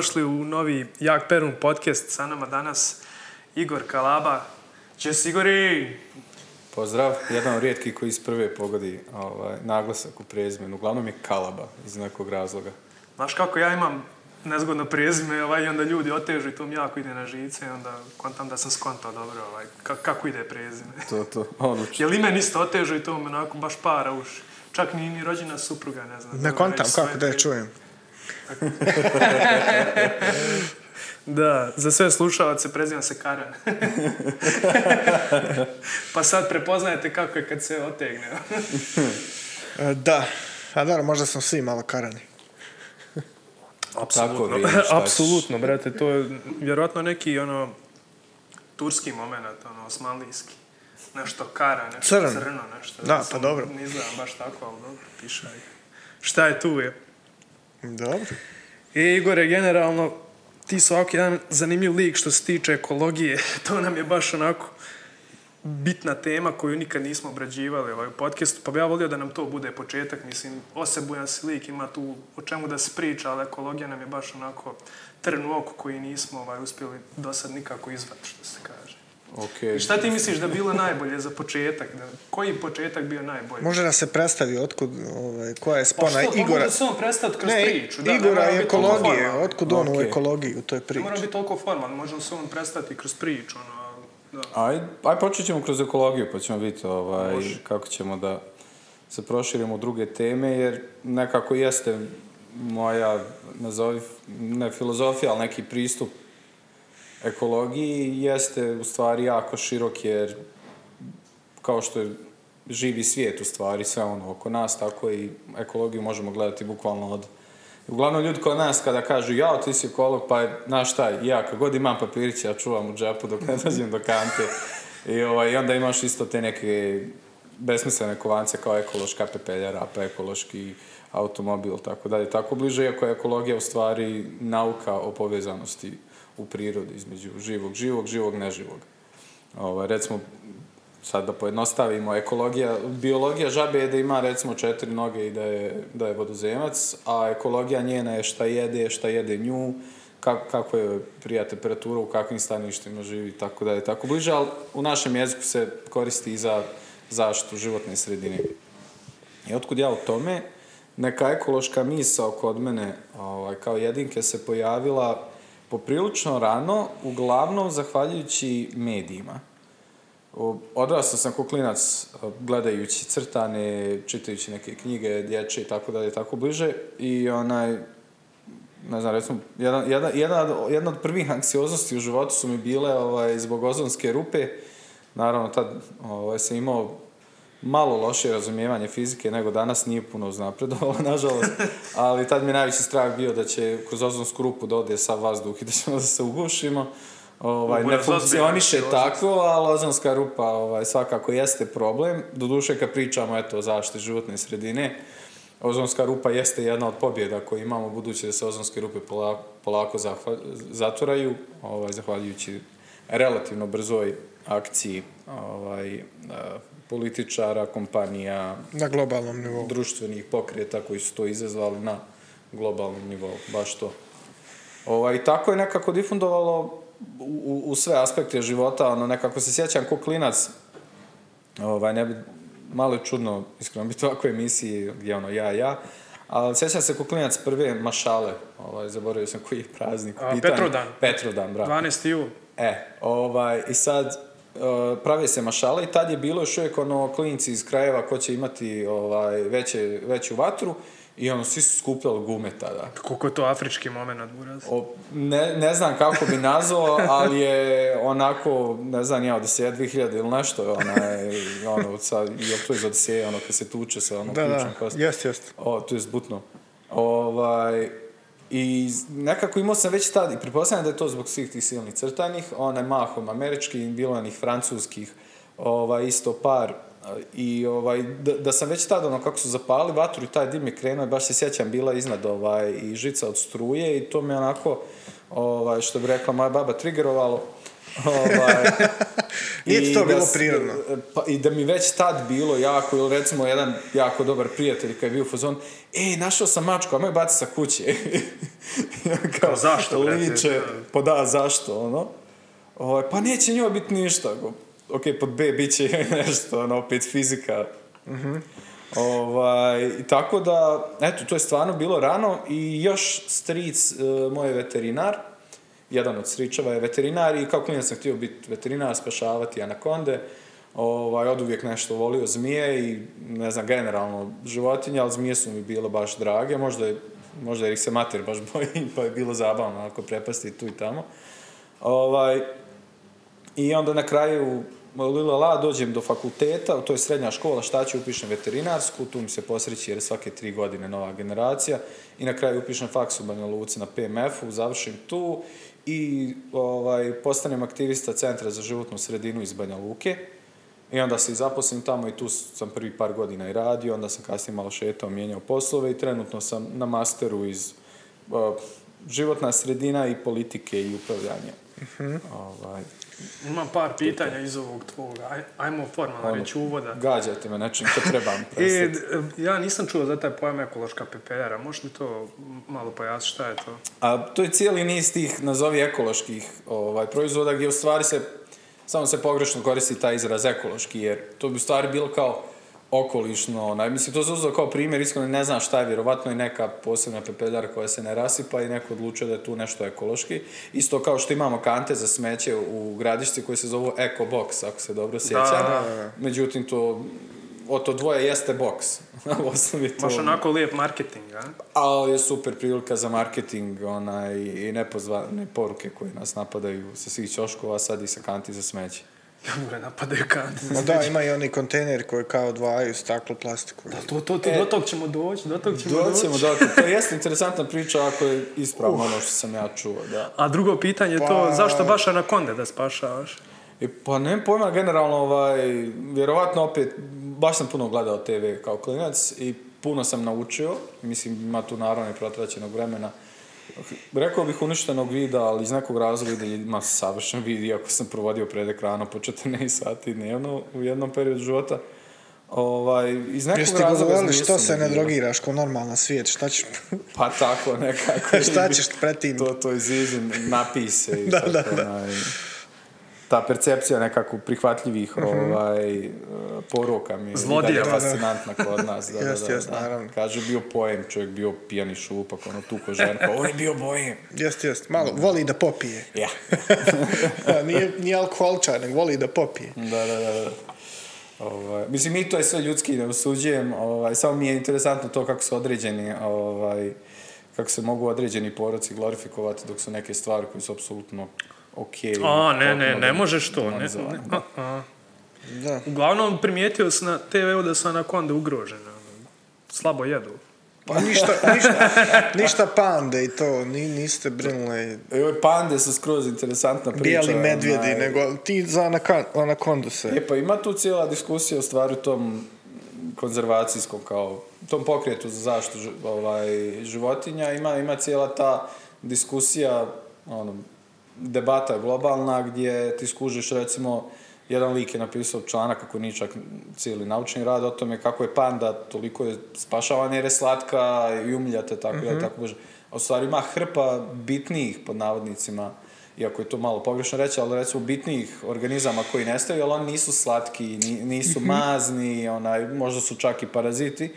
dobrodošli u novi Jak Perun podcast. Sa nama danas Igor Kalaba. Čes Igori! Pozdrav, jedan od rijetkih koji iz prve pogodi ovaj, naglasak u prezimenu. Uglavnom je Kalaba iz nekog razloga. Znaš kako ja imam nezgodno prezime ovaj, i onda ljudi otežu i to mi jako ide na žice i onda kontam da sam skontao dobro ovaj, ka- kako ide prezime. To, to, odlično. Jel i meni isto otežu i to me onako baš para uši. Čak ni, ni rođena supruga, ne znam. Ne kontam, kako da je čujem. Da, za sve slušalce prezivam se Karan. pa sad prepoznajete kako je kad se otegne. E, Da, a dobro, možda smo svi malo karani. Ćeš. Apsolutno, brate, to je vjerojatno neki ono turski moment, ono, osmanlijski. Nešto kara, nešto Crno. crno, nešto. Da, pa Sam- dobro. Ne znam baš tako, ali dobro, piše. Šta je tu je? Dobro. E, Igore, generalno, ti su ovako jedan zanimljiv lik što se tiče ekologije. To nam je baš onako bitna tema koju nikad nismo obrađivali ovaj podcast, pa bi ja volio da nam to bude početak, mislim, osebujan si lik, ima tu o čemu da se priča, ali ekologija nam je baš onako trn u oku koji nismo ovaj, uspjeli do sad nikako izvati, što se kaže. Ok. I šta ti misliš da je bilo najbolje za početak? Da, koji početak bio najbolji? Može da se predstavi otkud, ovaj, koja je Pa spona što, pa Igora. može se on predstaviti kroz Ne, priču. Da, ne Igora mora i biti toliko ekologije, otkud on u Ok. ekologiji u toj Ne priči. mora biti toliko formalno, može se on predstaviti kroz priču, ono, da. Aj, aj počet ćemo kroz ekologiju, pa ćemo vidjeti ovaj, Može. kako ćemo da se proširimo u druge teme, jer nekako jeste moja, nazovi, ne filozofija, ali neki pristup ekologiji jeste u stvari jako širok, jer kao što je živi svijet u stvari, sve ono oko nas, tako i ekologiju možemo gledati bukvalno od Uglavnom ljudi kod nas kada kažu ja ti si ekolog, pa znaš šta, ja kad god imam papirić, ja čuvam u džepu dok ne dođem do kante. I, ovaj, onda imaš isto te neke besmislene kovance kao ekološka pepeljara, pa ekološki automobil, tako dalje. Tako bliže, iako je ekologija u stvari nauka o povezanosti u prirodi između živog, živog, živog, neživog. Ovaj, recimo, sad da pojednostavimo, ekologija, biologija žabe je da ima recimo četiri noge i da je, da je vodozemac, a ekologija njena je šta jede, šta jede nju, kako, kako je prija temperatura, u kakvim staništima živi, tako da je tako bliže, ali u našem jeziku se koristi i za zaštitu životne sredine. I otkud ja u tome, neka ekološka misao kod mene ovaj, kao jedinke se pojavila poprilično rano, uglavnom zahvaljujući medijima. Odrastao sam kao klinac e, gledajući crtane, čitajući neke knjige dječje i tako dalje, tako bliže i onaj, ne znam, recimo, jedan, jedna, od- jedna od prvih anksioznosti u životu su mi bile ovaj, zbog ozonske rupe. Naravno, tad ovaj, sam imao malo lošije razumijevanje fizike nego danas, nije puno uznapredovalo, nažalost, ali tad mi je najveći strah bio da će kroz ozonsku rupu da ode sav vazduh i da ćemo da se ugušimo. Ovaj, ne funkcioniše tako, ali ozonska rupa ovaj, svakako jeste problem. Doduše kad pričamo eto, o zaštiti životne sredine, ozonska rupa jeste jedna od pobjeda koje imamo, budući da se ozonske rupe polako, polako zahva- zatvoraju, ovaj, zahvaljujući relativno brzoj akciji ovaj, političara, kompanija, Na globalnom nivou. društvenih pokreta koji su to izazvali na globalnom nivou, baš to. Ovaj, tako je nekako difundovalo u, u, sve aspekte života, ono, nekako se sjećam ko klinac, ovaj, ne bi, malo je čudno, iskreno biti u ovakvoj emisiji gdje ono ja, ja, ali sjećam se ko klinac prve mašale, ovaj, zaboravio sam koji je praznik. A, pitanju. Petrovdan. Petrovdan, bravo. 12. jul. E, ovaj, i sad prave se mašale i tad je bilo još uvijek ono klinci iz krajeva ko će imati ovaj, veće, veću vatru i ono, svi su skupljali gume tada. Koliko je to afrički moment, buraz. O, ne, ne znam kako bi nazvao, ali je onako, ne znam ja, Odiseja 2000 ili nešto, onaj, ono, sad, i to iz Odiseja, ono, kad se tuče sa ono Da, da, ključom kostom. jest, jest. O, to je zbutno. Ovaj, I nekako imao sam već tad, i pretpostavljam da je to zbog svih tih silnih crtanih, onaj mahom američkih, bilo onih francuskih, ovaj, isto par, i ovaj, da, da sam već tada, ono, kako su zapali vatru i taj dim je krenuo, baš se sjećam, bila iznad ovaj, i žica od struje i to me onako, ovaj, što bi rekla moja baba, triggerovalo. Ovaj, Nije to bilo prirodno? Pa, I da mi već tad bilo jako, ili recimo jedan jako dobar prijatelj kad je bio u fazon, ej, našao sam mačku, a me baci sa kuće. On Kao, zašto, brate? Liče, pa da, zašto, ono. Ovaj, pa neće njoj biti ništa. Ok, pod B bit će nešto, ono, opet fizika. Ovaj, i tako da, eto, to je stvarno bilo rano i još stric, e, moj veterinar, jedan od stričeva je veterinar i kao klinac sam htio biti veterinar, spašavati anakonde. Ovaj, od uvijek nešto volio zmije i ne znam, generalno životinje, ali zmije su mi bile baš drage, možda, je, možda jer ih se mater baš boji, pa je bilo zabavno ako prepasti tu i tamo. Ovaj, i onda na kraju, lila la, dođem do fakulteta, to je srednja škola, šta ću, upišem veterinarsku, tu mi se posreći jer je svake tri godine nova generacija i na kraju upišem faks u Banja Luci na PMF-u, završim tu i ovaj, postanem aktivista Centra za životnu sredinu iz Banja Luke. I onda se i zaposlim tamo i tu sam prvi par godina i radio, onda sam kasnije malo šetao, mijenjao poslove i trenutno sam na masteru iz uh, životna sredina i politike i upravljanja. Ovaj, Imam par pitanja iz ovog tvog, aj, ajmo formalno reći uvoda. gađajte me nečim što trebam. E, ja nisam čuo za taj pojam ekološka pepelera, možeš mi to malo pojasniti šta je to? A to je cijeli niz tih, nazovi ekoloških ovaj, proizvoda gdje u stvari se, samo se pogrešno koristi taj izraz ekološki, jer to bi u stvari bilo kao okolišno, onaj, mislim, to se uzeo kao primjer, iskreno ne znam šta je, vjerovatno je neka posebna pepeljara koja se ne rasipa i neko odlučio da je tu nešto ekološki. Isto kao što imamo kante za smeće u gradišci koje se zovu Eco Box, ako se dobro sjećam. da, da. Međutim, to, od to dvoje jeste box. Osnovi to- Baš onako lijep marketing, a? ali je super prilika za marketing onaj, i nepozvane poruke koje nas napadaju sa svih ćoškova, sad i sa kanti za smeće. Jure, napadaju kanti. Ma da, ima i oni kontejneri koji kao odvajaju staklo, plastiku. To, to, to, do tog ćemo doći, do tog ćemo doći. Doćemo do To jeste interesantna priča ako je ispravno ono što sam ja čuo, da. A drugo pitanje je to, Pa- zašto baš anakonde da spašavaš? I pa nemam pojma, generalno, ovaj, vjerovatno opet, baš sam puno gledao TV kao klinac i puno sam naučio, mislim, ima tu naravno i protraćenog vremena. Rekao bih uništenog vida, ali iz nekog razloga ima savršen vid, iako sam provodio pred ekranom po 14 sati dnevno u jednom periodu života. Ovaj, iz nekog razloga govorili što se ne drogiraš ko normalna svijet, šta ćeš... Pa tako nekako. Šta ćeš pred tim? To, to iziđem, napise i Da, tako, da, da. onaj, ta percepcija nekako prihvatljivih ovaj, eh, poruka mi je Zlodija. Da, da. fascinantna kod nas. Da, Jest, da, da, jest, da. naravno. Kaže, bio pojem, čovjek bio pijani šupak, ono, tuko žen, pa on je bio bojem. Jest, jest, malo, voli da popije. Ja. A, nije, nije alkoholčar, nego voli da popije. da, da, da. da. Ovaj, mislim, mi to je sve ljudski, ne osuđujem, ovaj, samo mi je interesantno to kako su određeni, ovaj, kako se mogu određeni poroci glorifikovati dok su neke stvari koje su apsolutno okej. A, ne, ne, ne možeš to. Ne, ne, da. a. Da. Uglavnom, primijetio sam na TV-u da su anakonde ugrožene. ono, Slabo jedu. Pa ništa, ništa, ništa pande i to, ni, niste brinuli E, ove pande su skroz interesantna priča. bijeli medvjedi, onaj. nego ti za anaka- anakondu se. E pa ima tu cijela diskusija u stvari tom konzervacijskom kao tom pokretu za zaštitu ovaj, životinja ima, ima cijela ta diskusija ono, debata globalna gdje ti skužiš recimo jedan lik je napisao članak kako nije čak cijeli naučni rad o tome kako je panda toliko je spašavana jer je slatka i umiljate tako da tako može. A u stvari ima hrpa bitnijih pod navodnicima iako je to malo pogrešno reći, ali recimo bitnijih organizama koji nestaju, ali oni nisu slatki, ni- nisu mazni, onaj, možda su čak i paraziti,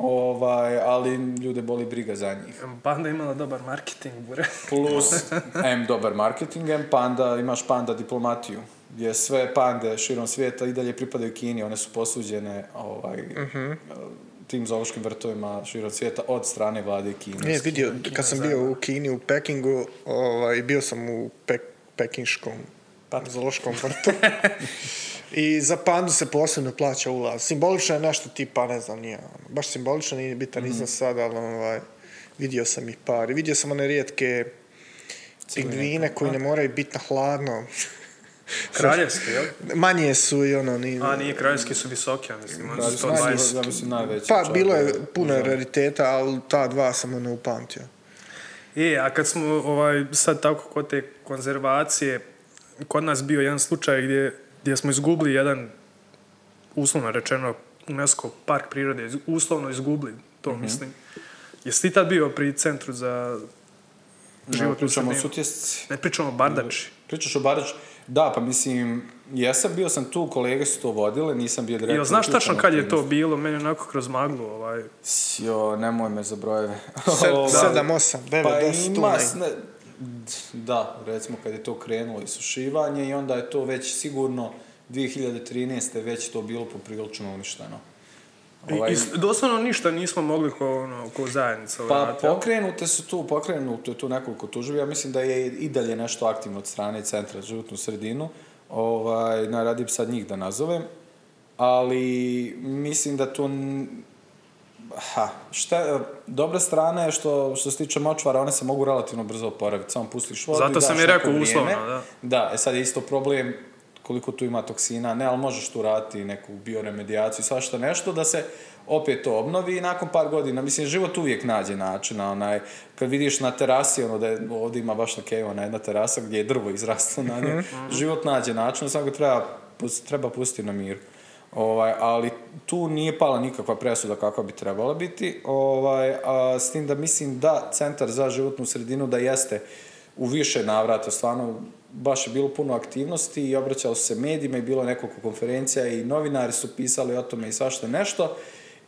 ovaj, ali ljude boli briga za njih. Panda imala dobar marketing, bure. Plus, M dobar marketing, M panda, imaš panda diplomatiju, gdje sve pande širom svijeta i dalje pripadaju Kini, one su posuđene ovaj, tim zoološkim vrtovima širom svijeta od strane vlade Kine. Nije vidio, kad sam bio u Kini, u Pekingu, ovaj, bio sam u pek, pekinškom zoološkom vrtu. I za pandu se posebno plaća ulaz. Simbolično je nešto tipa, ne znam, nije, ono, baš simbolično, nije bitan iznos sad, ali ovaj, vidio sam ih par. I vidio sam one rijetke pingvine koji ne moraju biti na hladno. Kraljevski, jel? Manje su i ono, ni, A, nije, kraljevski su visoki, ja mislim. Oni su Kraljevski 120. su, ja mislim, najveći. Pa, bilo je puno rariteta, ali ta dva sam ono upamtio. E, a kad smo ovaj, sad tako kod te konzervacije, kod nas bio jedan slučaj gdje, gdje smo izgubili jedan, uslovno rečeno, UNESCO park prirode, uslovno izgubili, to Mhm. mislim. Jesi ti tad bio pri centru za životnu pričamo o sredinu? sutjesci. Ne pričamo o Bardači. Pričaš o Barać? Da, pa mislim, jesam, bio sam tu, kolege su to vodile, nisam bio direktno Jel znaš tačno kad je to bilo? Meni onako kroz maglu, ovaj. Jo, nemoj me za brojeve. Se- Ovaj, sedam, osam, devet, pa deset, tu da, recimo kad je to krenulo isušivanje i onda je to već sigurno 2013. već to bilo poprilično uništeno. Ovaj, I, doslovno ništa nismo mogli ko, ono, ko zajednica. Pa uraditi, jel? pokrenute su tu, pokrenuto je tu nekoliko tužbi. Ja mislim da je i dalje nešto aktivno od strane Centra za životnu sredinu. Ovaj, na radi bi sad njih da nazovem. Ali mislim da tu... n- Ha, šta, dobra strana je što, što se tiče močvara, one se mogu relativno brzo oporaviti. Samo pustiš vodu Zato i sam i rekao uslovno, da. Da, e sad je isto problem koliko tu ima toksina, ne, ali možeš tu raditi neku bioremedijaciju, svašta nešto, da se opet to obnovi i nakon par godina, mislim, život uvijek nađe načina, onaj, kad vidiš na terasi, ono da je, ovdje ima baš na keju, ona jedna terasa gdje je drvo izraslo na njoj, život nađe način, samo ga treba, treba pustiti na miru. Ovaj, ali tu nije pala nikakva presuda kakva bi trebala biti, ovaj, a, s tim da mislim da Centar za životnu sredinu da jeste u više navrata, stvarno baš je bilo puno aktivnosti i obraćalo se medijima i bilo nekoliko konferencija i novinari su pisali o tome i svašta nešto.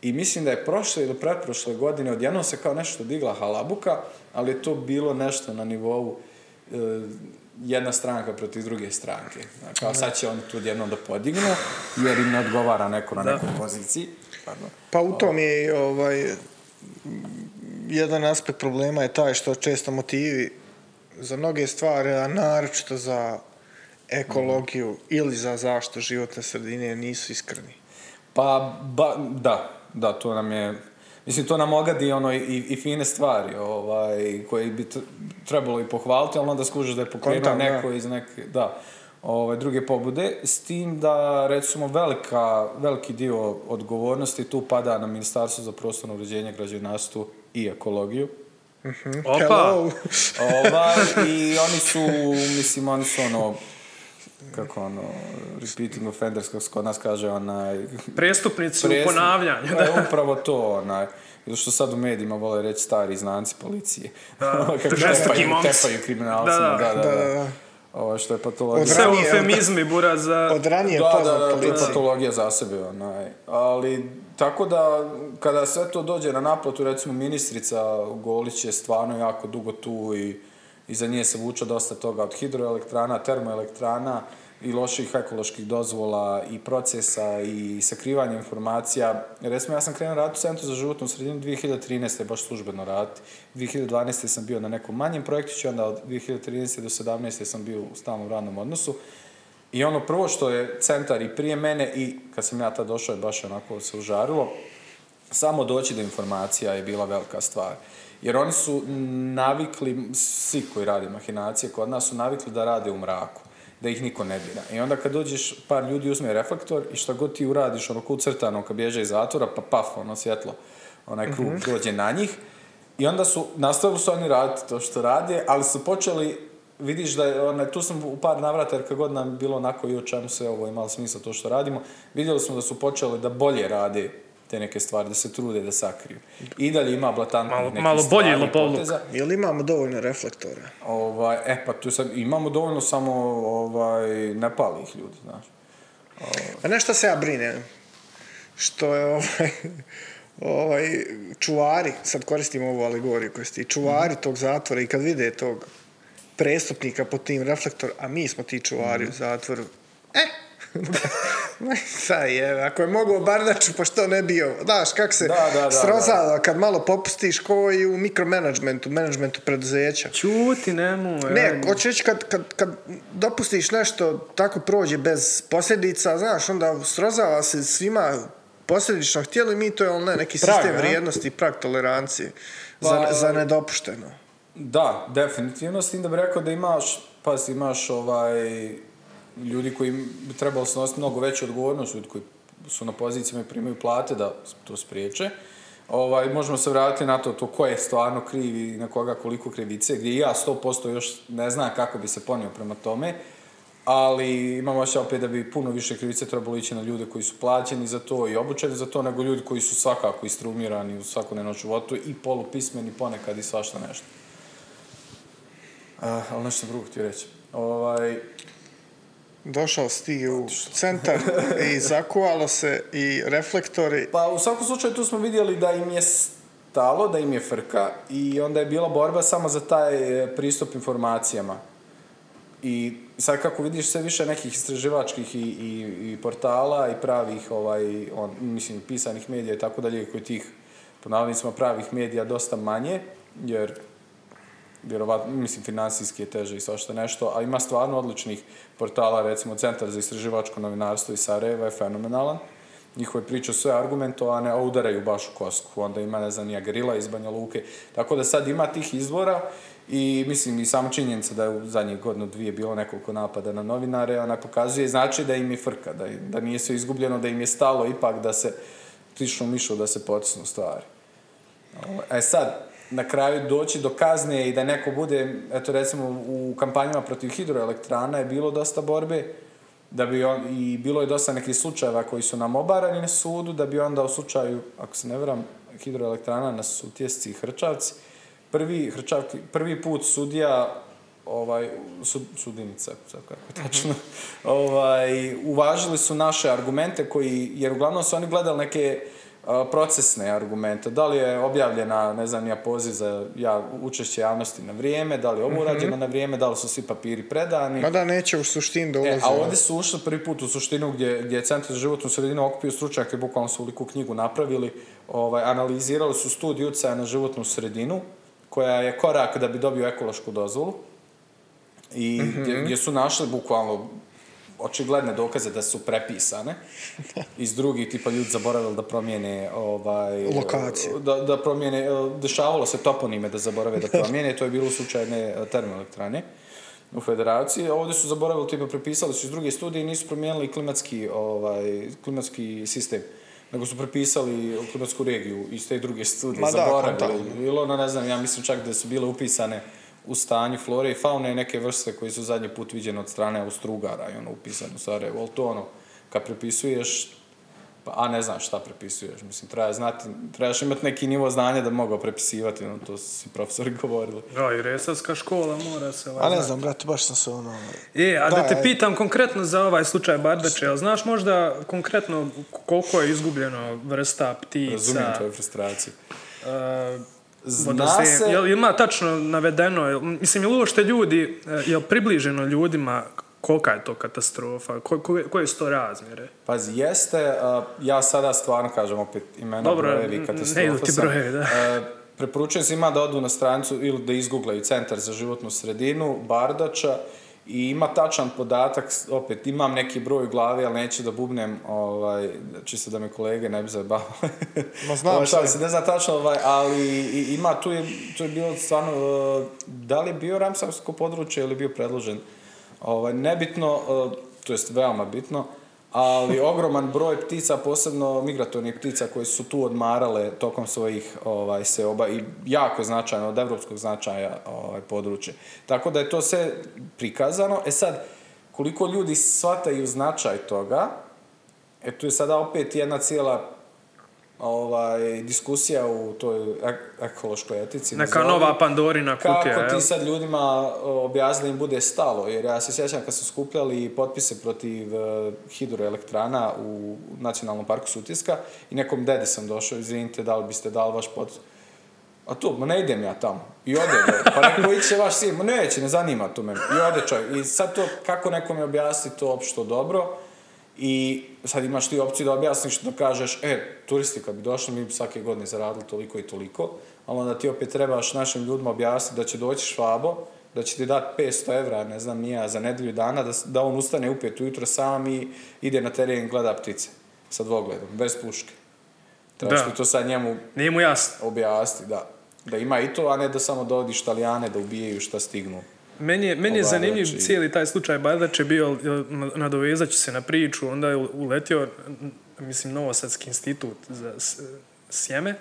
I mislim da je prošle ili pretprošle godine odjednom se kao nešto digla halabuka, ali je to bilo nešto na nivou e, jedna stranka protiv druge stranke. Znači, Kao sad će oni tu odjednom da podignu, jer im ne odgovara neko na nekoj poziciji. Pardon. Pa u tom je i, ovaj, jedan aspekt problema je taj što često motivi za mnoge stvari, a naročito za ekologiju ili za zaštitu životne sredine nisu iskreni. Pa, ba, da, da, to nam je, mislim, to nam ogadi ono i, i fine stvari, ovaj, koje bi tr- trebalo i pohvaliti, ali onda skužiš da je pokrenuo neko iz neke, da, ovaj, druge pobude, s tim da, recimo, velika, veliki dio odgovornosti tu pada na Ministarstvo za prostorno uređenje, građevinarstvo i ekologiju. Opa! Hello! Ovaj, I oni su, mislim, oni su ono, kako ono, repeating offenders, kako se kod nas kaže, onaj, Prestupnici u ponavljanju, Pa je da. upravo to, onaj. Ili što sad u medijima vole reći stari znanci policije. Da, žestoki tepaju, momci. tepaju kriminalcima, Da, da, da. da. Da. Ovo što je patologija. Sve eufemizmi, bura, za... Od ranije Da, da, da, to je patologija za sebe, onaj. Ali, tako da, kada sve to dođe na naplatu, recimo ministrica Golić je stvarno jako dugo tu i iza nje se vuče dosta toga od hidroelektrana, termoelektrana i loših ekoloških dozvola i procesa i sakrivanja informacija. Recimo, ja sam krenuo raditi u Centru za životnu sredinu 2013. baš službeno raditi. 2012. sam bio na nekom manjem projektiću, onda od 2013. do 2017. sam bio u stalnom radnom odnosu. I ono prvo što je centar i prije mene i kad sam ja tad došao je baš onako se užarilo, samo doći do informacija je bila velika stvar. Jer oni su navikli, svi koji rade mahinacije kod nas su navikli da rade u mraku, da ih niko ne dira. I onda kad dođeš, par ljudi uzme reflektor i šta god ti uradiš, ono kod crtano, kad bježe iz zatvora, pa paf, ono svjetlo, onaj krug dođe na njih. I onda su, nastavili su oni raditi to što rade, ali su počeli, vidiš da je, onaj, tu sam u par navrata, jer kad god nam bilo onako i o čemu sve ovo imalo smisla to što radimo, vidjeli smo da su počeli da bolje rade te neke stvari, da se trude da sakriju. I dalje ima blatantnih Malo- nekih malo stvari, bolji lopovluk. Jel imamo dovoljno reflektora? Ovaj, e, pa tu sad imamo dovoljno samo, ovaj, ne pali ih ljudi, znaš. A nešto se ja brinem. Što je ovaj, ovaj, čuvari, sad koristimo ovu alegoriju koju ste, čuvari tog zatvora i kad vide tog prestupnika pod tim reflektor, a mi smo ti čuvari u zatvoru, e, Sad je, ako je mogao Bardaču, pa što ne bio? Znaš, kak se Da, da, da, srozava kad malo popustiš ko i u mikromanagementu, managementu preduzeća. Čuti, nemoj. Ne, ajde. hoću reći kad, kad, kad dopustiš nešto tako prođe bez posljedica, znaš, onda srozava se svima posljedično htjeli mi to je on ne, neki Prag, sistem vrijednosti i prag tolerancije za, Pa- za nedopušteno. Da, definitivno, s tim da bi rekao da imaš, pazi, imaš ovaj, ljudi koji bi trebalo snositi mnogo veću odgovornost, ljudi koji su na pozicijama i primaju plate da to spriječe. Ovaj, možemo se vratiti na to, to ko je stvarno kriv i na koga koliko krivice, gdje ja 100% još ne znam kako bi se ponio prema tome, ali imam osjećaj opet da bi puno više krivice trebalo ići na ljude koji su plaćeni za to i obučeni za to, nego ljudi koji su svakako istrumirani u svakodnevnom životu i polupismeni ponekad i svašta nešto. Uh, ali nešto drugo htio reći. Ovaj, Došao si ti u centar i zakuvalo se i reflektori. Pa u svakom slučaju tu smo vidjeli da im je stalo, da im je frka i onda je bila borba samo za taj e, pristup informacijama. I sad kako vidiš sve više nekih istraživačkih i, i, i portala i pravih, ovaj, on, mislim, pisanih medija i tako dalje, koji tih, po navodnicima, pravih medija dosta manje, jer vjerovatno, mislim, financijski je teže i svašta nešto, a ima stvarno odličnih portala, recimo Centar za istraživačko novinarstvo iz Sarajeva je fenomenalan. Njihove priče su argumentovane, a udaraju baš u kosku. Onda ima, ne znam, nija Gerila iz Banja Luke. Tako da sad ima tih izvora i mislim i samo činjenica da je u zadnjih godinu dvije bilo nekoliko napada na novinare, ona pokazuje, znači da im je frka, da, da nije sve izgubljeno, da im je stalo ipak da se tišnu mišu, da se potisnu stvari. E sad, na kraju doći do kazne i da neko bude, eto recimo u kampanjama protiv hidroelektrana je bilo dosta borbe, da bi on, i bilo je dosta nekih slučajeva koji su nam obarani na sudu, da bi onda u slučaju, ako se ne vram, hidroelektrana na Sutjesci i Hrčavci, prvi, Hrčavki, prvi put sudija ovaj, sud, sudinica, sad kako tačno, ovaj, uvažili su naše argumente koji, jer uglavnom su oni gledali neke procesne argumente. Da li je objavljena, ne znam, ja poziv za ja, učešće javnosti na vrijeme, da li je ovo urađeno na vrijeme, da li su svi papiri predani. Ma da neće u suštini da ulaze. E, a ovdje su ušli prvi put u suštinu gdje, gdje je Centar za životnu sredinu okupio stručnjake, bukvalno su liku knjigu napravili, ovaj, analizirali su studiju utjecaja na životnu sredinu, koja je korak da bi dobio ekološku dozvolu. I gdje, gdje su našli bukvalno očigledne dokaze da su prepisane iz drugih tipa ljudi zaboravili da promijene ovaj Lokaciju. da, da promijene dešavalo se toponime da zaborave da promijene to je bilo u slučaju jedne termoelektrane u federaciji ovdje su zaboravili tipa prepisali su iz druge studije i nisu promijenili klimatski ovaj klimatski sistem nego su prepisali klimatsku regiju iz te druge studije Ma da, zaboravili kontaktno. bilo ono ne znam ja mislim čak da su bile upisane u stanju flore i faune neke vrste koji su zadnji put viđene od strane Austrugara i ono upisano u Sarajevo, ali to ono, kad prepisuješ, pa, a ne znaš šta prepisuješ, mislim, treba znati, trebaš imati neki nivo znanja da bi mogao prepisivati, ono, to su si profesori govorili. Da, i resavska škola mora se... ovaj, A ne znam, brate, baš sam se ono... E, a da, Da, te e. pitam konkretno za ovaj slučaj Bardače, jel znaš možda konkretno koliko je izgubljeno vrsta ptica? Razumijem tvoju frustraciju. Uh, Zna se- Jel ima tačno navedeno, jel, mislim, jel uopšte ljudi, e, jel približeno ljudima kolika je to katastrofa, ko, ko, koje su to razmjere? Pazi, jeste, uh, ja sada stvarno kažem opet imena, Dobro, brojevi, katastrofa ne idu ti brojevi, da. Uh, preporučujem svima da odu na stranicu ili da izgooglaju Centar za životnu sredinu, Bardača, i ima tačan podatak, opet imam neki broj u glavi, ali neću da bubnem, ovaj, čisto da me kolege ne bi zabavale. Ma znam Ovaj, se, ne znam tačno, ovaj, ali ima, tu je, tu je bilo stvarno, uh, da li je bio Ramsarsko područje ili bio predložen, ovaj, nebitno, uh, to jest veoma bitno, ali ogroman broj ptica, posebno migratornih ptica koje su tu odmarale tokom svojih ovaj, seoba i jako značajno od evropskog značaja ovaj, područje. Tako da je to sve prikazano. E sad, koliko ljudi shvataju značaj toga, e tu je sada opet jedna cijela ovaj, diskusija u toj ek- ekološkoj etici. Neka nazovi. nova Pandorina kutija, Kako ti sad ljudima objasni im bude stalo? Jer ja se sjećam kad su skupljali potpise protiv uh, hidroelektrana u Nacionalnom parku Sutjeska i nekom dedi sam došao, izvinite, da li biste dali vaš pot... A tu, ma ne idem ja tamo. I ode, pa neko iće vaš sin, ma neće, ne zanima to mene. I ode čovjek. I sad to, kako nekome objasni to opšto dobro, i sad imaš ti opciju da objasniš, da kažeš, e, turisti kad bi došli, mi bi svake godine zaradili toliko i toliko, ali onda ti opet trebaš našim ljudima objasniti da će doći švabo, da će ti dati 500 evra, ne znam, nija za nedelju dana, da, da on ustane u pet ujutro sam i ide na teren i gleda ptice sa dvogledom, bez puške. Trebaš ti to sad njemu Nije mu jasno. objasniti, da. Da ima i to, a ne da samo dovodiš Talijane da ubijaju šta stignu. Meni je, meni je Ovaj, zanimljiv znači- cijeli taj slučaj Bardač je bio, nadovezat ću se na priču, onda je uletio, mislim, Novosadski institut za sjeme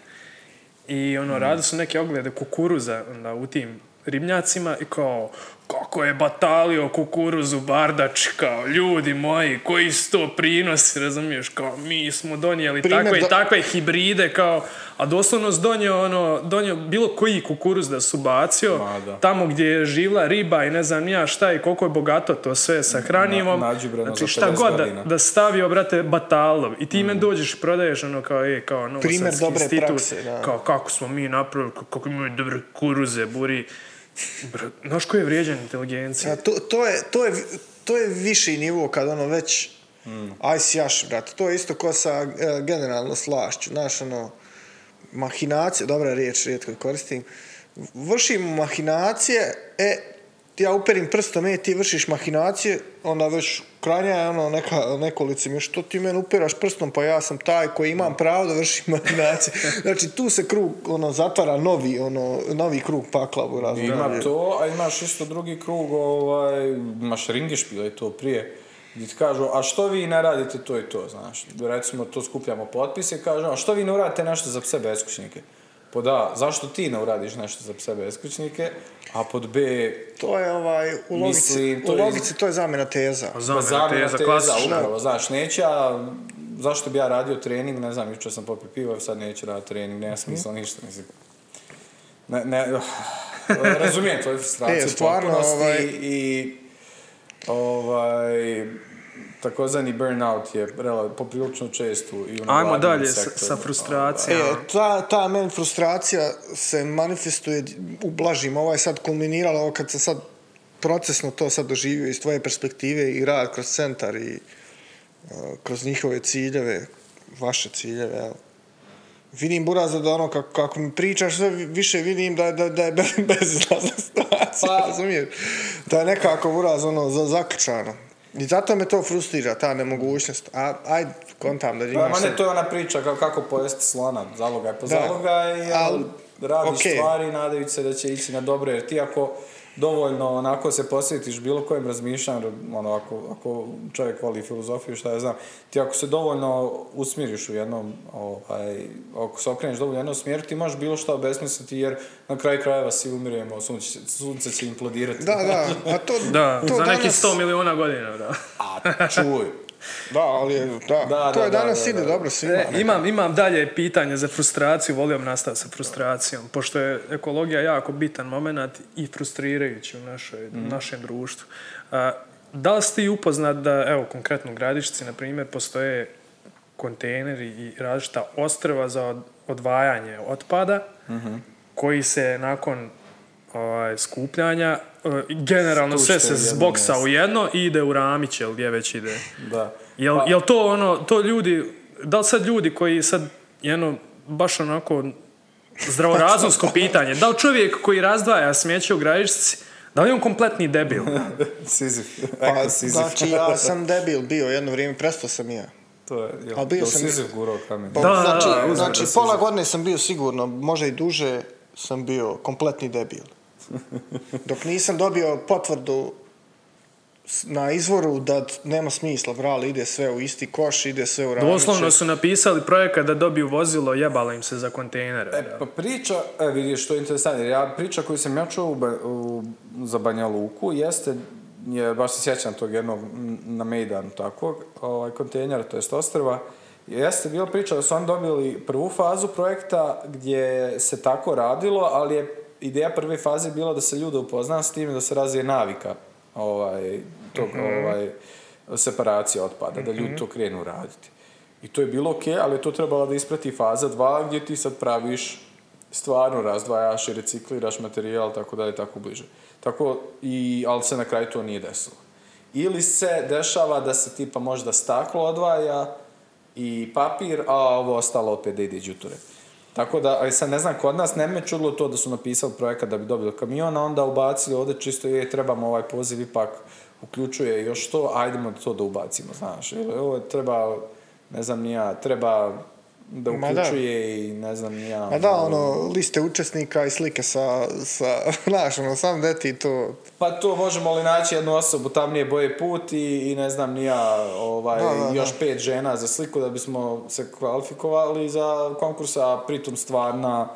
i ono, Mm. radili su neke oglede kukuruza onda, u tim ribnjacima i kao, kako je batalio kukuruzu bardač, kao ljudi moji, koji su to prinosi, razumiješ, kao mi smo donijeli Primjer takve da- takve hibride, kao, a doslovno donio, ono, donio bilo koji kukuruz da su bacio, Ma da. tamo gdje je živla riba i ne znam ja šta i koliko je bogato to sve sa hranjivom, Na- znači šta 50 god da, da stavio, brate, batalov, i ti me dođeš i prodaješ, ono, kao, e, kao, Novosadski institut, prakse, da. kao, kako smo mi napravili, kako imaju dobre kuruze, buri, znaš koji je vrijeđan inteligencije? A to, to, je, to, je, to je viši nivo kad ono već aj sjaš, brate. To je isto ko sa e, generalno slašću. Znaš, ono, mahinacije, dobra riječ, rijetko je koristim. Vršim mahinacije, e, ti ja uperim prstom, e, ti vršiš mahinacije, onda već kranja je ono neka, mi, što ti meni upiraš prstom, pa ja sam taj koji imam pravo da vršim mahinacije. Znači, tu se krug, ono, zatvara novi, ono, novi krug pakla u razvoju. Ima to, a imaš isto drugi krug, ovaj, imaš ringišpil i to prije, gdje ti kažu, a što vi ne radite to i to, znaš. Recimo, to skupljamo potpise kažu, a što vi ne uradite nešto za pse beskućnike? Pod A, zašto ti ne uradiš nešto za pse beskućnike? A pod B, To je ovaj, u logici, Mislim, to u je- logici to je zamjena teza. Zamjena zamjena teza, teza, klasična. upravo, znaš, neće ja, zašto bi ja radio trening, ne znam, jučer sam popio pivo, sad neću raditi trening, nema smisla ništa, mislim. Ne, ne, razumijem tvoju frustraciju E, u stvarno, potpunosti ovaj- i ovaj, takozvani burnout je rela- poprilično često i u Ajmo dalje sa, sektoru. sa frustracijama. E, ta, ta meni frustracija se manifestuje u blažim. Ovo je sad kulminiralo, ovo kad sam sad procesno to sad doživio iz tvoje perspektive i rad kroz centar i uh, kroz njihove ciljeve, vaše ciljeve, jel? Vidim Buraza da ono, kako, kako mi pričaš, sve vi- više vidim da, da, da je be- bezizlazna situacija, Pa- razumiješ? Da je nekako Buraz ono, za, zaključano. I zato me to frustrira, ta nemogućnost. A, ajde, kontam da Pa, imaš... ma sad- ne, to je ona priča kao kako pojesti slona, zaloga je po Da. zaloga i Al, jel, radiš okej. stvari nadajući se da će ići na dobro, jer ti ako dovoljno onako se posvetiš bilo kojem razmišljanju, ono, ako, ako čovjek voli filozofiju, šta ja znam, ti ako se dovoljno usmiriš u jednom, ovaj, ako se okreneš dovoljno u jednom smjeru, ti možeš bilo šta obesmisliti, jer na kraju krajeva svi umiremo, sunce, sunce će implodirati. Da, da, a to, Da, to za danas, nekih 100 miliona godina, da. A čuj, Da, ali je, da, Da, to da, je da, danas da, ide da. dobro svima. E, imam, imam dalje pitanje za frustraciju, volio bi nastaviti sa frustracijom, pošto je ekologija jako bitan moment i frustrirajući u našoj, našem društvu. A, da li ste upoznat da, evo, konkretno u Gradišci, na primjer, postoje kontejneri i različita ostrva za od- odvajanje otpada, koji se nakon ovaj, skupljanja e, generalno sve se zboksa u jedno i ide u Ramić, jel gdje već ide. da. Jel, Pa- jel to ono, to ljudi, da li sad ljudi koji sad, jedno, baš onako zdravorazumsko pitanje, da li čovjek koji razdvaja smeće u Gradišci, da li je on kompletni debil? Sizif, Pa, Sizif. znači, ja sam debil bio jedno vrijeme, prestao sam ja. To je, jel, Ali bio jel sam- Sizif gurao kamen? Pa, Da, da, znači, da, znači da si pola godine sam bio sigurno, možda i duže sam bio kompletni debil. Dok nisam dobio potvrdu na izvoru da nema smisla, vrali, ide sve u isti koš, ide sve u ramiće. Doslovno su napisali projekat da dobiju vozilo, jebalo im se za kontejnere. E, pa priča, e, vidiš, što je interesantno, ja, priča koju sam ja čuo u, Ba- u, za Banja Luku jeste, je, baš se sjećam tog jednog na Mejdanu takvog, ovaj, kontejnera, to jest ostrva, jeste bila priča da su oni dobili prvu fazu projekta gdje se tako radilo, ali je ideja prve faze bila da se ljude upozna s tim i da se razvije navika ovaj, tog, ovaj, separacije otpada, da ljudi to krenu raditi. I to je bilo ok, ali je to trebala da isprati faza 2 gdje ti sad praviš stvarno razdvajaš i recikliraš materijal, tako da je tako bliže. Tako, i, ali se na kraju to nije desilo. Ili se dešava da se tipa možda staklo odvaja i papir, a ovo ostalo opet da ide đuture. Tako da, sad ne znam, kod nas ne me čudilo to da su napisali projekat da bi dobili kamion, a onda ubacili ovdje čisto je, trebamo ovaj poziv ipak uključuje još to, ajdemo to da ubacimo, znaš. Ili ovo treba, ne znam ja, treba da Ma da. uključuje i ne znam ja. A da, ono, liste učesnika i slike sa, sa znaš, ono, sam deti to, Pa to možemo li naći jednu osobu tamnije boje put i, i ne znam ni ja, ovaj, Da, da, još pet žena za sliku da bismo se kvalifikovali za konkurs, a pritom stvarna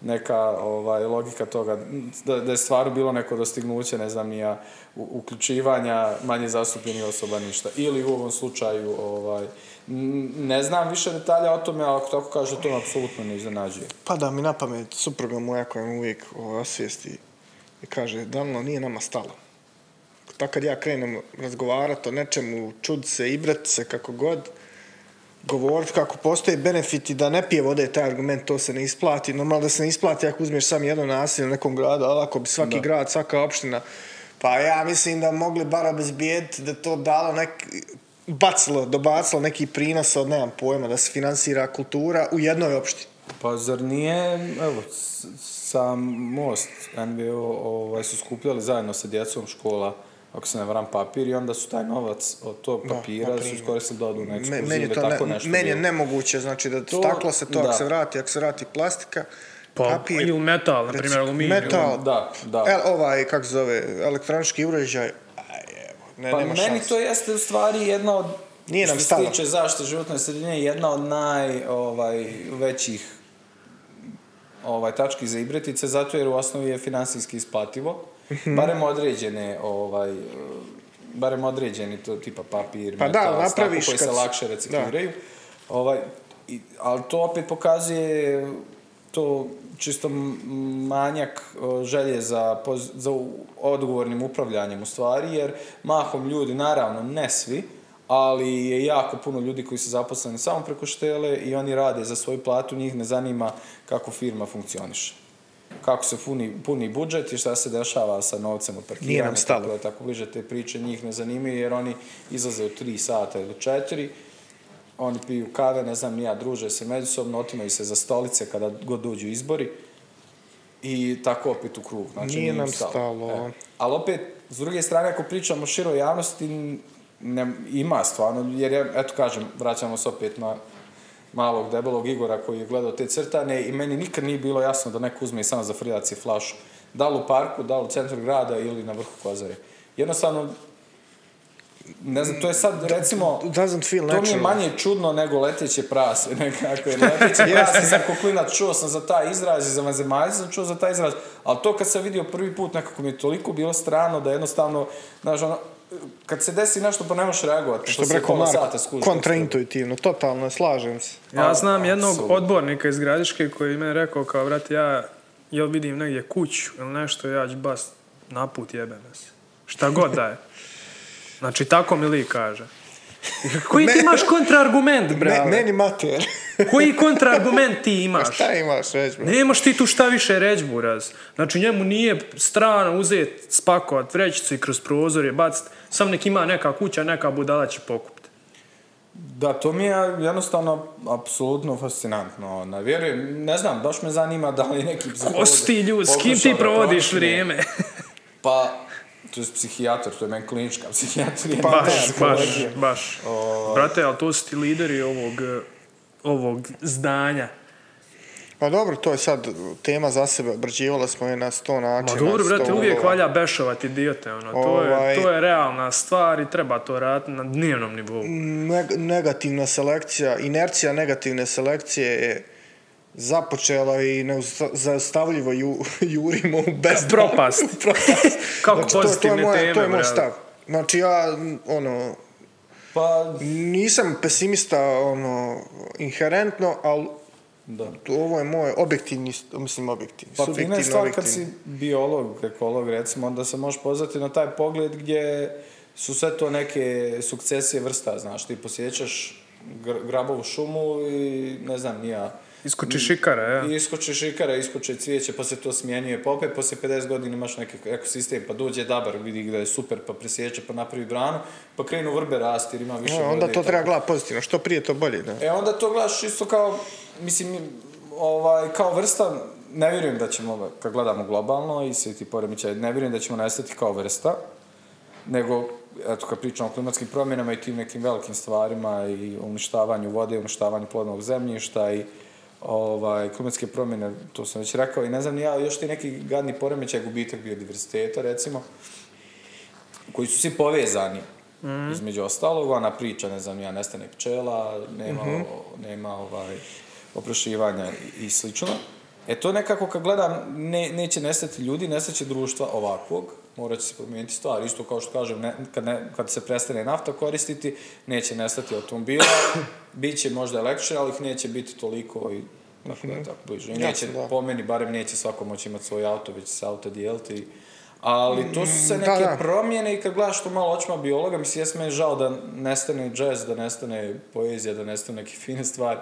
neka ovaj, logika toga, da, da je stvarno bilo neko dostignuće, ne znam, nija, uključivanja manje zastupljenih osoba ništa. Ili u ovom slučaju, ovaj, ne znam više detalja o tome, ali ako tako kaže, to me apsolutno ne iznenađuje. Pada mi na pamet supruga moja koja me uvijek osvijesti i kaže, Danilo, nije nama stalo. Tako kad ja krenem razgovarati o nečemu, čud se, ibrat se, kako god, govoriti kako postoje benefiti da ne pije vode taj argument, to se ne isplati. Normalno da se ne isplati ako uzmeš sam jedno naselje u nekom gradu, ali ako bi svaki Da. grad, svaka opština, pa ja mislim da mogli bar obezbijediti da to dalo nek, bacilo, dobacilo neki prinos od, nemam pojma, da se finansira kultura u jednoj opštini. Pa zar nije, evo, sam Most, NBO, ovaj, su skupljali zajedno sa djecom škola, ako se ne varam, papir i onda su taj novac od tog papira na su iskoristili da odu na Me- ekskurziju meni, to tako ne, nešto. meni je bilo. nemoguće, znači da To- staklo se to, da. ako se vrati, ako se vrati plastika, Pa, papir, ili metal, na primjer, aluminij. Metal, Da, da. El, ovaj, kako se zove, elektronički uređaj, ne, Pa nema meni šanse. to jeste u stvari jedna od Nije nam što stalo. se tiče zaštite životne sredine jedna od naj ovaj većih ovaj tački za ibretice zato jer u osnovi je finansijski isplativo Mhm. barem određene ovaj barem određeni to tipa papir, Pa da, metal, napraviš staklo koji se kad- lakše recikliraju. Ovaj, i, ali to opet pokazuje to čisto manjak želje za, za odgovornim upravljanjem u stvari, jer mahom ljudi, naravno ne svi, ali je jako puno ljudi koji su zaposleni samo preko štele i oni rade za svoju platu, njih ne zanima kako firma funkcioniše. Kako se puni, puni budžet i šta se dešava sa novcem od Nije parkiranja, nam stalo. tako, tako bliže te priče njih ne zanimaju jer oni izlaze u 3 sata ili 4 oni piju kave, ne znam, nija, druže se međusobno, otimaju se za stolice kada god dođu izbori i tako opet u krug. Znači, Nije im nam stalo. E. Ali opet, s druge strane, ako pričamo o široj javnosti, ne, ima stvarno, jer ja, eto kažem, vraćamo se opet na malog debelog Igora koji je gledao te crtane i meni nikad nije bilo jasno da neko uzme i samo za frilacije flašu. Da li u parku, da li u centru grada ili na vrhu Kozare. Jednostavno, ne znam, to je sad, recimo, feel to mi je manje čudno nego leteće prase, nekako. Jer leteće prase, sam ko klinac čuo sam za taj izraz i za vanzemaljce sam čuo za taj izraz, ali to kad sam vidio prvi put, nekako mi je toliko bilo strano da jednostavno, znaš, ono, kad se desi nešto pa ne možeš reagovati. Što bi rekao Marko, kontraintuitivno, totalno, slažem se. Ja znam jednog apsolutno. odbornika iz Gradiške koji je meni rekao kao, brate, ja jel vidim negdje kuću ili nešto, ja ću bas naput jebem se. Šta god da je. Znači, tako mi lik kaže. Koji ti imaš kontraargument, Me, brale? meni mater. Koji kontraargument ti imaš? Šta imaš reći, bro? Nemaš ti tu šta više reći, buraz. Znači, njemu nije strano uzeti, spakovat vrećicu i kroz prozor je bacit. Sam nek ima neka kuća, neka budala će pokupiti. Da, to mi je jednostavno apsolutno fascinantno. Ne vjerujem, ne znam, baš me zanima da li neki psiholog... Ko ti ljudi, s kim ti provodiš vrijeme? Pa, to je psihijatar, to je meni klinička psihijatrija. Pa, baš, baš, baš. Brate, ali to su ti lideri ovog, ovog zdanja. Pa dobro, to je sad tema za sebe, obrađivali smo je na sto Ma načina. dobro, brate, uvijek valja bešovati idiote, ono. To, je, Ovaj- to je realna stvar i treba to raditi na dnevnom nivou. Neg- negativna selekcija, inercija negativne selekcije je započela i nezaustavljivo ju, jurimo u bez Propast. propast. Kako Znači, to, to je pozitivne moj, teme, to je moj stav. Znači ja, ono, Pa, nisam pesimista, ono, inherentno, ali da. ovo je moj objektivni, mislim objektivni, Pa subjektivno stvar kad objektivni. si biolog, ekolog recimo, onda se možeš pozvati na taj pogled gdje su sve to neke sukcesije vrsta, znaš, ti posjećaš gr- grabovu šumu i ne znam, nija, Iskoči šikara, ja. Iskoči šikara, iskoči cvijeće, pa se to smjenjuje. Pa opet poslije 50 godina imaš neki ekosistem, pa dođe dabar, vidi da je super, pa presjeće, pa napravi branu, pa krenu vrbe rasti jer ima više No, vode onda to treba gledati pozitivno, što prije to bolje, da. E onda to gledaš isto kao, mislim, ovaj, kao vrsta, ne vjerujem da ćemo, kad gledamo globalno i svi ti poremećaj, ne vjerujem da ćemo nestati kao vrsta, nego, eto, kad pričamo o klimatskim promjenama i tim nekim velikim stvarima i uništavanju vode, uništavanju plodnog zemljišta i ovaj, klimatske promjene, to sam već rekao, i ne znam ni ja, još ti neki gadni poremećaj, gubitak biodiverziteta, recimo, koji su svi povezani, između ostalog, ona priča, ne znam, ja nestane pčela, nema, nema ovaj, oprašivanja i, i slično. E to nekako kad gledam, ne, neće nestati ljudi, nestaće društva ovakvog, morat će se promijeniti stvar. Isto kao što kažem, ne, kad, ne, kad se prestane nafta koristiti, neće nestati automobila, bit će možda električni, ali ih neće biti toliko i tako da je tako bliže. I neće, da. po meni, barem neće svako moći imati svoj auto, već će se auto dijeliti. Ali to su se da, neke da. promjene i kad gledaš to malo očima biologa, mislim, jes meni žao da nestane jazz, da nestane poezija, da nestane neke fine stvari,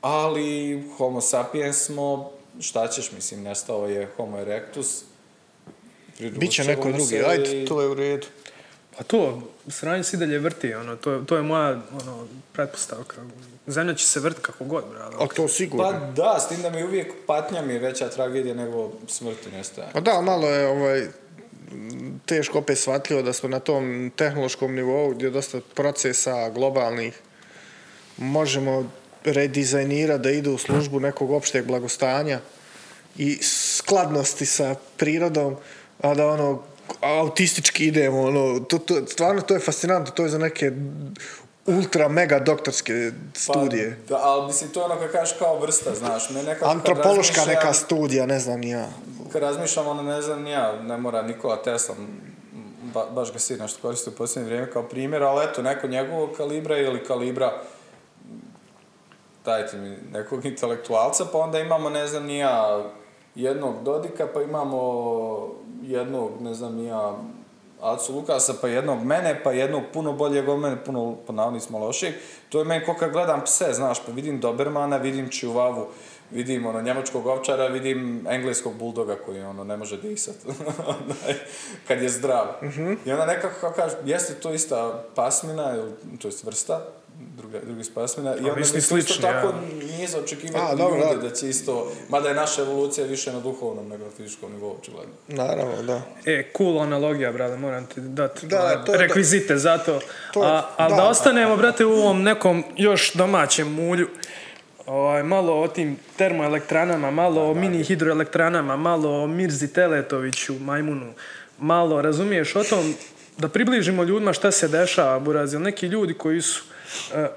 ali homo sapiens smo, šta ćeš, mislim, nestao je homo erectus, Biće neko drugi, se ajde, to je u redu. Pa to, sranje se i dalje vrti, ono, to, je- to je moja ono, pretpostavka. Zemlja će se vrti kako god, brale. A to sigurno. Pa da, s tim da mi uvijek patnja mi je veća tragedija nego smrti nestaje. Pa da, malo je ovaj, teško opet shvatljivo da smo na tom tehnološkom nivou gdje je dosta procesa globalnih možemo redizajnirati da idu u službu nekog opšteg blagostanja i skladnosti sa prirodom, a da ono autistički idemo, ono, to, to, stvarno to je fascinantno, to je za neke ultra mega doktorske studije. Pa, da, ali mislim, to je ono kad kažeš kao vrsta, znaš, me nekako Antropološka neka studija, ne znam ni ja. Kad razmišljam, ono, ne znam, ni ja, ne mora Nikola Tesla, ba, baš ga svi nešto koristi u posljednje vrijeme kao primjer, ali eto, neko njegovog kalibra ili kalibra, dajte mi nekog intelektualca, pa onda imamo, ne znam, ni ja, jednog Dodika, pa imamo jednog, ne znam, ja, Acu Lukasa, pa jednog mene, pa jednog puno boljeg od mene, puno, po navodnicima lošijeg. To je meni ko kad gledam pse, znaš, pa vidim Dobermana, vidim Čuvavu, vidim ono njemačkog ovčara, vidim engleskog buldoga koji ono ne može disat kad je zdrav. I onda nekako kao kaže, jeste to ista pasmina, to jest vrsta, druga, drugi s pasmina, i onda mislim, mislim isto tako ja. nije za očekivati ljude da. da će isto, mada je naša evolucija više na duhovnom nego na fizičkom nivou, očigledno. Naravno, da. E, cool analogija, brate, moram ti dati Da, to je- rekvizite za to. To je- A, ali da, da. ostanemo, brate, u ovom nekom još domaćem mulju. Ovaj, malo o tim termoelektranama, malo o mini hidroelektranama, malo o Mirzi Teletoviću, Majmunu, malo razumiješ o tom da približimo ljudima šta se dešava, jer neki ljudi koji su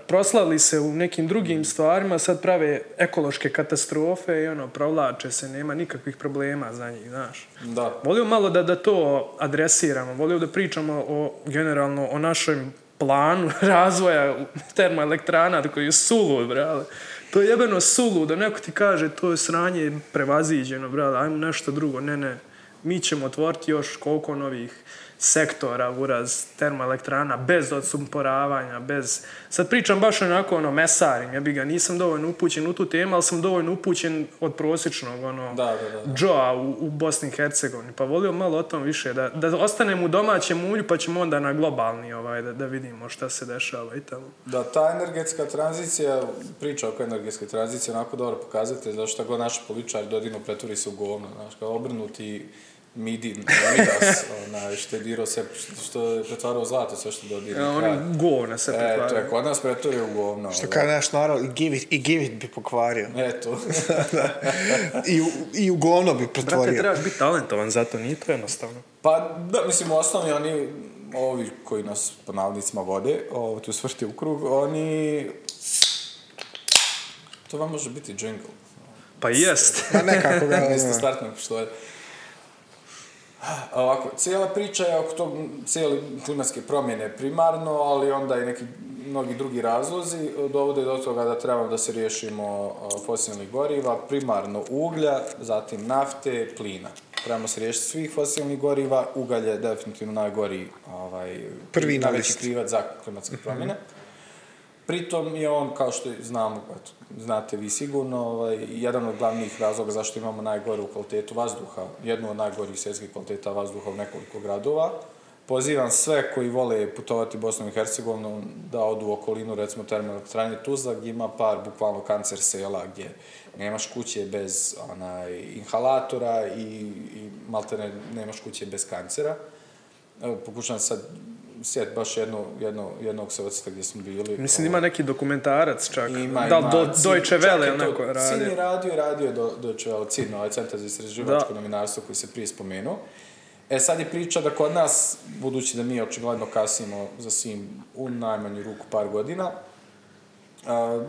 proslavili se u nekim drugim stvarima, sad prave ekološke katastrofe i ono, provlače se, nema nikakvih problema za njih, znaš. Da. Volio malo da, da to adresiramo, volio da pričamo o, generalno o našem planu razvoja termoelektrana koji je sulud, brale. To je jebeno sulud, da neko ti kaže to je sranje prevaziđeno, brale, ajmo nešto drugo, ne, ne. Mi ćemo otvoriti još koliko novih sektora uraz termoelektrana bez odsumporavanja, bez... Sad pričam baš onako ono mesarim, ja bi ga nisam dovoljno upućen u tu temu, ali sam dovoljno upućen od prosječnog ono Da, da, da. U, u Bosni i Hercegovini. Pa volio malo o tom više, da, da ostanemo u domaćem ulju pa ćemo onda na globalni ovaj, da, da vidimo šta se dešava i tamo. Da, ta energetska tranzicija, priča oko energetske tranzicije, onako dobro pokazatelj, zašto god naš političar dodino pretvori se u govno, znaš, kao obrnuti Midin, Midas, onaj, što je dirao se, što je pretvarao zlato sve što dodira. Ja, oni govne se E, to je pretvaraju. kod nas pretvorio u govno. Što kaže naš narod, i give it, i give it bi pokvario. Eto. I, u, I u govno bi Brate, pretvorio. trebaš biti talentovan za to, nije to jednostavno. Pa, da, mislim, u osnovi oni, ovi koji nas po navodnicima vode, ovo, tu svrti u krug, oni... To vam može biti jingle. Pa jest. Ma nekako ga... Ono, startno što je. Ovako, cijela priča je oko tog, cijele klimatske promjene primarno, ali onda i neki mnogi drugi razlozi dovode do toga da trebamo da se riješimo fosilnih goriva, primarno uglja, zatim nafte, plina. Trebamo se riješiti svih fosilnih goriva, ugalj je definitivno najgori, ovaj, Prvi na najveći krivac za klimatske promjene. Pritom je on, kao što znamo, znate vi sigurno, ovaj, jedan od glavnih razloga zašto imamo najgoru kvalitetu vazduha, jednu od najgorih svjetskih kvaliteta vazduha u nekoliko gradova. Pozivam sve koji vole putovati Bosnom i Hercegovinom da odu u okolinu, recimo termoelektrane Tuzla, gdje ima par bukvalno kancer sela, gdje nemaš kuće bez onaj, inhalatora i, i maltene nemaš kuće bez kancera. Evo, pokušam sad sjet baš jedno, jedno, jednog odsjeta gdje smo bili. Mislim, ima neki dokumentarac čak. Ima, da li do, Deutsche Welle to- neko Cin je radi. radio, radio do, Deutsche Welle, Cin, ovaj centar za istraživačko novinarstvo koji se prije spomenuo. E sad je priča da kod nas, budući da mi očigledno kasimo za svim u najmanju ruku par godina, a,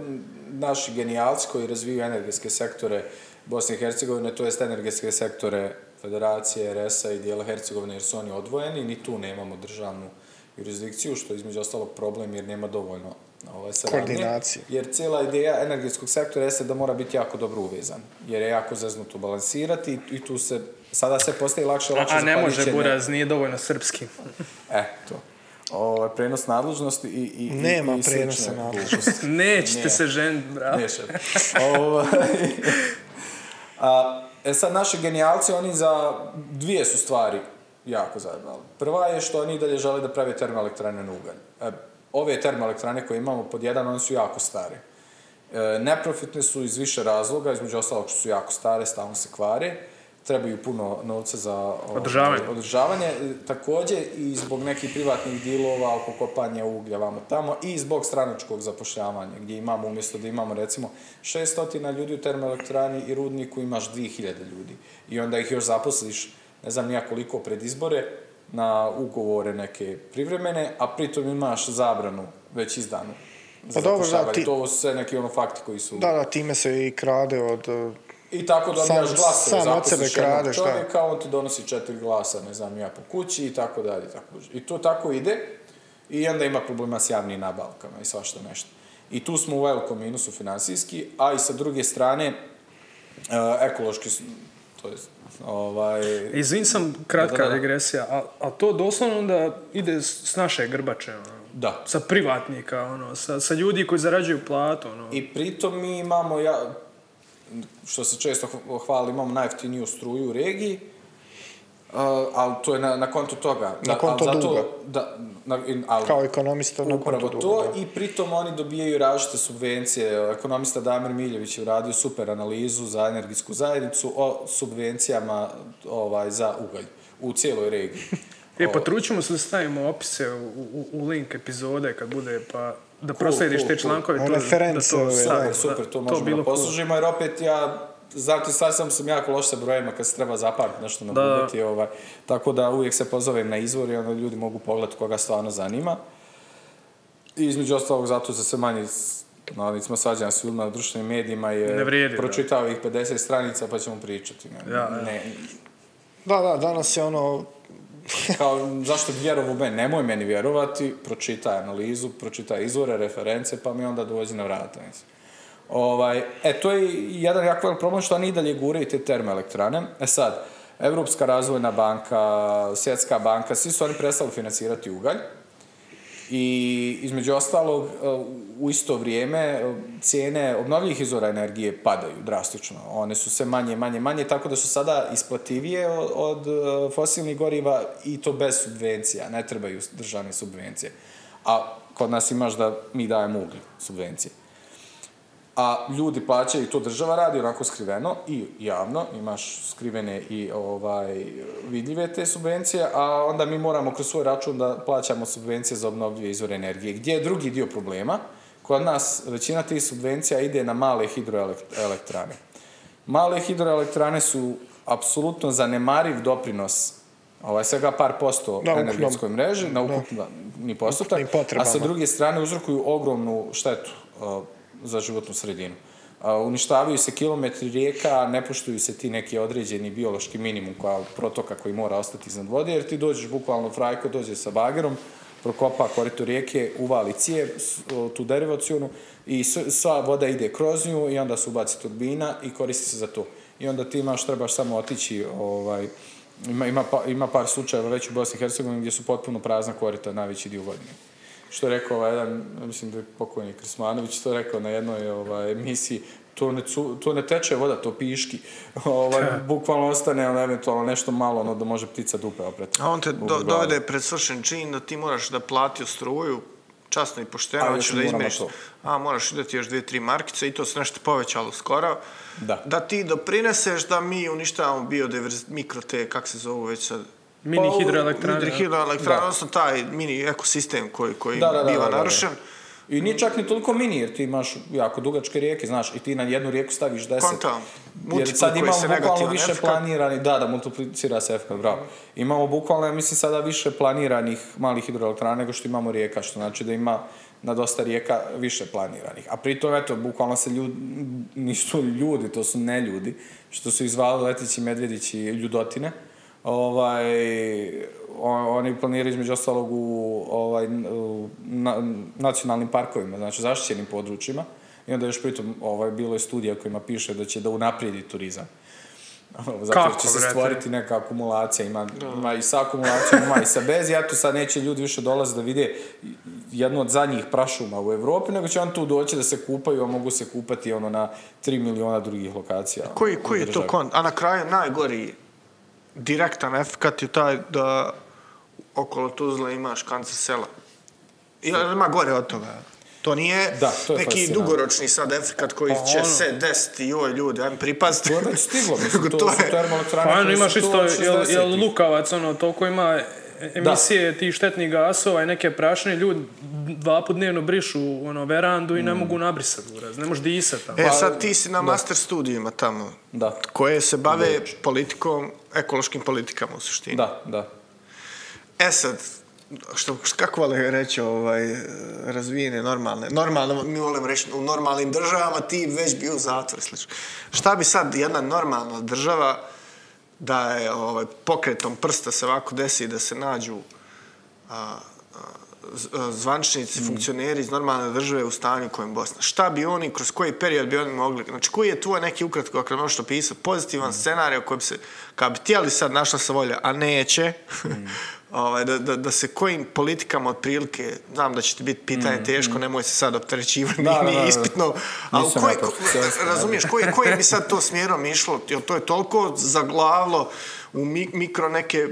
naši genijalci koji razviju energetske sektore Bosne i Hercegovine, to jest energetske sektore Federacije, RS-a i dijela Hercegovine, jer su oni odvojeni, ni tu nemamo državnu jurisdikciju, što je između ostalog problem jer nema dovoljno ovaj, saradnje. Koordinacije. Jer cijela ideja energetskog sektora jeste da mora biti jako dobro uvezan, jer je jako zeznuto balansirati i, tu se, sada se postaje lakše, lakše A ne može Buraz, nije dovoljno srpski. E, to. Ovo, prenos nadležnosti i, i, Nema i, i prenosa nadležnosti. Nećete se ženiti, bravo. Šef. Ovaj, a, e sad, naši genijalci, oni za dvije su stvari jako zajebali. Prva je što oni dalje žele da prave termoelektrane na ugalj. E, ove termoelektrane koje imamo pod jedan, one su jako stare. E, neprofitne su iz više razloga, između ostalog što su jako stare, stalno se kvare, trebaju puno novca za ovaj, Održavanje. održavanje. E, Također i zbog nekih privatnih dilova oko kopanja uglja vamo tamo i zbog stranačkog zapošljavanja gdje imamo umjesto da imamo recimo 600 ljudi u termoelektrani i rudniku imaš 2000 ljudi i onda ih još zaposliš ne znam nija koliko pred izbore na ugovore neke privremene, a pritom imaš zabranu već izdanu. Pa dobro, da, ti- To su sve neki ono fakti koji su... Da, da, time se i krade od... uh, I tako dobijaš glasove, sam od sebe kradeš, da. čovjeka, on ti donosi četiri glasa, ne znam, ja po kući i tako dalje. Tako. I to tako ide i onda ima problema s javnim nabavkama i svašta nešto. I tu smo u velikom minusu financijski, a i sa druge strane, e, ekološki, to jest, ovaj... Izvin sam kratka Da, da, regresija, a, a to doslovno onda ide s, naše grbače, ono. Da. Sa privatnika, ono, sa, sa ljudi koji zarađuju platu, ono. I pritom mi imamo, ja, što se često h- hvali, imamo najjeftiniju struju u regiji, uh, ali to je na, na kontu toga. Na konto ali zato- duga. Da, na, in, ali, Kao ekonomista na Upravo kontu to duga, da. i pritom oni dobijaju različite subvencije. Ekonomista Damir Miljević je uradio super analizu za energetsku zajednicu o subvencijama ovaj, za ugalj u cijeloj regiji. E, potrućimo se da stavimo opise u, u, u link epizode kad bude, pa da proslediš cool, te cool. člankove. To- da to ove, da. Super, to možemo bilo da cool. poslužimo, jer opet ja, znate, sad sam, sam jako loš sa brojima kad se treba zapamtiti nešto Da. nabudati, ovaj, tako da uvijek se pozovem na izvor i onda ljudi mogu pogledati koga stvarno zanima. I između ostalog zato za sve manje na licima svađana s ljudima na društvenim medijima je Ne vrijedi, da. pročitao ih 50 stranica pa ćemo pričati. Ne, Ja, ja. ne, Da, da, danas je ono... kao, zašto bi vjerovao u mene? Nemoj meni vjerovati, pročitaj analizu, pročitaj izvore, reference, pa mi onda dođi na vrata. Mislim. Ovaj, e, to je jedan jako velik problem što oni i dalje guraju te termoelektrane. E sad, Europska razvojna banka, Svjetska banka, svi su oni prestali financirati ugalj. I između ostalog, u isto vrijeme e, cijene obnovljivih izvora energije padaju drastično. One su sve manje, manje, manje, tako da su sada isplativije od, e, fosilnih goriva i to bez subvencija. Ne trebaju državne subvencije. A kod nas imaš da mi dajemo uglj subvencije. A ljudi plaćaju, to država radi onako skriveno i javno, imaš skrivene i ovaj, vidljive te subvencije, a onda mi moramo kroz svoj račun da plaćamo subvencije za obnovljive izvore energije. Gdje je drugi dio problema? Kod nas većina tih subvencija ide na male hidroelektrane. Male hidroelektrane su apsolutno zanemariv doprinos ovaj, svega par posto Na energetskoj mreži, na ukupni postotak, a sa druge strane uzrokuju ogromnu štetu za životnu sredinu. Uništavaju se kilometri rijeka, ne poštuju se ti neki određeni biološki minimum koja, protoka koji mora ostati iznad vode, jer ti dođeš bukvalno frajko, dođe sa bagerom, prokopa korito rijeke, uvali o, tu derivacijonu i sva voda ide kroz nju i onda se ubaci turbina i koristi se za to. I onda ti imaš, trebaš samo otići, ovaj, ima, ima, pa, ima par slučajeva već u Bosni i Hercegovini gdje su potpuno prazna korita najveći dio godine. Što je rekao ovaj jedan, mislim da je pokojni Krismanović, to je rekao na jednoj ovaj, emisiji, to ne, cu, to ne teče voda, to piški. ovaj, bukvalno ostane ono, eventualno nešto malo, ono da može ptica dupe opret. A on te do, dovede pred svršen čin da ti moraš da platio struju, časno i pošteno, A, hoćeš da izmiriš. A, moraš dati još dvije, tri markice i to se nešto povećalo skoro. Da. Da ti doprineseš da mi uništavamo biodiverzitet, mikro te, kak se zovu već sad, Mini Pa, hidroelektrane. Mini hidroelektrane, Da. odnosno taj mini ekosistem koji, koji Da, da, da, biva narušen. I nije čak ni toliko mini, jer ti imaš jako dugačke rijeke, znaš, i ti na jednu rijeku staviš deset. Kontam. Jer sad imamo bukvalno više efekt. planirani, da, da, multiplicira se efekt, bravo. Imamo bukvalno, ja mislim, sada više planiranih malih hidroelektrana nego što imamo rijeka, što znači da ima na dosta rijeka više planiranih. A pritom, eto, bukvalno se ljudi, nisu ljudi, to su ne ljudi, što su izvali leteći medvjedići ljudotine. Ovaj, oni planiraju između ostalog u ovaj, na- nacionalnim parkovima, znači zaštićenim područjima. I onda još pritom ovaj, bilo je studija kojima piše da će da unaprijedi turizam. Zato jer Kako, će se stvoriti neka akumulacija, ima, ima i sa akumulacijom, ima i sa bez, i eto sad neće ljudi više dolaziti da vide jednu od zadnjih prašuma u Europi, nego će on tu doći da se kupaju, a mogu se kupati ono na 3 miliona drugih lokacija. Koji, koji je to kon? A na kraju najgori direktan efekt je taj da okolo Tuzle imaš kancer sela. Ili ima gore od toga? To nije Da, to je neki fascinantno. dugoročni sad efekt koji Pa će ono- se desiti, joj ljudi, ajme pripaziti. To je već stiglo, mislim, to, to su je- termoelektrane Pa ono imaš su isto, jel, jel 60-ih. Lukavac, ono, toliko ima emisije tih štetnih gasova i neke prašine, ljudi dva put dnevno brišu ono, verandu i ne Mm. mogu nabrisati uraz, ne možeš disati tamo. E, sad ti si na master studijima tamo, Da, koje se bave politikom, ekološkim politikama u suštini. da, da. E sad, što, kako vole reći ovaj, razvijene, normalne, normalno, mi volim reći, u normalnim državama ti već bio u zatvoru, slično. Šta bi sad jedna normalna država da je ovaj, pokretom prsta se ovako desi da se nađu a, a, z- a, zvaničnici, funkcioneri iz normalne države u stanju u kojem Bosna. Šta bi oni, kroz koji period bi oni mogli, znači koji je tvoj neki ukratko, ako možeš opisati, pozitivan scenarij u kojem se, kad bi htjeli sad našla se volja, a neće, ovaj, da, da, da se kojim politikama otprilike, znam da će ti biti pitanje teško, nemoj se sad opterećivati, nije ispitno, ali koji, da. razumiješ, koji, koji bi sad to smjerom išlo, jer to je toliko zaglavilo u mi- mikro neke,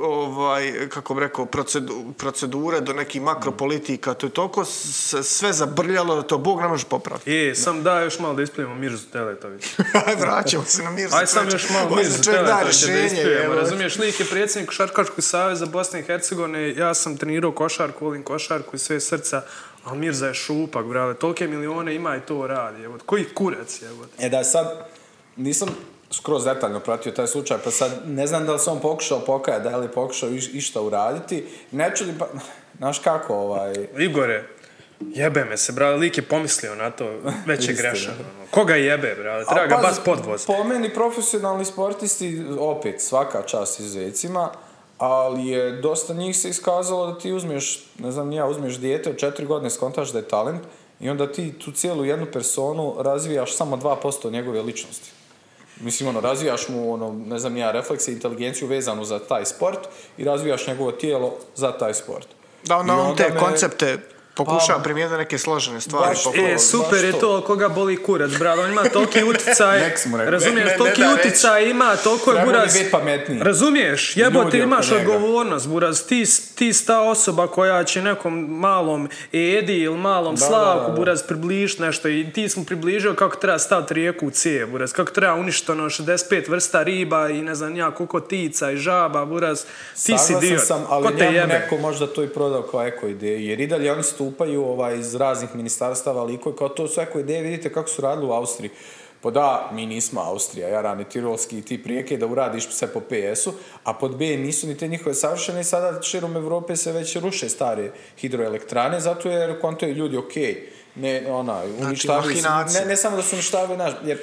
ovaj, kako bi rekao, procedu- procedure do nekih makropolitika, to je toliko sve zabrljalo da to Bog ne može popraviti. Je, sam da još malo da ispljujemo Mirzu Teletović. Aj, vraćamo se na mir. Aj sam još malo Mirzu Teletovića da evo. Razumiješ, lik je predsjednik Košarkaškog saveza Bosne i Hercegovine, ja sam trenirao košarku, volim košarku i sve srca, ali Mirza je šupak, brale, tolike milione ima i to radi, evo, koji kurac je, evo. E da, sad, nisam skroz detaljno pratio taj slučaj, pa sad ne znam da li se on pokušao pokajati, da li je pokušao iš, išta uraditi. Ne čudim, pa, znaš kako, ovaj, Igore, jebe me se, brale, lik je pomislio na to, već je grešan. ono. Koga jebe, brale, treba ga pazi, bas podvoz. Po meni profesionalni sportisti, opet, svaka čast izvecima, ali je dosta njih se iskazalo da ti uzmeš, ne znam, ja, uzmeš dijete od četiri godine, skontaš da je talent i onda ti tu cijelu jednu personu razvijaš samo 2% njegove ličnosti. Mislim, ono, razvijaš mu, ono, ne znam, ja, reflekse, inteligenciju vezanu za taj sport i razvijaš njegovo tijelo za taj sport. Da, I on te me- koncepte pokušava Pa, primijeniti neke složene stvari. baš. E, super je to, koga boli kurac, brale, on ima toliki si rekao. razumiješ, Ne, ne, toliki ne da reći. uticaj ima, toliko je buraz, razumiješ, jebote, imaš odgovornost, buraz, ti, ti si ta osoba koja će nekom malom Edi ili malom Da, Slavku, da, da. buraz, približiti nešto i ti smo približio kako treba staviti rijeku u cijev, buraz, kako treba uništiti ono 65 vrsta riba i ne znam ja koliko tica i žaba, buraz, ti si Saglasan dio, sam, ali ko te njemu jebe? neko možda to i prodao kao eko ideju, jer i dalje oni stupaju ovaj, iz raznih ministarstava liko kao to su eko ideje, vidite kako su radili u Austriji. Pa da, mi nismo Austrija, ja rani Tirolski i ti prijeke da uradiš sve po PS-u, a pod B nisu ni te njihove savršene i sada širom Evrope se već ruše stare hidroelektrane, zato jer kontoju ljudi, ok, ne, ona, uništavaju, mahinacije. ne, ne samo da su uništavaju naš, jer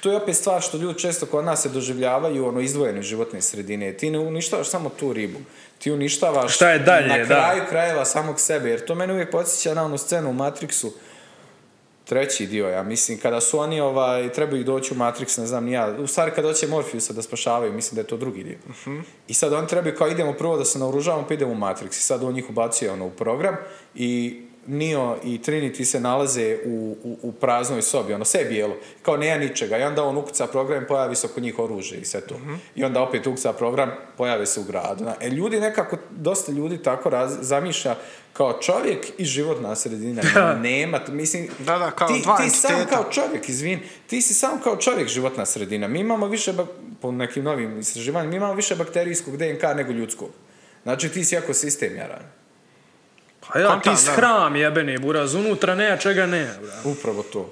to je opet stvar što ljudi često kod nas se doživljavaju ono izdvojene životne sredine. Ti ne uništavaš samo tu ribu. Ti uništavaš Šta je dalje, na da. kraju krajeva samog sebe. Jer to mene uvijek podsjeća na onu scenu u Matrixu. Treći dio, ja mislim, kada su oni ovaj, trebaju doći u Matrix, ne znam ni ja, u stvari kada doće Morphiusa da spašavaju, mislim da je to drugi dio. I sad oni trebaju kao idemo prvo da se naoružavamo pa idemo u Matrix. I sad on njih ubacuje ono u program i Neo i Trinity se nalaze u, u, u praznoj sobi, ono sve bijelo, kao nema ničega. I onda on ukuca program i pojavi se oko njih oružje i sve to. I onda opet ukuca program, pojave se u gradu. E, ljudi nekako, dosta ljudi tako raz, zamišlja kao čovjek i životna sredina. Nema, t- mislim, Da, da, kao ti, dva ti sam kao čovjek, izvin, ti si sam kao čovjek životna sredina. Mi imamo više, bak- po nekim novim istraživanjima, mi imamo više bakterijskog DNK nego ljudskog. Znači ti si jako sistem, jaran. Pa ja, ti si da. hram jebeni, buraz, unutra nema čega nema, brale. Upravo to.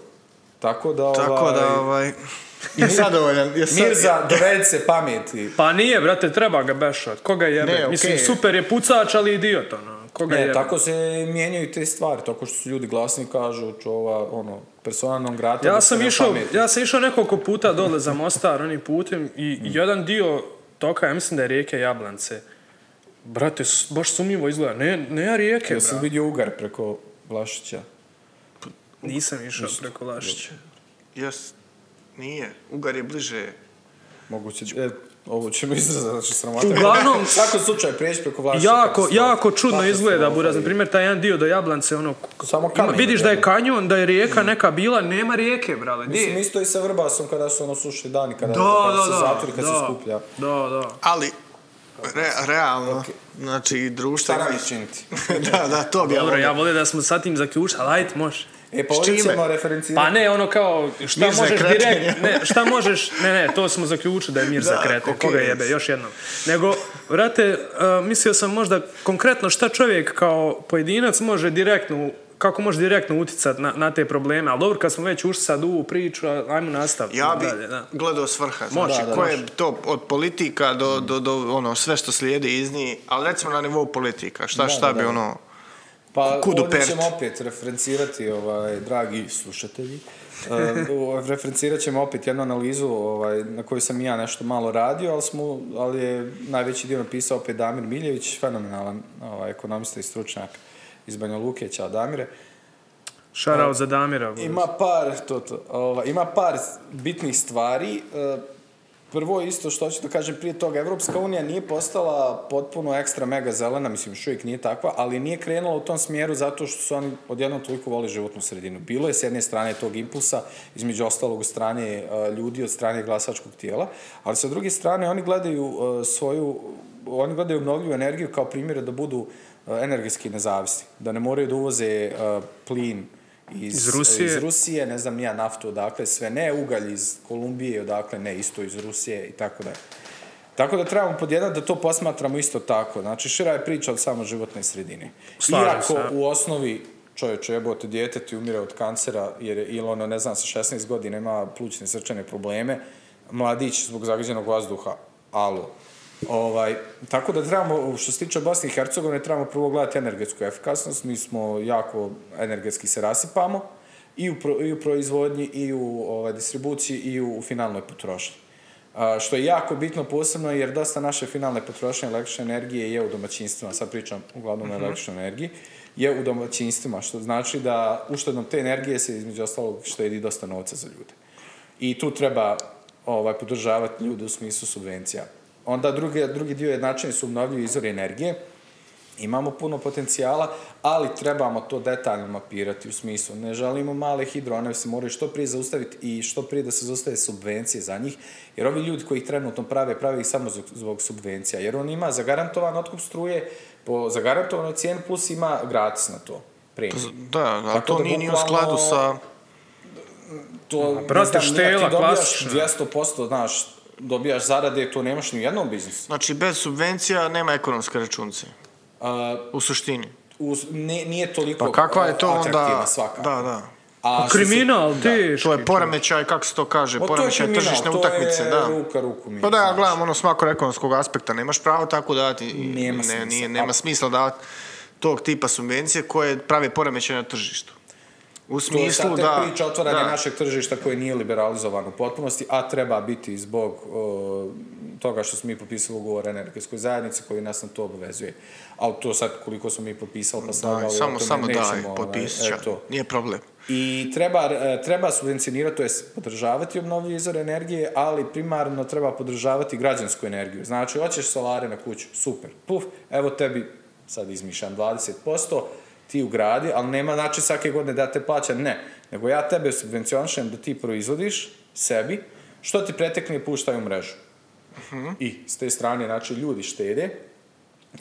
Tako da, Tako ovaj, da, ovaj... Je zadovoljan. Je sad- Mirza, dovedi se pameti. Pa nije, brate, treba ga bešat. Koga jebe? Ne, okej. Mislim, super je pucač, ali idiot, ono. Koga Ne, jebe? tako se mijenjaju te stvari, tako što su ljudi glasni i kažu čova, ono, persona non grata. Ja sam ne išao, ja sam išao nekoliko puta dole za Mostar onim putem i Mm. jedan dio toka, ja mislim da je rijeke Jablance. Brate, baš sumnjivo izgleda. Ne, ne rijeke, Jesi bra. vidio Ugar preko Vlašića? Nisam išao preko Lašića. Jes, nije. Ugar je bliže. Moguće, e, ovo ćemo izrazati, znači sramota. Uglavnom- U svakom slučaju prijeći preko Vlašića. Jako, katastrofa. jako čudno izgleda, Katastrofa Buraz. Na je. primjer, taj jedan dio do Jablance, ono... k- Samo ima- kamen vidiš da je kanjon, da je rijeka neka bila, nema rijeke, brale. Di Mislim, je? isto i sa Vrbasom kada su ono sušli dani, kada, Da, kada da, se da. zatvori, kad da, se skuplja. Da, da. Ali, re, realno, znači društvo... Šta nam činiti? da, da, to bi ja Dobro, volio. ja volim da smo sa tim zaključili, ali ajde, može. E, pa ovdje ćemo referencirati. Pa ne, ono kao, šta Mir za možeš kretenje. direkt, ne, šta možeš, ne, ne, to smo zaključili da je mir za Da, krete, okej. koga jebe, još jednom. Nego, vrate, uh, mislio sam možda konkretno šta čovjek kao pojedinac može direktno, kako može direktno utjecati na, na te probleme, ali dobro, kad smo već ušli sad u ovu priču, ajmo nastaviti. Ja bi dalje, da. gledao svrha. Znači, da, koje može. to od politika do, do, do ono, sve što slijedi iz njih, ali recimo na nivou politika. Šta, Da, šta da, bi da. ono... Pa Kudu ovdje ćemo opet referencirati, ovaj, dragi slušatelji, uh, referencirat ćemo opet jednu analizu ovaj, na kojoj sam i ja nešto malo radio, ali, smo, ali je najveći dio napisao opet Damir Miljević, fenomenalan ovaj, ekonomista i stručnjak iz Banja Luke, ćao Damire. Šarao za Damira. Ima par, to, to, ovaj, ima par bitnih stvari. E, Prvo isto što hoću da kažem prije toga, Evropska unija nije postala potpuno ekstra mega zelena, mislim još uvijek nije takva, ali nije krenula u tom smjeru zato što su oni odjednom toliko voli životnu sredinu. Bilo je s jedne strane tog impulsa, između ostalog od strane e, ljudi, od strane glasačkog tijela, ali sa druge strane oni gledaju e, svoju, oni gledaju obnovljivu energiju kao primjere da budu e, energetski nezavisni, da ne moraju da uvoze e, plin iz, Iz Rusije. iz Rusije, ne znam nija naftu odakle, sve ne, ugalj iz Kolumbije, odakle ne, isto iz Rusije i tako da. Tako da trebamo podjedati da to posmatramo isto tako. Znači, šira je priča od samo životne sredine. Slažem Iako se. u osnovi čovječe jebote dijete ti umire od kancera jer je, ili ono, ne znam, sa 16 godina ima plućne srčane probleme, mladić zbog zagađenog vazduha, alo. Ovaj, tako da trebamo, što se tiče Bosne i Hercegovine, trebamo prvo gledati energetsku efikasnost. Mi smo jako energetski se rasipamo i u, pro, i u proizvodnji, i u ovaj, distribuciji, i u, u finalnoj potrošnji. A, što je jako bitno posebno jer dosta naše finalne potrošnje električne energije je u domaćinstvima, sad pričam uglavnom o električnoj energiji, je u domaćinstvima, što znači da uštedom te energije se između ostalog štedi dosta novca za ljude. I tu treba ovaj, podržavati ljude u smislu subvencija. Onda drugi, drugi dio jednačine su obnovljivi izvori energije. Imamo puno potencijala, ali trebamo to detaljno mapirati u smislu. Ne želimo male hidro, one se moraju što prije zaustaviti i što prije da se zaustave subvencije za njih, jer ovi ljudi koji ih trenutno prave, prave ih samo zbog, subvencija, jer on ima zagarantovan otkup struje po zagarantovanoj cijeni plus ima gratis na to. Premiju. Da, ali Tako to da nije ni u skladu sa... to, brate, štela klasična. 200%, znaš, dobijaš zarade, to nemaš ni u jednom biznisu. Znači, bez subvencija nema ekonomske računice. A, U suštini. uz, ne, nije toliko Pa kakva je to onda... svaka. Da, da. A Kriminal, da. teški. To je poremećaj, kako se to kaže, Ma to je poremećaj kriminal, tržišne to utakmice, je da. ruka ruku mi. Pa da, ja gledam ono s makroekonomskog aspekta, nemaš pravo tako davati, i- Nema ne, smisla. nije, nema smisla davati tog tipa subvencije koje prave poremećaj na tržištu. U To je smislu sad tek da... priča otvaranja da. našeg tržišta koje nije liberalizovano u potpunosti, a treba biti zbog o, toga što smo mi potpisali ugovor o energetskoj zajednici koji nas na to obavezuje. Ali to sad koliko smo mi potpisali pa Da, o samo, samo daj, nećemo, potpisat ovaj, ću. eto. Nije problem. I treba, e, treba subvencionirati, to je podržavati obnovljive izvore energije, ali primarno treba podržavati građansku energiju. Znači, hoćeš solare na kuću, super, puf, evo tebi, sad izmišljam, 20%, ti ugradi, ali nema znači svake godine da te plaća, ne. Nego ja tebe subvencionišem da ti proizvodiš sebi, što ti pretekne i puštaj u mrežu. I s te strane, znači, ljudi štede,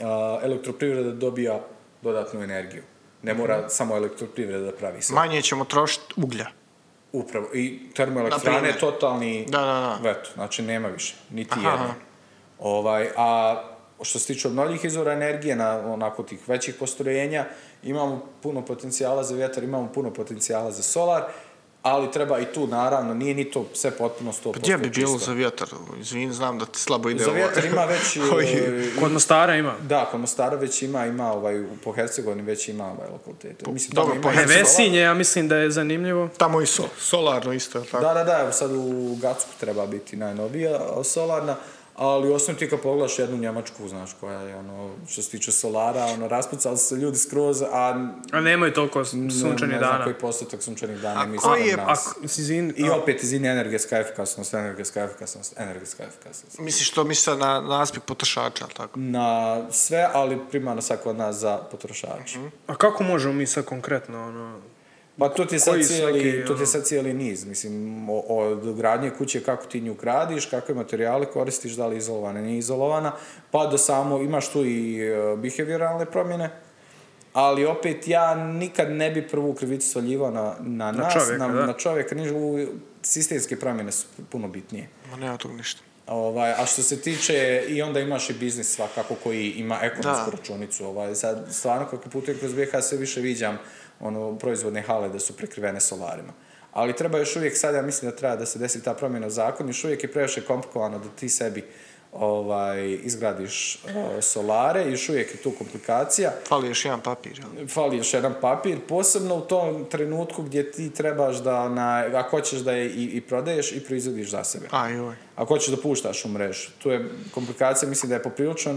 a, elektroprivreda dobija dodatnu energiju. Ne mora samo elektroprivreda da pravi sve. Manje ćemo trošiti uglja. Upravo. I termoelektrane Naprimjer. totalni Da, da, da. veto. Znači nema više. Niti Aha, jedna. aha. Ovaj, a što se tiče obnovljivih izvora energije na onako tih većih postrojenja, imamo puno potencijala za vjetar, imamo puno potencijala za solar, ali treba i tu, naravno, nije ni to sve potpuno 100% Pa Gdje bi bilo čisto. za vjetar? Izvin, znam da ti slabo ide Za vjetar ima već... E, Kod Mostara ima. Da, kod Mostara već ima, ima ovaj, po Hercegovini već ima ovaj lokalitet. Mislim, dobro, po Vesinje, ja mislim da je zanimljivo. Tamo i so, solarno isto, tako? Da, da, da, evo sad u Gacku treba biti najnovija solarna, ali osim ti kad pogledaš jednu Njemačku, znaš, koja je, ono, što se tiče solara, ono, raspucali su se ljudi skroz, a A nemaju toliko ne, sunčanih ne znam dana. koji postotak sunčanih dana A mi koji smo je- nas. Ako, izvin, I opet, izvini, energetska efikasnost, energetska efikasnost, energetska efikasnost. Misliš to misli sad na, na aspekt potrošača, tako? Na sve, ali primarno sad kod nas za potrošače. a kako možemo mi sad konkretno, ono, Pa to ti je sad cijeli, neki, to ti je ono- sad cijeli niz, mislim, od gradnje kuće, kako ti nju gradiš, kakve materijale koristiš, da li je izolovana, nije izolovana, pa do samo, imaš tu i e, behavioralne promjene, ali opet ja nikad ne bi prvu krivicu svaljivao na, na, nas, čovjeka, na, da. na čovjeka, sistemske promjene su puno bitnije. Ma nema tog ništa. Ovaj, a što se tiče, i onda imaš i biznis svakako koji ima ekonomsku Da. računicu. Ovaj, sad, stvarno, kako putujem kroz BiH, sve više viđam ono, proizvodne hale da su prekrivene solarima. Ali treba još uvijek, sad ja mislim da treba da se desi ta promjena u zakonu, još uvijek je previše komplikovano da ti sebi ovaj, izgradiš uh, solare, još uvijek je tu komplikacija. Fali još jedan papir, jel? Fali još jedan papir, posebno u tom trenutku gdje ti trebaš da, na, ako hoćeš da je i, i prodaješ i proizvodiš za sebe A, joj. ako hoćeš da puštaš u mrežu. Tu je komplikacija, mislim da je poprilično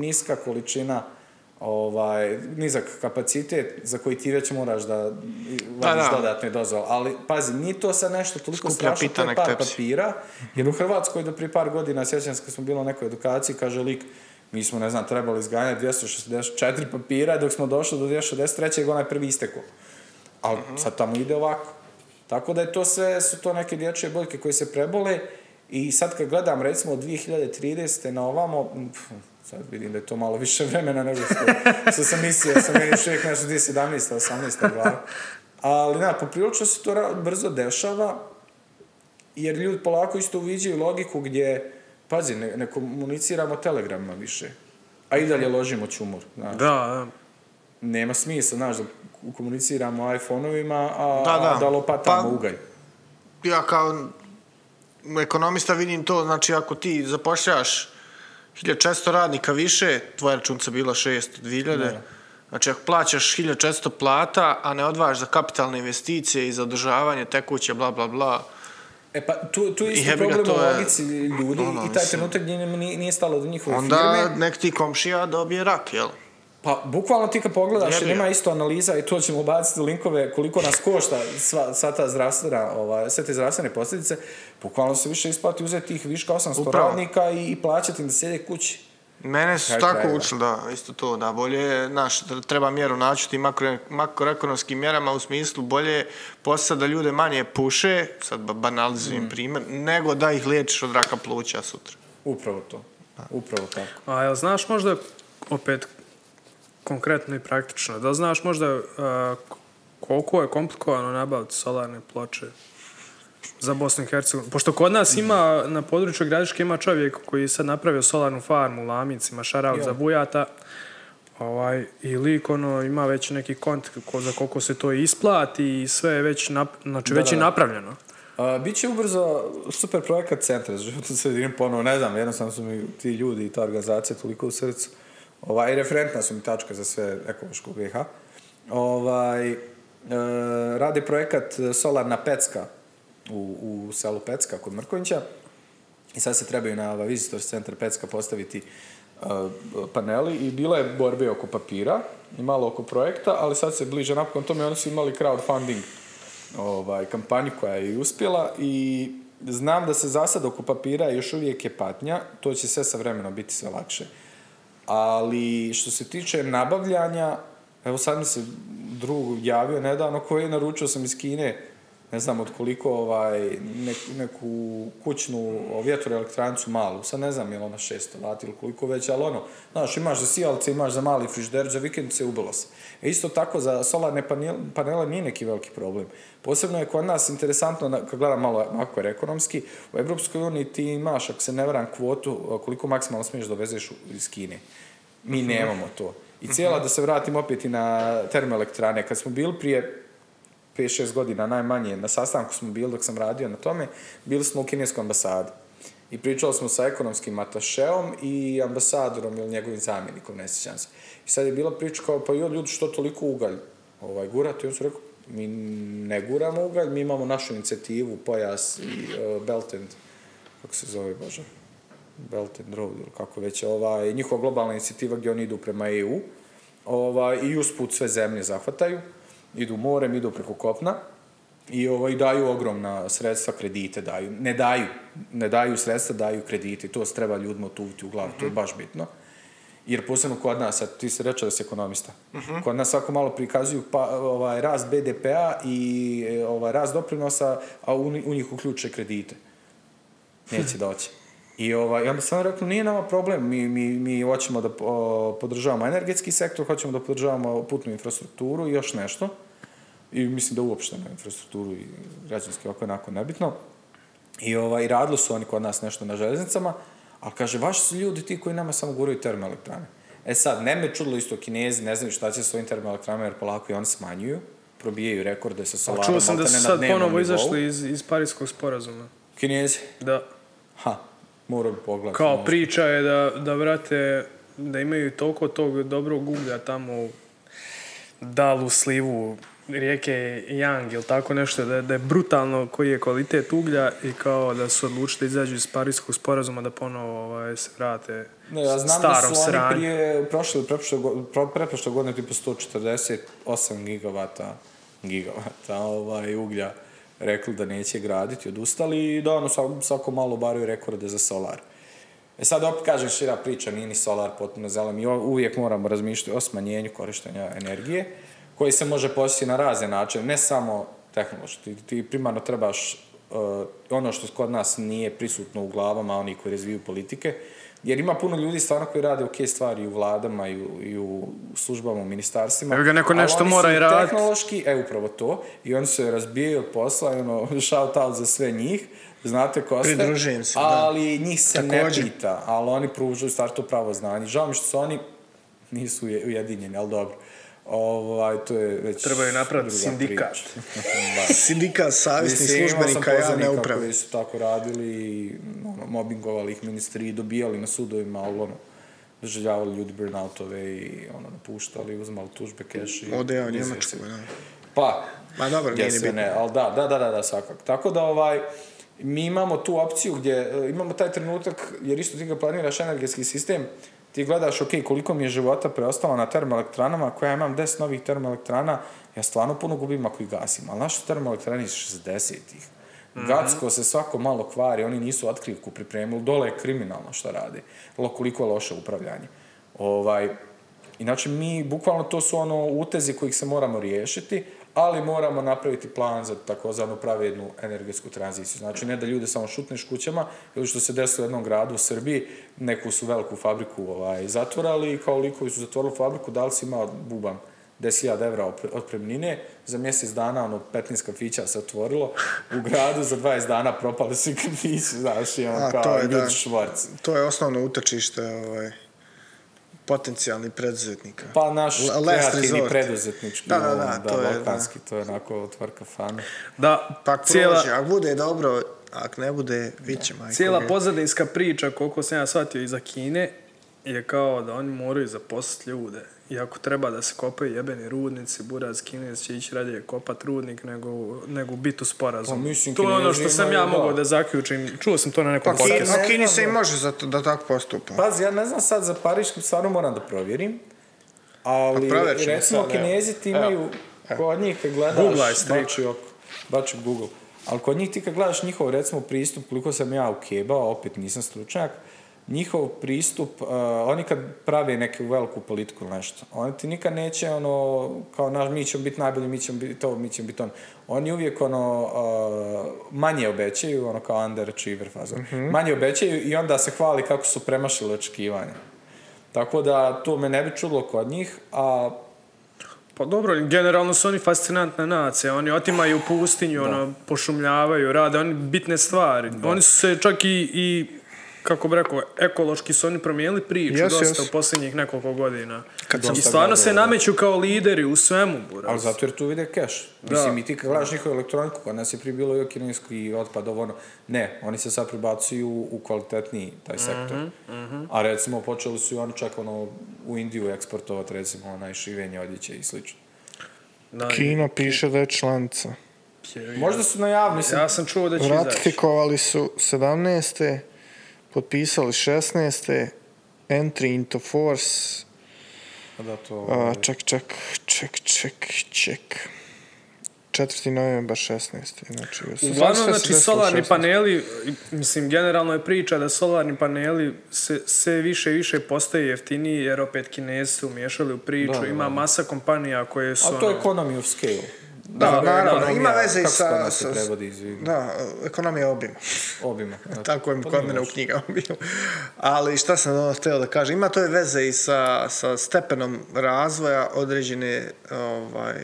niska količina ovaj, nizak kapacitet za koji ti već moraš da vadiš da. dodatne dozvole. Ali, pazi, nije to sad nešto toliko Skuplja strašno, to je par tepsi. papira, jer u Hrvatskoj do prije par godina, sjećam se kad smo bili na nekoj edukaciji, kaže lik, mi smo, ne znam, trebali izganjati 264 papira, dok smo došli do 263. onaj prvi istekao. Ali sad tamo ide ovako. Tako da je to sve, su to neke dječje boljke koje se prebole i sad kad gledam recimo od 2030. na ovamo, sad vidim da je to malo više vremena nego što, što sam mislio, sam meni još uvijek nešto 2017. 18. glava. Ali na, poprilično se to ra- brzo dešava, jer ljudi polako isto uviđaju logiku gdje, pazi, ne, ne komuniciramo telegramima više, a i dalje ložimo čumur, znaš da, da. nema smisla, znaš, da komuniciramo iPhone-ovima, a Da, da. da lopatamo Pa- ugalj. Ja kao ekonomista vidim to, znači ako ti zapošljaš 1400 radnika više, tvoja računca bila 600, 2000, Da. znači ako plaćaš 1400 plata, a ne odvajaš za kapitalne investicije i za održavanje tekuće, bla, bla, bla, E pa tu, tu je isto problem u logici ljudi ono, i taj trenutak gdje nije, nije stalo do njihove onda firme. nek ti komšija dobije rak, jel? Pa bukvalno ti kad pogledaš, jer ga. ima isto analiza i to ćemo ubaciti linkove koliko nas košta sva, sva ta zdravstvena, ovaj, sve te zdravstvene posljedice, bukvalno se više isplati uzeti tih viška 800 Upravo. radnika i, i plaćati im da sjede kući. Mene su Kraj tako krajeva. učili, da, isto to, da, bolje znaš, tr- treba mjeru naći tim makro, makroekonomskim mjerama u smislu bolje posao da ljude manje puše, sad ba- banalizujem Mm. primjer, nego da ih liječiš od raka pluća sutra. Upravo to. Upravo tako. A jel znaš možda, opet, konkretno i praktično, da znaš možda k- koliko je komplikovano nabaviti solarne ploče za Bosnu i Hercegovinu? Pošto kod nas ima, na području Gradiške ima čovjek koji je sad napravio solarnu farmu u Lamincima, šaraut za bujata, ovaj, i lik ono, ima već neki kont ko, za koliko se to isplati i sve je već, nap, znači, Da, već da, je da. napravljeno. A, Biće ubrzo super projekat centra za životnu sredinu, ponovo ne znam, jednostavno su mi ti ljudi i ta organizacija toliko u srcu. Ovaj, referentna su mi tačka za sve ekološko BiH. Ovaj, e, radi projekat Solarna Pecka u, u selu Pecka kod Mrkonjića. I sad se trebaju na ovaj Visitors centar Pecka postaviti uh, paneli i bila je borbe oko papira i malo oko projekta, ali sad se bliže napokon tome oni su imali crowdfunding ovaj, kampanju koja je i uspjela i znam da se za sad oko papira još uvijek je patnja, to će sve sa vremenom biti sve lakše. Ali što se tiče nabavljanja, evo sad mi se drug javio nedavno koji je naručio sam iz Kine ne znam od koliko ovaj, nek, neku kućnu vjetroelektrancu malu, sad ne znam je li ona 600 vati ili koliko već, ali ono, znaš, imaš za sijalce, imaš za mali frižider, za vikendice, ubilo se. E isto tako za solarne panele, nije neki veliki problem. Posebno je kod nas interesantno, kad gledam malo makro ekonomski, u Europskoj uniji ti imaš, ako se ne varam, kvotu koliko maksimalno smiješ dovezeš iz Kine. Mi nemamo to. I cijela, da se vratim opet i na termoelektrane, kad smo bili prije 5-6 godina najmanje, na sastanku smo bili dok sam radio na tome, bili smo u kineskoj ambasadi. I pričali smo sa ekonomskim atašeom i ambasadorom ili njegovim zamjenikom, ne sjećam se. I sad je bila priča kao, pa joj ljudi što toliko ugalj ovaj, gurate? I on su rekao, mi ne guramo ugalj, mi imamo našu inicijativu, pojas i uh, Belt and, kako se zove, bože, Belt and Road, ili kako već, ovaj, njihova globalna inicijativa gdje oni idu prema EU, ovaj, i usput sve zemlje zahvataju, idu morem, idu preko kopna, i ovaj, daju ogromna sredstva, kredite daju. Ne daju, ne daju sredstva, daju kredite. To se treba ljudima tuviti u glavu, to je baš bitno. Jer posebno kod nas, a ti se reče da si ekonomista, kod nas svako malo prikazuju pa, ovaj, rast BDP-a i e, ovaj, rast doprinosa, a u, u njih uključe kredite. Neće doći. I ovaj, onda sam rekao, nije nama problem, mi, mi, mi hoćemo da o, podržavamo energetski sektor, hoćemo da podržavamo putnu infrastrukturu i još nešto. I mislim da uopšte na infrastrukturu i građanski oko onako nebitno. I ovaj, radili su oni kod nas nešto na železnicama, ali kaže, vaši su ljudi ti koji nama samo guraju termoelektrane. E sad, ne me čudilo isto kinezi, ne znaju šta će s ovim termoelektranama, jer polako i oni smanjuju, probijaju rekorde sa solarom, Čuo sam da su sad ponovo izašli iz, iz Parijskog sporazuma. Kinezi? Da. Ha, morao bi pogledati. Kao možda. priča je da, da vrate, da imaju toliko tog dobrog uglja tamo u dalu slivu rijeke Yang ili tako nešto, da, da je brutalno koji je kvalitet uglja i kao da su odlučili da izađu iz Parijskog sporazuma da ponovo ovaj, se vrate Ne, ja znam starom da su oni sranju. prije, prošle, preprošle, godine, tipa 148 gigavata, gigavata ovaj, uglja rekli da neće graditi, odustali i da ono svako, svako malo baraju rekorde za solar. E sad opet kažem šira priča, nije ni solar potpuno zelen. Mi uvijek moramo razmišljati o smanjenju korištenja energije, koji se može postići na razne načine, ne samo tehnološki. Ti, ti primarno trebaš uh, ono što kod nas nije prisutno u glavama, oni koji razviju politike, jer ima puno ljudi stvarno koji rade ok stvari u vladama i u, i u službama, u ministarstvima. Evo ga, neko ali nešto oni mora i radit. Tehnološki, e upravo to, i oni se razbijaju od posla, i ono, shout out za sve njih, znate ko ste. Pridružujem se, da. Ali njih se Također. ne pita, ali oni pružaju stvar to pravo znanje. Žao mi što su oni nisu uje- ujedinjeni, ali dobro. Ovaj, to je već Trebaju napraviti sindikat. Sindikat savjesnih službenika javne uprave. koji su tako radili i ono, mobbingovali ih ministri, dobijali na sudovima, ali ono, doživljavali ljudi burnoutove i ono, napuštali, uzmali tužbe, keš i... Ode ja u izvjesi. Njemačku, da. Pa, Ma dobro, nije ni bitno. ne, ali da, da, da, da, da, svakako. Tako da, ovaj, mi imamo tu opciju gdje e, imamo taj trenutak, jer isto ti ga planiraš energetski sistem, ti gledaš, ok, koliko mi je života preostalo na termoelektranama, ako ja imam 10 novih termoelektrana, ja stvarno puno gubim ako ih gasim, ali naše termoelektrane iz 60-ih. Gacko se svako malo kvari, oni nisu otkrivku pripremili, dole je kriminalno što rade, lo koliko je loše upravljanje. Ovaj, Inače, mi, bukvalno to su ono utezi kojih se moramo riješiti, ali moramo napraviti plan za takozvanu pravednu energetsku tranziciju. Znači, ne da ljude samo šutneš kućama, ili što se desilo u jednom gradu u Srbiji, neku su veliku fabriku ovaj, zatvorali i kao likovi su zatvorili fabriku, da li si imao, bubam, 10.000 evra otpremnine, za mjesec dana ono 15 kafića se otvorilo, u gradu za 20 dana propali svi kafići, znaš, i ono kao to je, ljudi. To je osnovno utočište ovaj, potencijalnih preduzetnika. Pa naš kreativni preduzetnički, Da, da, da, da, to je, balkanski, to je onako otvor kafana. Da, Pa cijela, prođe, ako bude dobro, ako ne bude, bit će majko. cijela pozadinska priča, koliko sam ja shvatio iza Kine, je kao da oni moraju zaposliti ljude. I ako treba da se kopaju jebeni rudnici, buraz kinez će ići radije kopat rudnik nego, nego biti u sporazumu. Pa mislim, to je ono što sam ja mogao da zaključim. Čuo sam to na nekom Pa Kini, podcastu. a Kini se i može za to, da tako postupa. Pazi, ja ne znam sad za Pariški, stvarno moram da provjerim, ali Pa provjerit ćemo recimo sad, kinezi ti imaju, kod njih kad gledaš, bači oko, bači Google, ali kod njih ti kad gledaš njihov recimo pristup, koliko sam ja ukebao, opet nisam stručnjak, njihov pristup, uh, oni kad prave neku veliku politiku ili nešto, oni ti nikad neće ono, kao naš, mi ćemo biti najbolji, mi ćemo biti to, mi ćemo biti on. Oni uvijek ono, uh, manje obećaju, ono kao underachiever fazon. Manje obećaju i onda se hvali kako su premašili očekivanja. Tako da to me ne bi čudilo kod njih, a Pa dobro, generalno su oni fascinantna nacija. Oni otimaju pustinju, ono, pošumljavaju, rade oni bitne stvari. Oni su se čak i, i kako bi rekao, ekološki su oni promijenili priču Jes, dosta jes. u posljednjih nekoliko godina. Kad I stvarno se da. nameću kao lideri u svemu, buraz. Ali zato jer tu vide keš. Mislim, i ti kad gledaš njihovu elektroniku, kod nas je prije bilo i kineski otpad, ovo ono. Ne, oni se sad prebacuju u kvalitetniji taj sektor. A recimo, počeli su i oni čak ono, u Indiju eksportovati, recimo, onaj šivenje odjeće i slično. Da, Kina piše da je članica. je- Možda su najavni, Ja sam čuo da će izaći. Ratifikovali su 17. potpisali 16. Entry into force. da to... A, ček, ček, ček, ček, ček. 4. novembar 16. Znači, Uglavnom, se znači, solarni 16.. paneli, mislim, generalno je priča da solarni paneli se, sve više i više postaju jeftiniji, jer opet kinezi su umiješali u priču, Da, ima da. masa kompanija koje su... Ali to je ono- economy of scale. Da, Znači, naravno, ima veze i sa... sa-? Da, ekonomija obima. Obima. Znači, Tako je pa kod mene u knjigama bilo. Ali šta sam ono htio da kažem, ima to je veze i sa, sa stepenom razvoja određene ovaj,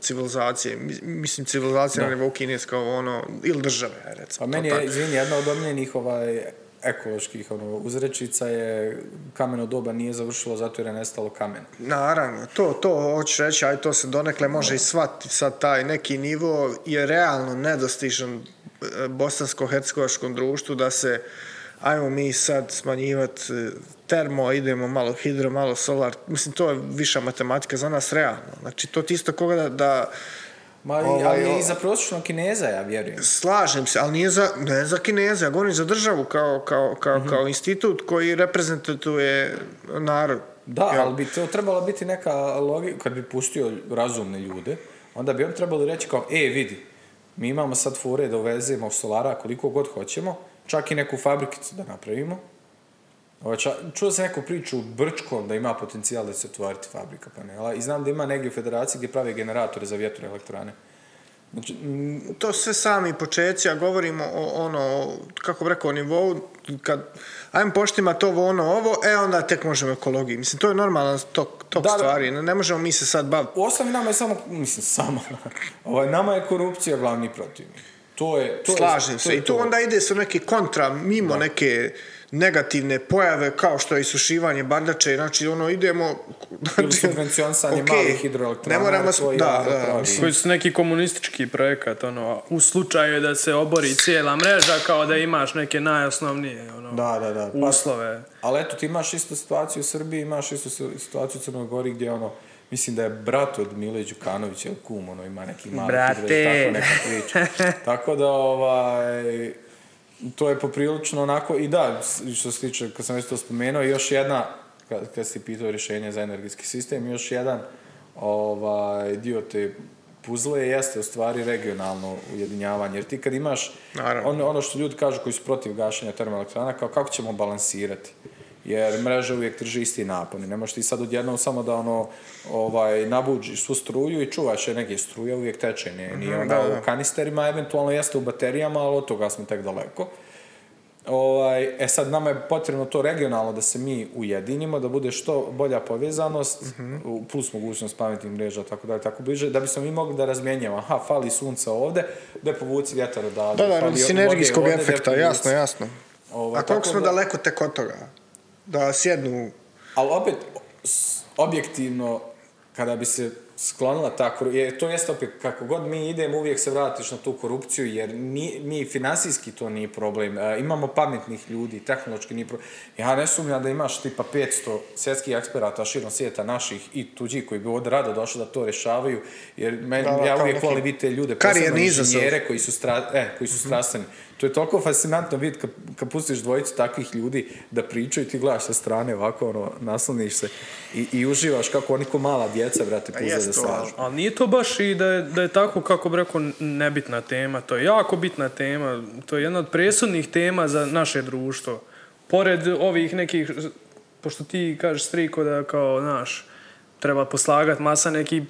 civilizacije. Mi- Mislim, civilizacija na nivou kineskog, ono, ili države, Pa recimo. meni to je, izvini, jedna od omiljenih ovaj, ekoloških ono, uzrečica je kameno doba nije završilo zato jer je nestalo kamena. Naravno, to, to hoću reći, aj to se donekle može i shvatiti sad taj neki nivo je realno nedostižan e, bosansko-hercegovačkom društvu da se ajmo mi sad smanjivati termo, idemo malo hidro, malo solar, mislim to je viša matematika za nas realno. Znači to ti isto koga da, da Ma, Ovaj, ali o- i za prosječnog kineza, ja vjerujem. slažem se, ali nije za, ne za Kineze, ja govorim za državu kao, kao, kao, Mhm. kao institut koji reprezentuje narod. Da, Jel? ali bi to trebala biti neka logika, kad bi pustio razumne ljude, onda bi on trebali reći kao, e, vidi, mi imamo sad fure da uvezemo solara koliko god hoćemo, čak i neku fabrikicu da napravimo. Ovaj, čuo sam neku priču u Brčkom da ima potencijal da se otvoriti fabrika panela i znam da ima negdje u federaciji gdje prave generatore za vjetroelektrane. Znači, mm, to sve sami počeci, a govorimo o ono, kako bi rekao, o nivou, kad ajmo poštima to ovo, ono, ovo, e onda tek možemo ekologiji. Mislim, to je normalan tok, tok Da, da. stvari, ne, ne možemo mi se sad baviti. u osnovi nama je samo, mislim, samo, ovaj, nama je korupcija glavni protivnik. To je, to je- Slažem to se. je I tu to. onda ide su neke kontra, mimo neke negativne pojave, kao što je isušivanje bardače, znači ono idemo... Ili subvencionisanje Okej, malih hidroelektrana, Ne moramo... Da, da, mislim, koji su neki komunistički projekat, ono, u slučaju da se obori cijela mreža, kao da imaš neke najosnovnije, ono, Da, da, da. Pa- uslove. Ali eto, ti imaš istu situaciju u Srbiji, imaš istu si- situaciju u Crnoj Gori gdje ono, mislim da je brat od Mile Đukanovića kum, ono, ima neki mali Brate. tako neka priča. tako da, ovaj, to je poprilično onako, i da, što se tiče, kad sam već to spomenuo, još jedna, kad, kad si pitao rješenje za energetski sistem, još jedan ovaj, dio te puzle jeste u stvari regionalno ujedinjavanje. Jer ti kad imaš ono, ono što ljudi kažu koji su protiv gašenja termoelektrana, kao kako ćemo balansirati? Jer mreža uvijek drži isti napon i ne možeš ti sad odjednom samo da ono, ovaj, nabuđiš svu struju i čuvaš je neke struje, uvijek teče, nije, nije ona da, da. u kanisterima, eventualno jeste u baterijama, ali od toga smo tek daleko. Ovaj, e sad, nama je potrebno to regionalno da se mi ujedinimo, da bude što bolja povezanost, u- plus mogućnost pametnih mreža, tako da tako bliže, da bismo mi mogli da razmjenjujemo. Aha, fali sunca ovde, da povuci vjetar odavde. da, da, radi sinergijskog efekta, jasno, jasno. Ovaj, A koliko smo da- daleko tek od toga? Da sjednu... Ali opet, objektivno, kada bi se sklonila ta koru- jer to jeste opet, kako god mi idemo, uvijek se vratiš na tu korupciju, jer ni, mi finansijski to nije problem. E, imamo pametnih ljudi, tehnološki nije problem. Ja ne sumnjam da imaš tipa 500 svjetskih eksperata širom svijeta naših i tuđi koji bi ovdje rado došli da to rješavaju, jer men, Da, ja uvijek volim vidjeti ljude, posebno inženjere koji su, stra, e, koji su strastveni. To je toliko fascinantno vidjeti kad, kad pustiš dvojicu takvih ljudi da pričaju i ti gledaš sa strane ovako, ono, nasloniš se i, i uživaš kako oni ko mala djeca, brate, puze jest da slažu. Ali nije to baš i da je, da je tako, kako bi rekao, nebitna tema. To je jako bitna tema. To je jedna od presudnih tema za naše društvo. Pored ovih nekih, pošto ti kažeš striko da kao, znaš, treba poslagat masa nekih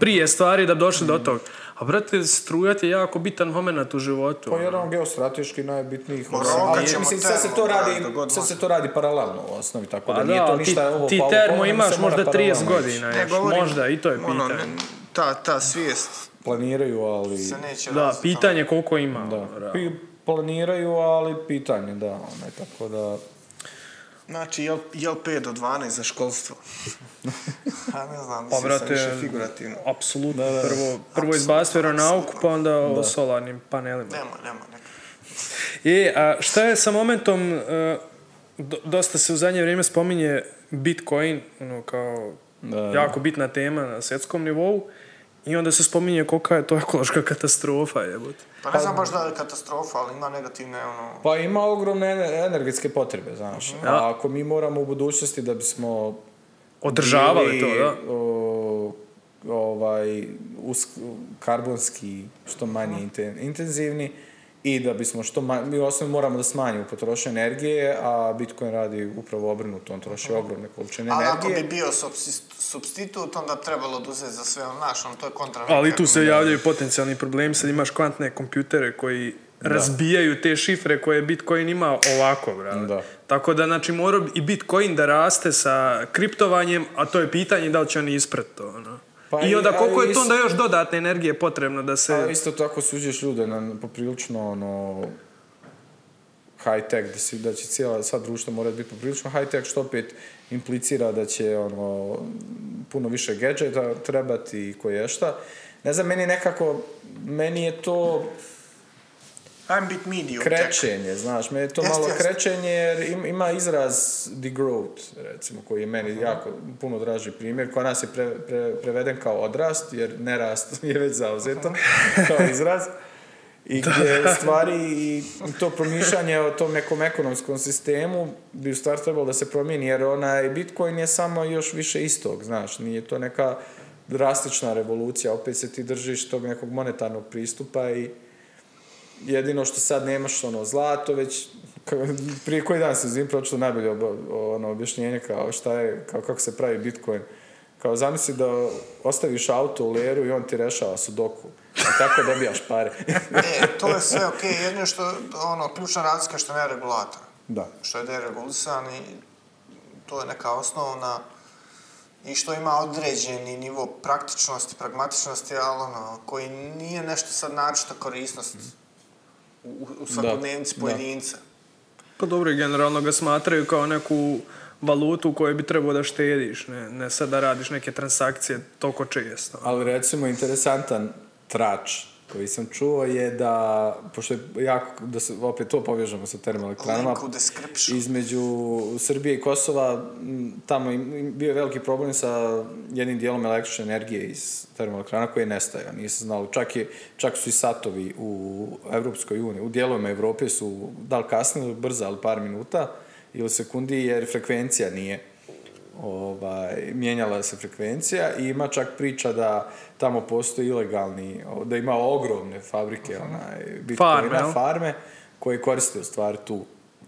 prije stvari da bi došli do tog. A brate, strujat je jako bitan moment u životu. Je ono. jedan geostrateški najbitnijih. Ali mislim, sad se to radi, sad se to radi paralelno u osnovi, tako da Pa nije da, to ali ti, ništa ovo ti pa termo ovo, imaš možda 30 paralelno ići. godina Ne, još. govorim, Možda, i to je ono, pitanje. ne- ta, ta svijest Planiraju, ali... se neće Da, pitanje koliko ima. Da. ono, planiraju, ali pitanje, da, onaj, tako da... Znači, jel, jel 5 do 12 za školstvo? ja ne znam, Pa, mislim sam brate, više figurativno. apsolutno. Da, da. Prvo, prvo izbaciti vjeronauku, pa onda o Da. solarnim panelima. Nema, nema, neka. I, a šta je sa momentom, e, do- dosta se u zadnje vrijeme spominje Bitcoin, ono, kao Da, da. jako bitna tema na svjetskom nivou, i onda se spominje kolika je to ekološka katastrofa, jebote. Pa ne znam baš da je katastrofa, ali ima negativne, ono... Pa ima ogromne ener- energetske potrebe, znaš. A ako mi moramo u budućnosti da bismo Održavali bili, to, da. o, ovaj, us, karbonski što manje inten- intenzivni i da bismo što mi osnovno moramo da smanjimo potrošnju energije, a Bitcoin radi upravo obrnuto, on troši ogromne količine Ali ako energije. bi bio substitut, onda bi trebalo oduzeti za sve naš, ono to je kontra. Ali tu se javljaju potencijalni problemi, sad imaš kvantne kompjutere koji razbijaju te šifre koje Bitcoin ima ovako, brate. Da. Tako da, znači, mora i Bitcoin da raste sa kriptovanjem, a to je pitanje da li će oni ispred to, ono. Pa I onda koliko ali je to onda još dodatne energije potrebno da se... A isto tako suđeš ljude na poprilično ono high tech, da, si, da će cijela sva društva morati biti poprilično high tech, što opet implicira da će ono puno više gadgeta trebati i koje šta. Ne znam, meni nekako, meni je to Ajmo bit medium krećenje, znaš, meni je to Jest, malo jest. krećenje jer im- ima izraz degrowth, recimo, koji je meni jako puno draži primjer, koji nas je pre, pre- preveden kao odrast, jer nerast je već zauzeto kao izraz. I gdje stvari i to promišljanje o tom nekom ekonomskom sistemu bi u stvari trebalo da se promijeni, jer onaj Bitcoin je samo još više istog, znaš, nije to neka drastična revolucija, opet se ti držiš tog nekog monetarnog pristupa i jedino što sad nemaš ono zlato, već prije koji dan sam zim pročito najbolje obo- ono objašnjenje kao šta je, kao kako se pravi Bitcoin. Kao zamisli da ostaviš auto u leru i on ti rešava sudoku. I tako dobijaš pare. E, to je sve okej, jedino što, ono, ključna razlika što nema regulatora. da. Što je deregulisan i to je neka osnovna i što ima određeni nivo praktičnosti, pragmatičnosti, ali ono, koji nije nešto sad naročita korisnost u, u- u svakodnevnici Da, pojedinca. Pa dobro, generalno ga smatraju kao neku valutu u kojoj bi trebao da štediš, ne, ne sad da radiš neke transakcije toliko često. Ali recimo interesantan trač koji sam čuo je da, pošto je jako, da se opet to povežemo sa termoelektranama, između Srbije i Kosova, tamo bio je veliki problem sa jednim dijelom električne energije iz termoelektrana koji je nestajao, nije se znalo. Čak, je, čak su i satovi u Evropskoj uniji, u dijelovima Evrope su da li kasnili ili brzo, ali par minuta ili sekundi, jer frekvencija nije ovaj, mijenjala se frekvencija i ima čak priča da tamo postoji ilegalni, da ima ogromne fabrike, onaj, bitcoina, Farme, farme, koje koriste u stvari tu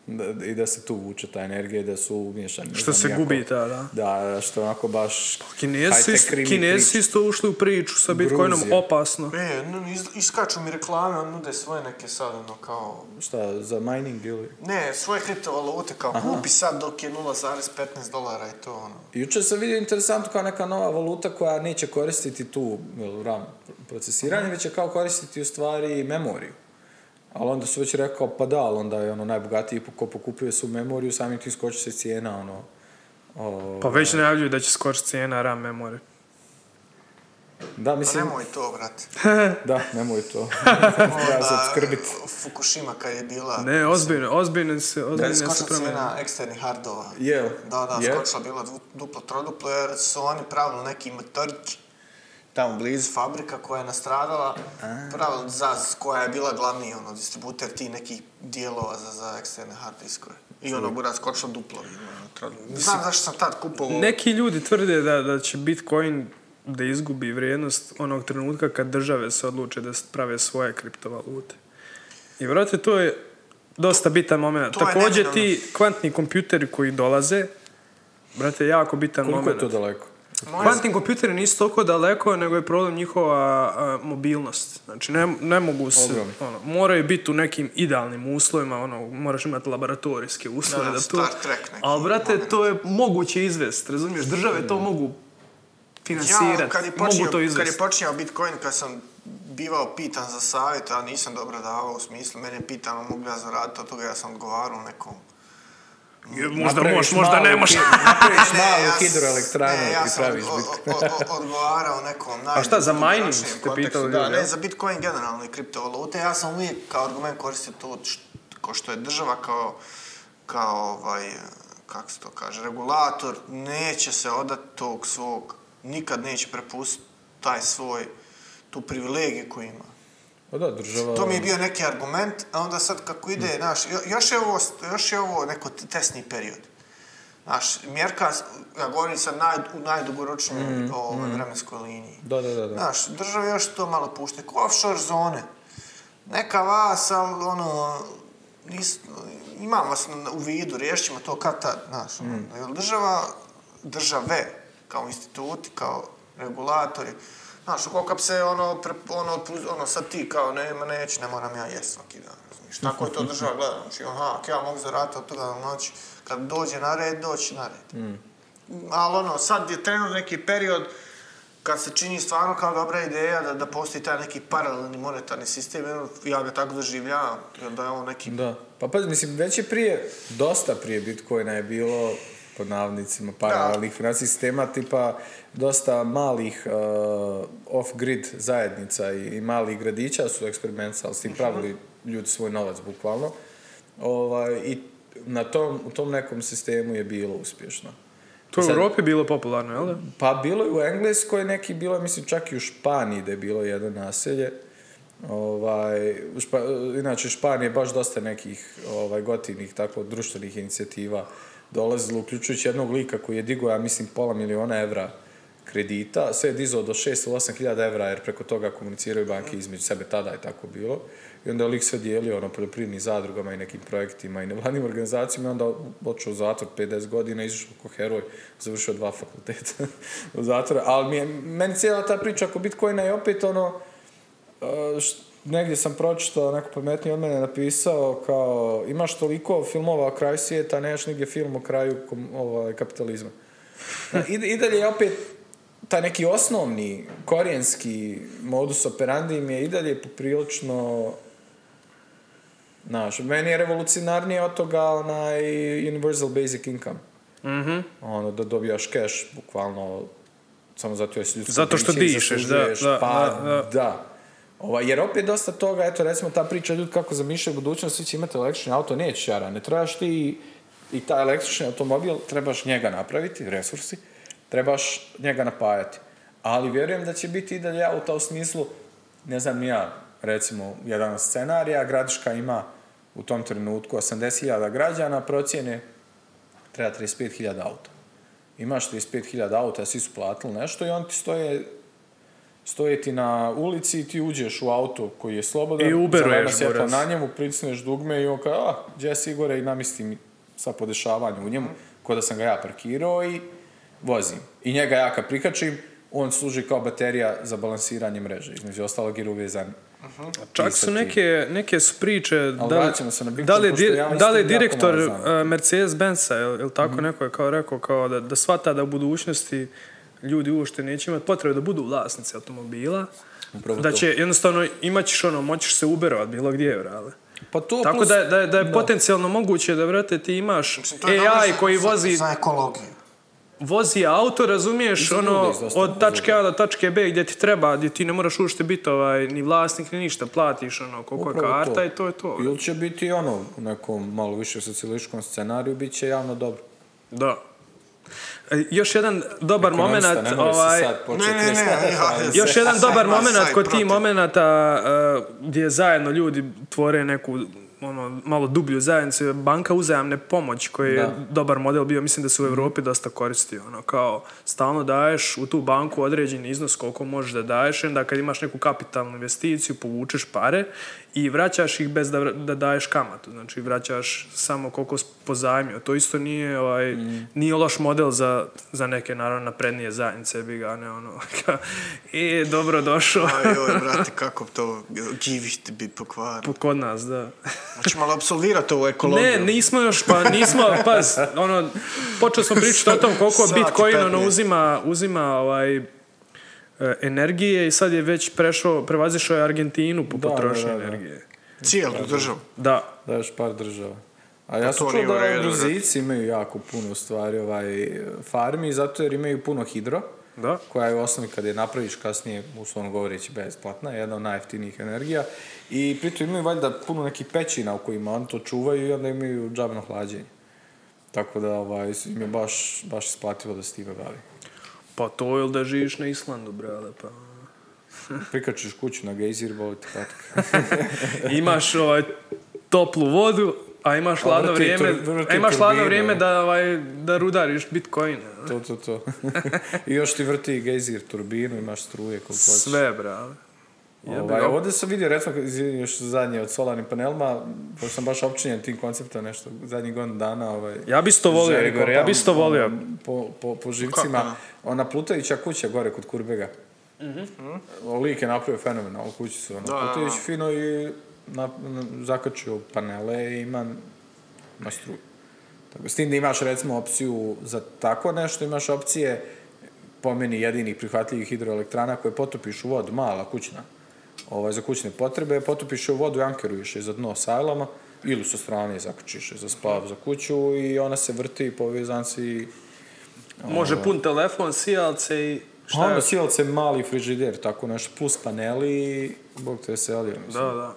da, i da se tu vuče ta energija i da su umješani. Što znam se nijako- gubi ta, da. Da, što onako baš krimi Kinezi priča. isto ušli u priču sa Bitcoinom Gruzija. opasno. E, no, iz, iskaču mi reklame, on nude svoje neke sad, ono, kao... Šta, za mining ili? Ne, svoje kriptovalute, kao kupi sad dok je 0,15 dolara i to, ono. Jučer sam vidio interesantno kao neka nova valuta koja neće koristiti tu RAM procesiranje, već će kao koristiti u stvari memoriju. Ali onda su već rekao, pa da, ali onda je ono najbogatiji ko pokupuje su memoriju, samim tim skoči se cijena, ono... O, Pa već najavljuju da će skočiti cijena RAM memore. da, Pa mislim, nemoj to, brate. da, nemoj to. Treba se. Fukushima kad je bila... Ne, ozbiljno, ozbiljno se, Da je ozbiljno se skočila cijena eksternih hardova. Jel? Da, da, Jel? skočila bila duplo, troduplo, jer su oni pravili neki motorić tamo blizu fabrika koja je nastradala, pravili ZAZ koja je bila glavni ono, distributer ti nekih dijelova za, za eksterne hard diskove. I ono, bura skočilo duplo. ono. Znam zašto sam tad kupovao. Neki ljudi tvrde da, da će Bitcoin da izgubi vrijednost onog trenutka kad države se odluče da prave svoje kriptovalute. I vrate, to je dosta bitan moment. Također ti kvantni kompjuteri koji dolaze, brate, jako bitan Koliko moment. je to daleko? Kvantni kompjuteri nisu toliko daleko, nego je problem njihova a, mobilnost. Znači, ne, ne mogu se, ono, moraju biti u nekim idealnim uslovima, ono, moraš imati laboratorijske uslove Da, da, da, to... Star Trek neki Ali, brate, moment. to je moguće izvest, razumiješ? Države to mogu financirati, Ja, kad je mogu počinjao, to kad je počinjao Bitcoin, kad sam bivao pitan za savjet, a nisam dobro davao u smislu, mene je pitano mogu ja zaraditi od toga, ja sam odgovarao nekom. Možda možda ne možeš. Napraviš Ne, malu hidroelektranu ne, ja i praviš bitcoin. odgovarao nekom naj... A šta, za mining ste pitali Da, ne, za Bitcoin generalno i kriptovalute. Ja sam uvijek kao argument koristio to ko što je država kao, kao ovaj, kako se to kaže, regulator, neće se odati tog svog, nikad neće prepustiti taj svoj, tu privilegiju koju ima. Pa da, država... To mi je bio neki argument, a onda sad kako ide, znaš, jo- još je ovo, još je ovo neko testni period. Znaš, mjerka, ja govorim sad naj, u najdugoročnijoj ovaj, vremenskoj liniji. Da, da, da. da. Znaš, država još to malo pušte, offshore zone. Neka vas, ali ono, nis, imam vas u vidu, riješit ćemo to kad tad, znaš. ono, Jer država, države, kao instituti, kao regulatori, znaš, bi se ono, pre, ono, ono, sad ti kao, nema, neću, ne moram ja jest svaki dan, razumiješ. Tako je to država gleda, znači, aha, ja mogu zaraditi od toga do noći, kad dođe na red, doći na red. Ali ono, sad je trenutno neki period kad se čini stvarno kao dobra ideja da, da postoji taj neki paralelni monetarni sistem, ja ga tako doživljavam, da je on neki... Da. Pa pa, mislim, već je prije, dosta prije Bitcoina je bilo pod navodnicima paralelnih financijskih sistema, tipa dosta malih uh, off-grid zajednica i, i malih gradića su eksperimentali s tim pravili ljudi svoj novac, bukvalno. Ovaj, I na tom, u tom nekom sistemu je bilo uspješno. To je u Europi bilo popularno, jel da? Pa bilo je u Engleskoj neki, bilo je mislim čak i u Španiji da je bilo jedno naselje. Ovaj, Špa, inače, je baš dosta nekih ovaj, gotivnih tako društvenih inicijativa dolazilo, uključujući jednog lika koji je digao, ja mislim, pola miliona evra kredita, sve je dizao do 6 ili 8 hiljada evra, jer preko toga komuniciraju banke između sebe, tada je tako bilo. I onda je lik sve dijelio ono, poljoprivrednim zadrugama i nekim projektima i nevladnim organizacijama i onda otišao u zatvor 50 godina, izašao ko heroj, završio dva fakulteta u zatvoru. Ali mi je, meni cijela ta priča oko Bitcoina je opet ono, negdje sam pročitao, neko pametniji od mene napisao kao imaš toliko filmova o kraju svijeta, nemaš nigdje film o kraju ovaj, kapitalizma. I, I dalje je opet taj neki osnovni korijenski modus operandi mi je i dalje poprilično Znaš, meni je revolucionarnije od toga onaj universal basic income. Mhm. Ono, da dobijaš cash, bukvalno, samo zato jer si Zato što dišeš, da, zaslužuješ. da, pa, da, da. Da. Ovaj, jer opet dosta toga, eto recimo ta priča ljudi kako zamišljaju budućnost, svi će imati električni auto, neće jara, ne trebaš ti i taj električni automobil, trebaš njega napraviti, resursi, trebaš njega napajati. Ali vjerujem da će biti i dalje auta u smislu, ne znam ja, recimo jedan scenarija, Gradiška ima u tom trenutku 80.000 građana, procjene treba 35.000 auta. Imaš 35.000 auta, svi su platili nešto i on ti stoje stoje ti na ulici i ti uđeš u auto koji je slobodan, I uberuješ, Boris. na njemu, pritisneš dugme i on kaže, a, gdje si Igore i namisli mi sva podešavanja u njemu, ko da sam ga ja parkirao i vozim. I njega ja kad prikačim, on služi kao baterija za balansiranje mreže, između ostalog jer uvezan. Čak i sa su neke, neke su priče, da se na da li, da li direktor uh, Mercedes-Benza, ili ili tako Mhm. neko je kao rekao, kao da, da shvata da u budućnosti ljudi uopšte neće imati potrebe da budu vlasnici automobila, Upravo da to. će jednostavno imat ćeš ono, moćeš se uberovat bilo gdje, brale. Pa to Tako plus- da, je- da, je- da je potencijalno moguće da, vrate, ti imaš to AI za- koji za- vozi, Za ekologiju. vozi auto, razumiješ, za ono, od tačke A do tačke B gdje ti treba, gdje ti ne moraš uopšte biti ovaj, ni vlasnik, ni ništa, platiš ono, koliko je karta i to je to. Ili će biti ono, u nekom malo više socijalističkom scenariju, bit će javno dobro. Da. Još jedan dobar nemoj se ovaj, Ne, ne, ne, još jedan dobar saj kod tih momenata uh, gdje zajedno ljudi tvore neku ono, malo dublju zajednicu, je banka uzajamne pomoć koji je Da. dobar model bio, mislim da se u Europi dosta koristi, ono, kao stalno daješ u tu banku određeni iznos koliko možeš da daješ, onda kad imaš neku kapitalnu investiciju, povučeš pare i vraćaš ih bez da, da daješ kamatu, znači vraćaš samo koliko pozajmio. To isto nije, ovaj, nije loš model za, za neke, naravno, naprednije zajednice, bi ga, ne, ono, kao, e, dobro došao. Aj, joj, brate, kako to givište bi pokvarilo. Kod nas, da. Znači, malo absolvirati ovu ekologiju. Ne, nismo još, pa nismo, paz, ono, počeli smo pričati o tom koliko Sat i Bitcoin ono 15. uzima, uzima ovaj, energije i sad je već prešao, prevazišao je Argentinu po Da, potrošnji da, da, da. energije. Cijelu državu. Da, Da, još par država. A ja Pa sam to čuo da redu, Gruzici imaju jako puno u stvari ovaj, farmi, zato jer imaju puno hidro, da. koja je u osnovi kad je napraviš kasnije, uslovno govoreći, besplatna, jedna od najjeftinijih energija. I pritom imaju valjda puno nekih pećina u kojima oni to čuvaju i onda imaju džabno hlađenje. Tako da ovaj, im je baš, baš isplativo da se time bavi. Pa to je da živiš na Islandu, brale, pa... Prikačiš kuću na gejzir, boli te patika. imaš ovaj toplu vodu, a imaš hladno vrijeme, a imaš hladno vrijeme da ovaj da rudariš Bitcoin. to, to, to. I još ti vrti gejzir turbinu, imaš struje koliko. Sve, brale. Ovaj, ga. ovdje sam vidio, recimo, još zadnje od solarnim panelima, pošto sam baš općenjen tim konceptom nešto zadnjih godina dana. Ovaj, Ja bi to volio, Igor, ja bi to volio. ono, Po, po, po živcima. Kako? Ona plutajuća kuća gore kod Kurbega. Mhm. Lik je napravio fenomenalnu kuću su. Ono, plutajući fino i na, na, zakačio panele i ima, ima struju. Tako, s tim da imaš recimo opciju za tako nešto, imaš opcije po meni jedinih prihvatljivih hidroelektrana koje potopiš u vodu, mala kućna, ovaj, za kućne potrebe, potopiš je u vodu i ankeruješ je za dno sajlama ili sa strane zakačiš je za spav za kuću i ona se vrti po vezanci Može pun telefon, sijalce i šta ono, silac mali frižider, tako nešto, plus paneli Bog te veselio. Da, da.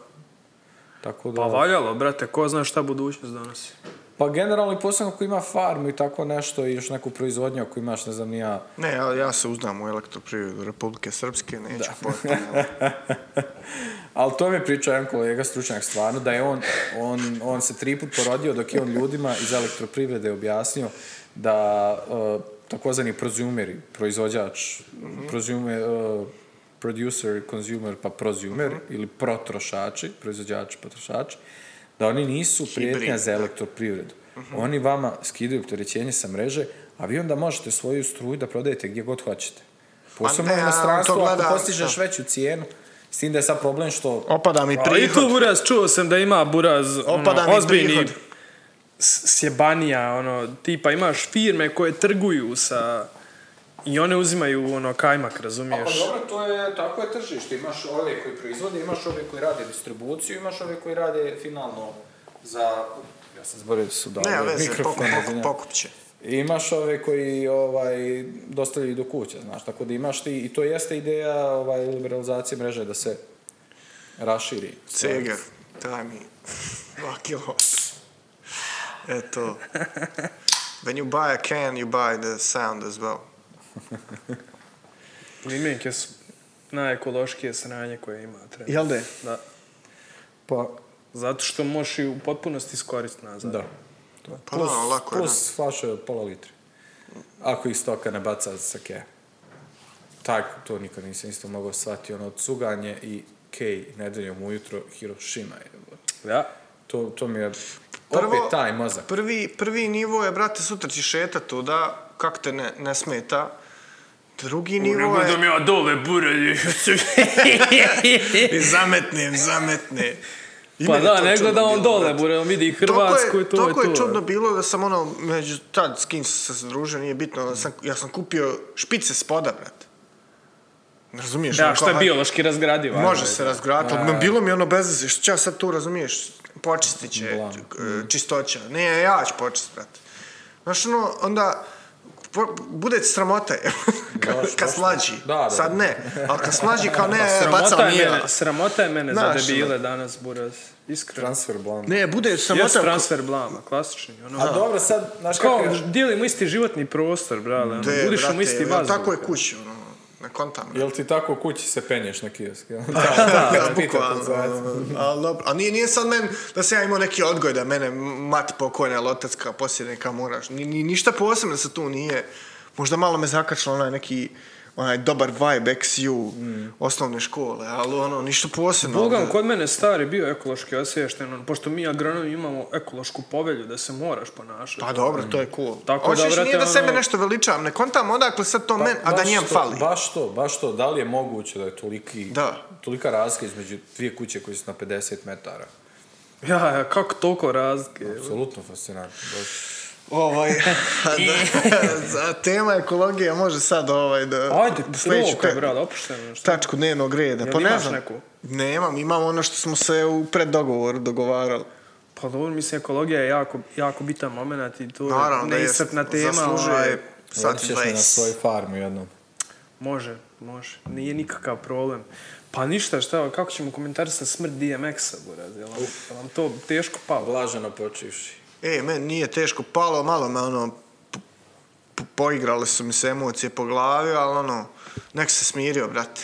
Tako da... Pa valjalo, brate, ko zna šta budućnost donosi. Pa generalno i posebno ako ima farmu i tako nešto i još neku proizvodnju ako imaš, ne znam, ja... Ne, ja, ja se uzdam u elektroprivredu Republike Srpske, neću da. Ali to mi je pričao jedan kolega stručnjak stvarno, da je on, on, on se tri put porodio dok je on ljudima iz elektroprivrede objasnio da uh, takozvani prosumeri, proizvođač, prosumer, uh, producer, consumer, pa prosumer, ili protrošači, proizvođači, potrošači, da oni nisu prijetnja za da. elektroprivredu. Oni vama skidaju opterećenje sa mreže, a vi onda možete svoju struju da prodajete gdje god hoćete. Posebno ne, u a on to inostranstvu, ako postižeš veću cijenu, s tim da je sad problem što Opada mi A i tu prihod. Buraz, čuo sam da ima Buraz Opada ono, mi ozbiljni prihod. s- sjebanija, ono, tipa imaš firme koje trguju sa i one uzimaju ono kajmak, razumiješ? dobro, to je, tako je tržište. Imaš ove koji proizvode, imaš ove koji rade distribuciju, imaš ove koji rade finalno za... Ja sam zborio da su dali Ne, veze, pokup, pokup, će. Imaš ove koji ovaj, dostavljaju do kuće, znaš, tako da imaš ti, i to jeste ideja ovaj, liberalizacije mreže da se raširi. Ceger, daj mi dva kilo. Eto. When you buy a can, you buy the sound as well. Limenke su najekološkije sranje koje ima trenutno. Jel de? Da. Pa, Zato što možeš i u potpunosti iskoristiti nazad. da. To je. Pa plus, da, lako je, plus od pola litre. Ako ih stoka ne baca sa ke. Tak, to nikad nisam isto mogao shvatiti. Ono, cuganje i kej nedeljom ujutro Hiroshima je. Ja. To, to mi je Prvo- opet taj mozak. Prvi, prvi nivo je, brate, sutra ćeš šetat tuda, kak te ne, ne smeta. Drugi nivo je... mi ja dole burelje. I zametnem, zametne. I pa da, to ne čudno gleda on dole, bure, on vidi Hrvatsku je, i to je je to. čudno bilo da sam ono, među tad s kim sam se družio, nije bitno, sam, ja sam kupio špice spoda, brate. Razumiješ? Da, ono, što je biološki razgradivo. Može ajde, se da. razgraditi, ali bilo mi ono bez veze, što ja sad tu razumiješ, počistit će e, čistoća. Ne, ja ću počistit, brate. Znaš, ono, onda, bude je. kad, slađi. Da, da. Sad ne, ali kad slađi kao ne, bacam je, nije. mene, sramota je mene za Znaš, debile danas, Buraz. Iskreno. Transfer blam. Ne, bude Jes sramota. transfer blama, klasični. Ono, A dobro, sad, znaš Kao, kako je? dijelimo isti životni prostor, brale. Ono, budiš u isti vazduh. Tako je kući, ono, ne kontam. Jel ti tako u kući se penješ na kiosk? jel? Ja, Pitate bukvalno. dobro. A nije, nije sad men, da se ja imao neki odgoj da mene mat pokojna lotacka poslije neka moraš. Ni, ni, ništa posebno da se tu nije. Možda malo me zakačilo onaj neki onaj dobar vibe XU osnovne škole, ali ono, ništa posebno. Bogam, ali- kod mene stari bio ekološki osviješten, ono, pošto mi agronomi imamo ekološku povelju da se moraš ponašati. Pa dobro, to je cool. Tako da, Hoćeš, brate, nije da sebe ono- nešto veličavam, ne kontam odakle sad to men, a da Pa njem fali. Baš to, baš to. Da li je moguće da je toliki, Da. tolika razlika između dvije kuće koje su na 50 metara? Ja, ja, kako toliko razlike. Apsolutno fascinantno. Baš. Ovaj, da, za tema ekologija može sad ovaj da... Ajde, probaj, te- brad, opušteno. šta? tačku dnevnog reda. Jel Pa ne znam. neku? Nemam, imam ono što smo se u preddogovoru dogovarali. Pa dobro, mislim, ekologija je jako, jako bitan moment i to je Naravno da je neiscrpna tema. ovaj, zaslužuje i ćeš me na 20. svoj farmu jednom. Može, može. Nije nikakav problem. Pa ništa, šta, kako ćemo komentarisati smrt DMX-a, buraz? Jel vam, jel vam to teško palo? Blaženo počivši. E, meni nije teško palo, malo me ono, po- po- poigrale su mi se emocije po glavi, ali ono, nek se smirio, brate.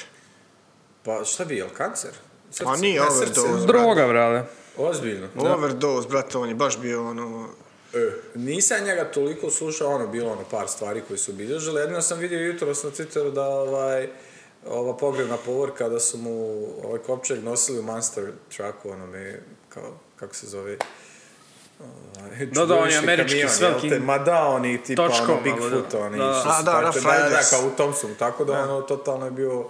Pa šta bi, jel kancer? Srce? Pa nije Ne, overdose. srce. Droga, brale. Ozbiljno. Overdose, brate, on je baš bio ono... E, nisam njega toliko slušao, ono, bilo ono par stvari koji su bilježili. Jedino sam vidio jutros na Twitteru da ovaj, ova pogrebna povorka da su mu ovaj kopčeg nosili u monster trucku, ono me, kao, kako se zove, Da, da, on je američki kamion, velikim te? Ma da, oni tipa točkom, ono Bigfoot, da. oni Da. A, su da, da, da, Riders. kao u Thompsonu, tako da ono totalno je bio,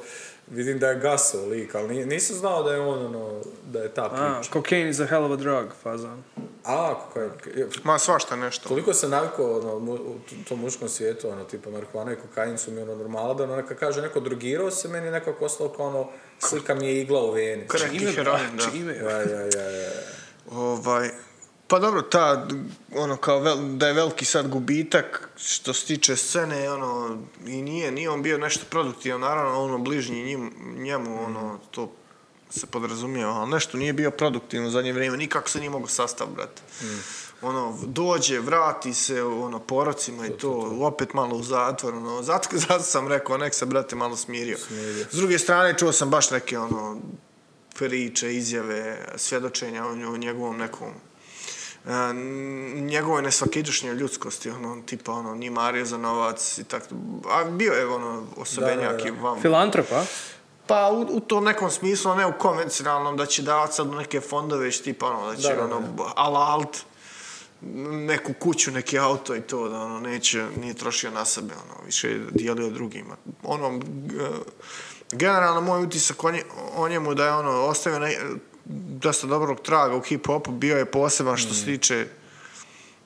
vidim da je gasao lik, ali ni- nisam znao da je on ono, da je ta A, priča. cocaine is a hell of a drug, fazan. A, kako je, Ma svašta nešto. Toliko se navikao ono, u tom muškom svijetu, ono, tipa marihuana i kokain su mi ono normala, da ono neka kaže neko drogirao se, meni je nekako ostalo kao ono, slika mi je igla u veni. Crack i heroin, da. Čime? Ja, ja, ja, ja. Ovaj, pa dobro, ta, ono, kao vel, da je veliki sad gubitak što se tiče scene, ono, i nije, nije on bio nešto produktivan, naravno, ono, bližnji njim, njemu, ono, to se podrazumijeva, ali nešto nije bio produktivno u zadnje vrijeme, nikako se nije mogo sastav, brate. Ono, dođe, vrati se, ono, porocima i to, opet malo u zatvor, ono, zato, zato sam rekao, nek se, brate, malo smirio. Smirio. S druge strane, čuo sam baš neke, ono, priče, izjave, svjedočenja o, o njegovom nekom e, n- njegovoj nesvakidašnjoj ljudskosti, ono, tipa, ono, nije mario za novac i tako. A bio je, ono, osobenjak Da, da, da. i vam. Filantropa? Pa u, u tom nekom smislu, ne u konvencionalnom, da će davati sad neke fondove, već tipa, ono, da će, Da, ono, alalt, neku kuću, neki auto i to, da ono, neće, nije trošio na sebe, ono, više je dijelio drugima. Ono, generalno moj utisak o njemu da je ono, ostavio ne, dosta dobrog traga u hip-hopu, bio je poseban što se tiče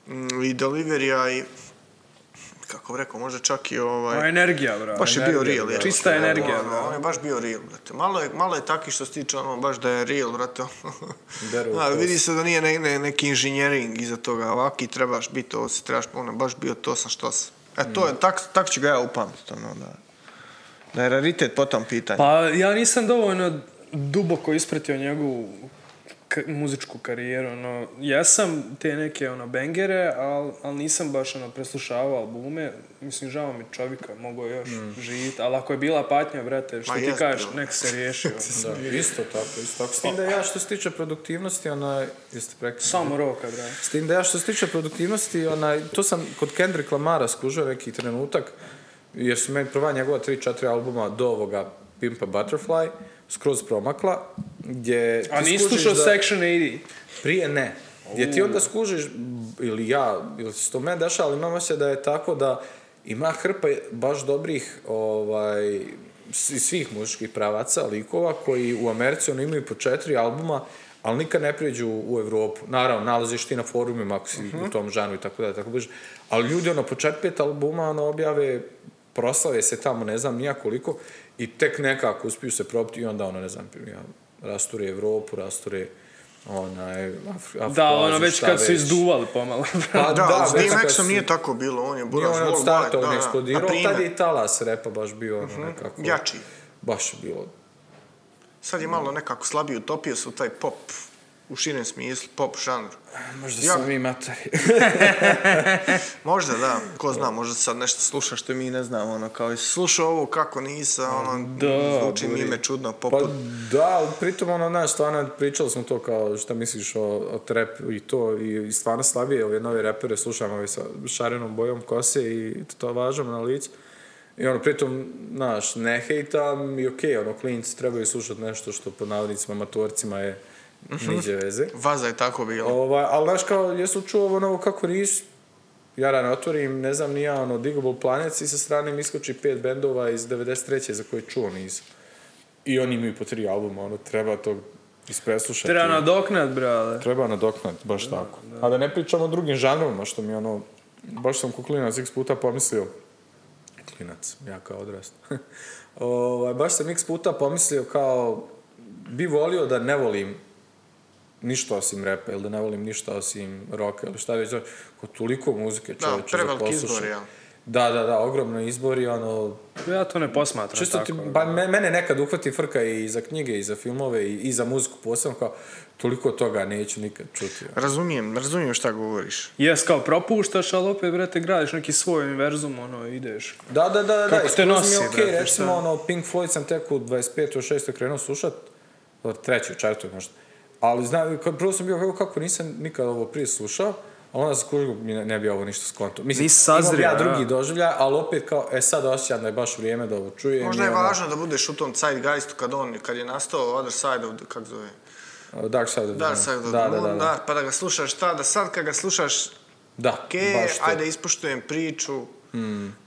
mm, i deliverija i kako rekao, možda čak i ovaj... Pa energija, brale. Baš je bio Energija, real, da. je. Čista energija, Ono, da. on je baš bio real, brate. Malo je, malo je taki što se tiče ono, baš da je real, brate. A, vidi se da nije ne, ne, neki inženjering iza toga. Ovaki trebaš biti, ovo si trebaš, ono, baš bio to sam što sam. E, to je, tak, tak ću ga ja upamtiti, ono, da, da je raritet po tom pitanju. Pa ja nisam dovoljno duboko ispratio njegovu k- muzičku karijeru, ono, jesam te neke, ono, bengere, ali al nisam baš, ono, preslušavao albume, mislim, žao mi čovjeka, mogo je još mm. živit, ali ako je bila patnja, brate, što Ma ti jest kažeš, bilo. nek se riješi, ono. Da, isto tako, isto tako. S tim da ja što se tiče produktivnosti, onaj, jeste prekli? Samo roka, brate. S tim da ja što se tiče produktivnosti, onaj, to sam kod Kendrick Lamara skužio neki trenutak, jer su meni prva njegova 3-4 albuma do ovoga Pimpa Butterfly skroz promakla, gdje A nisi slušao da- Section 80? Prije ne. Gdje ti onda skužiš, ili ja, ili se to meni dešava, ali imamo se da je tako da ima hrpa baš dobrih ovaj, svih muzičkih pravaca, likova, koji u Americi ono, imaju po četiri albuma, ali nikad ne prijeđu u Europu. Naravno, nalaziš ti na forumima ako si u tom žanru i tako da, tako bliže. Ali ljudi ono, po četiri, pet albuma ono, objave, proslave se tamo, ne znam nija koliko, i tek nekako uspiju se probiti i onda ono, ne znam, ja, rasture Europu, rasture onaj, Af- Afriku, Da, ono, već kad su već. izduvali pomalo. Pa da, da, s već kad DMX-om su- nije tako bilo, on je bilo on od starta on eksplodirao, tad je i talas repa baš bio ono nekako... jači. Baš je bilo. Sad je malo nekako slabiji, utopio se u taj pop, u širem smislu, pop žanr. Možda Ja- sam mi materi. Možda da, ko zna, možda sad nešto sluša što mi ne znamo, ono, kao jesi slušao ovo kako nisam, ono, Da, zvuči mi ime čudno, Pa poput, da, ali pritom ono, znaš, stvarno pričali smo to kao šta misliš o, o trap i to i, i stvarno slabije ove nove repere slušam ove sa šarenom bojom kose i to važom na licu. I ono, pritom, znaš, ne hejtam i okej, ono, klinci trebaju slušati nešto što po navodnicima amatorcima je niđe veze. vaza je tako bilo. Ovaj, ali znaš kao, jesu čuo ovo novo kako nisu? Ja rano otvorim, ne znam, ni ja, ono, Digable Planets i sa strane mi iskoči pet bendova iz 93. za koje čuo nisam. I oni imaju po tri albuma, ono, treba to ispreslušati. Treba nadoknat, brale. Treba nadoknat, baš tako. A da ne pričamo o drugim žanrovima, što mi ono, baš sam ko klinac x puta pomislio, klinac, ja kao odrast, ovaj, baš sam x puta pomislio kao, bi volio da ne volim ništa osim repa ili da ne volim ništa osim roka ili šta već, kod toliko muzike Da, čovječe za izbor, ja. Da, da, da, ogromno izbor i ono, Ja to ne posmatram Čisto tako. ti, pa me- mene nekad uhvati frka i za knjige i za filmove i, i za muziku posebno kao toliko toga neću nikad čuti. ono. Razumijem, razumijem šta govoriš. Jes, kao propuštaš, ali opet, brate, gradiš neki svoj univerzum, ono, ideš. Da, da, da, da, Kako te mi nosi, je okej, brate, recimo šta? ono Pink Floyd sam tek u 25. 6. krenuo slušat, od trećoj, četvrtoj možda. Ali znam, kad prvo sam bio kako, kako nisam nikad ovo prije slušao, a onda sam kužio mi ne, ne bi ovo ništa skonto. Mislim, Nisi sazrio, ja drugi doživljaj, ali opet kao, e sad osjećam da je baš vrijeme da ovo čujem. Možda je ono- važno da budeš u tom zeitgeistu kad on, kad je nastao Other Side of, the- kak zove? Dark Side of the Dark. Side of the da, da, Moon, da, da. pa da ga slušaš ta, da sad kad ga slušaš, Da, ke, baš to. ajde ispuštujem priču,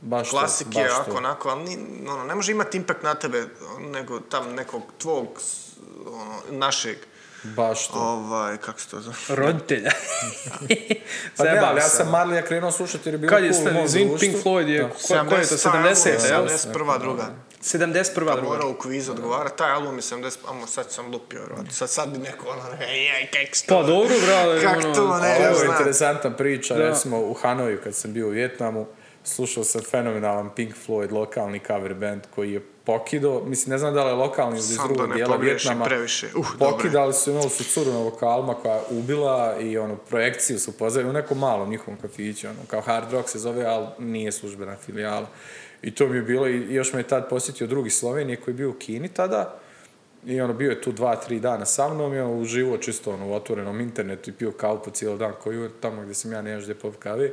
Baš to, klasike, baš to. ako, onako, ali ni, ono, ne može imati impact na tebe, nego tam nekog tvog, ono, našeg, Baš to. ovaj, kako se to zove? Roditelja. Pa ne, ali ja sam Marlija krenuo slušati jer je bilo Kad je cool izvin. Pink Floyd je, ko, ko je to, 70. taj album, jel? 71. druga. 71. Pa druga. morao u kvizu odgovarati, taj album je 70, amo sad sam lupio, vjerojatno. sad, sad bi neko ono, ej, ej, kak se to- Pa dobro, brale. Kak ono, to, ne Evo je interesantna priča, Da. recimo u Hanoju kad sam bio u Vjetnamu, slušao sam fenomenalan Pink Floyd lokalni cover band koji je pokido, mislim ne znam da li je lokalni ili iz drugog ne dijela Vjetnama, previše. Uh, pokidali su, imali su curu na vokalima koja je ubila i ono, projekciju su pozvali u nekom malom njihovom kafiću, ono, kao Hard Rock se zove, ali nije službena filijala. I to mi je bilo, i još me je tad posjetio drugi Slovenije koji je bio u Kini tada, i ono, bio je tu dva, tri dana sa mnom i ono, uživo čisto ono, u otvorenom internetu i pio kavu po cijeli dan koji je tamo gdje sam ja nemaš gdje popit kave.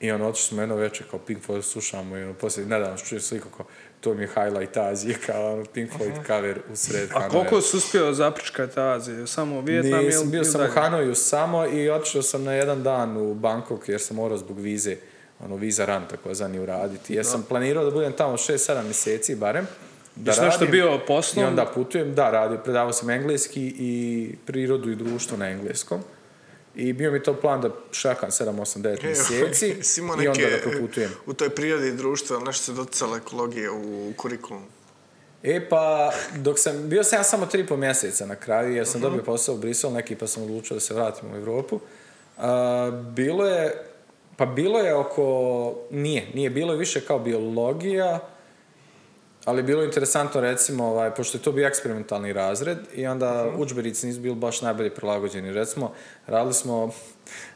I ono, otišli smo jedno večer kao Pink Floyd slušamo i ono, poslije nedavno čujem sliku kao to mi je highlight Azije kao ono, Pink Floyd cover u sred A koliko si uspio zapričkati Aziju? Samo Vijetnam ili bio sam u? Hanoju samo i otišao sam na jedan dan u Bangkok jer sam morao zbog vize, ono viza ran takozvani uraditi. Jer sam planirao da budem tamo 6-7 mjeseci barem. Da Jesi nešto bio I poslom? onda putujem, da, radio, predavao sam engleski i prirodu i društvo na engleskom. I bio mi to plan da šakam 7, 8, 9 mjeseci i onda da proputujem. U toj prirodi ali nešto se doticalo ekologije u kurikulum. E pa, dok sam, bio sam ja samo tri po mjeseca na kraju, jer sam dobio posao u Brisel neki, pa sam odlučio da se vratim u Europu. A, bilo je, pa bilo je oko, nije, nije, bilo je više kao biologija, ali je bilo interesantno recimo, ovaj, pošto je to bio eksperimentalni razred i onda udžbenici nisu bili baš najbolje prilagođeni. Recimo, radili smo,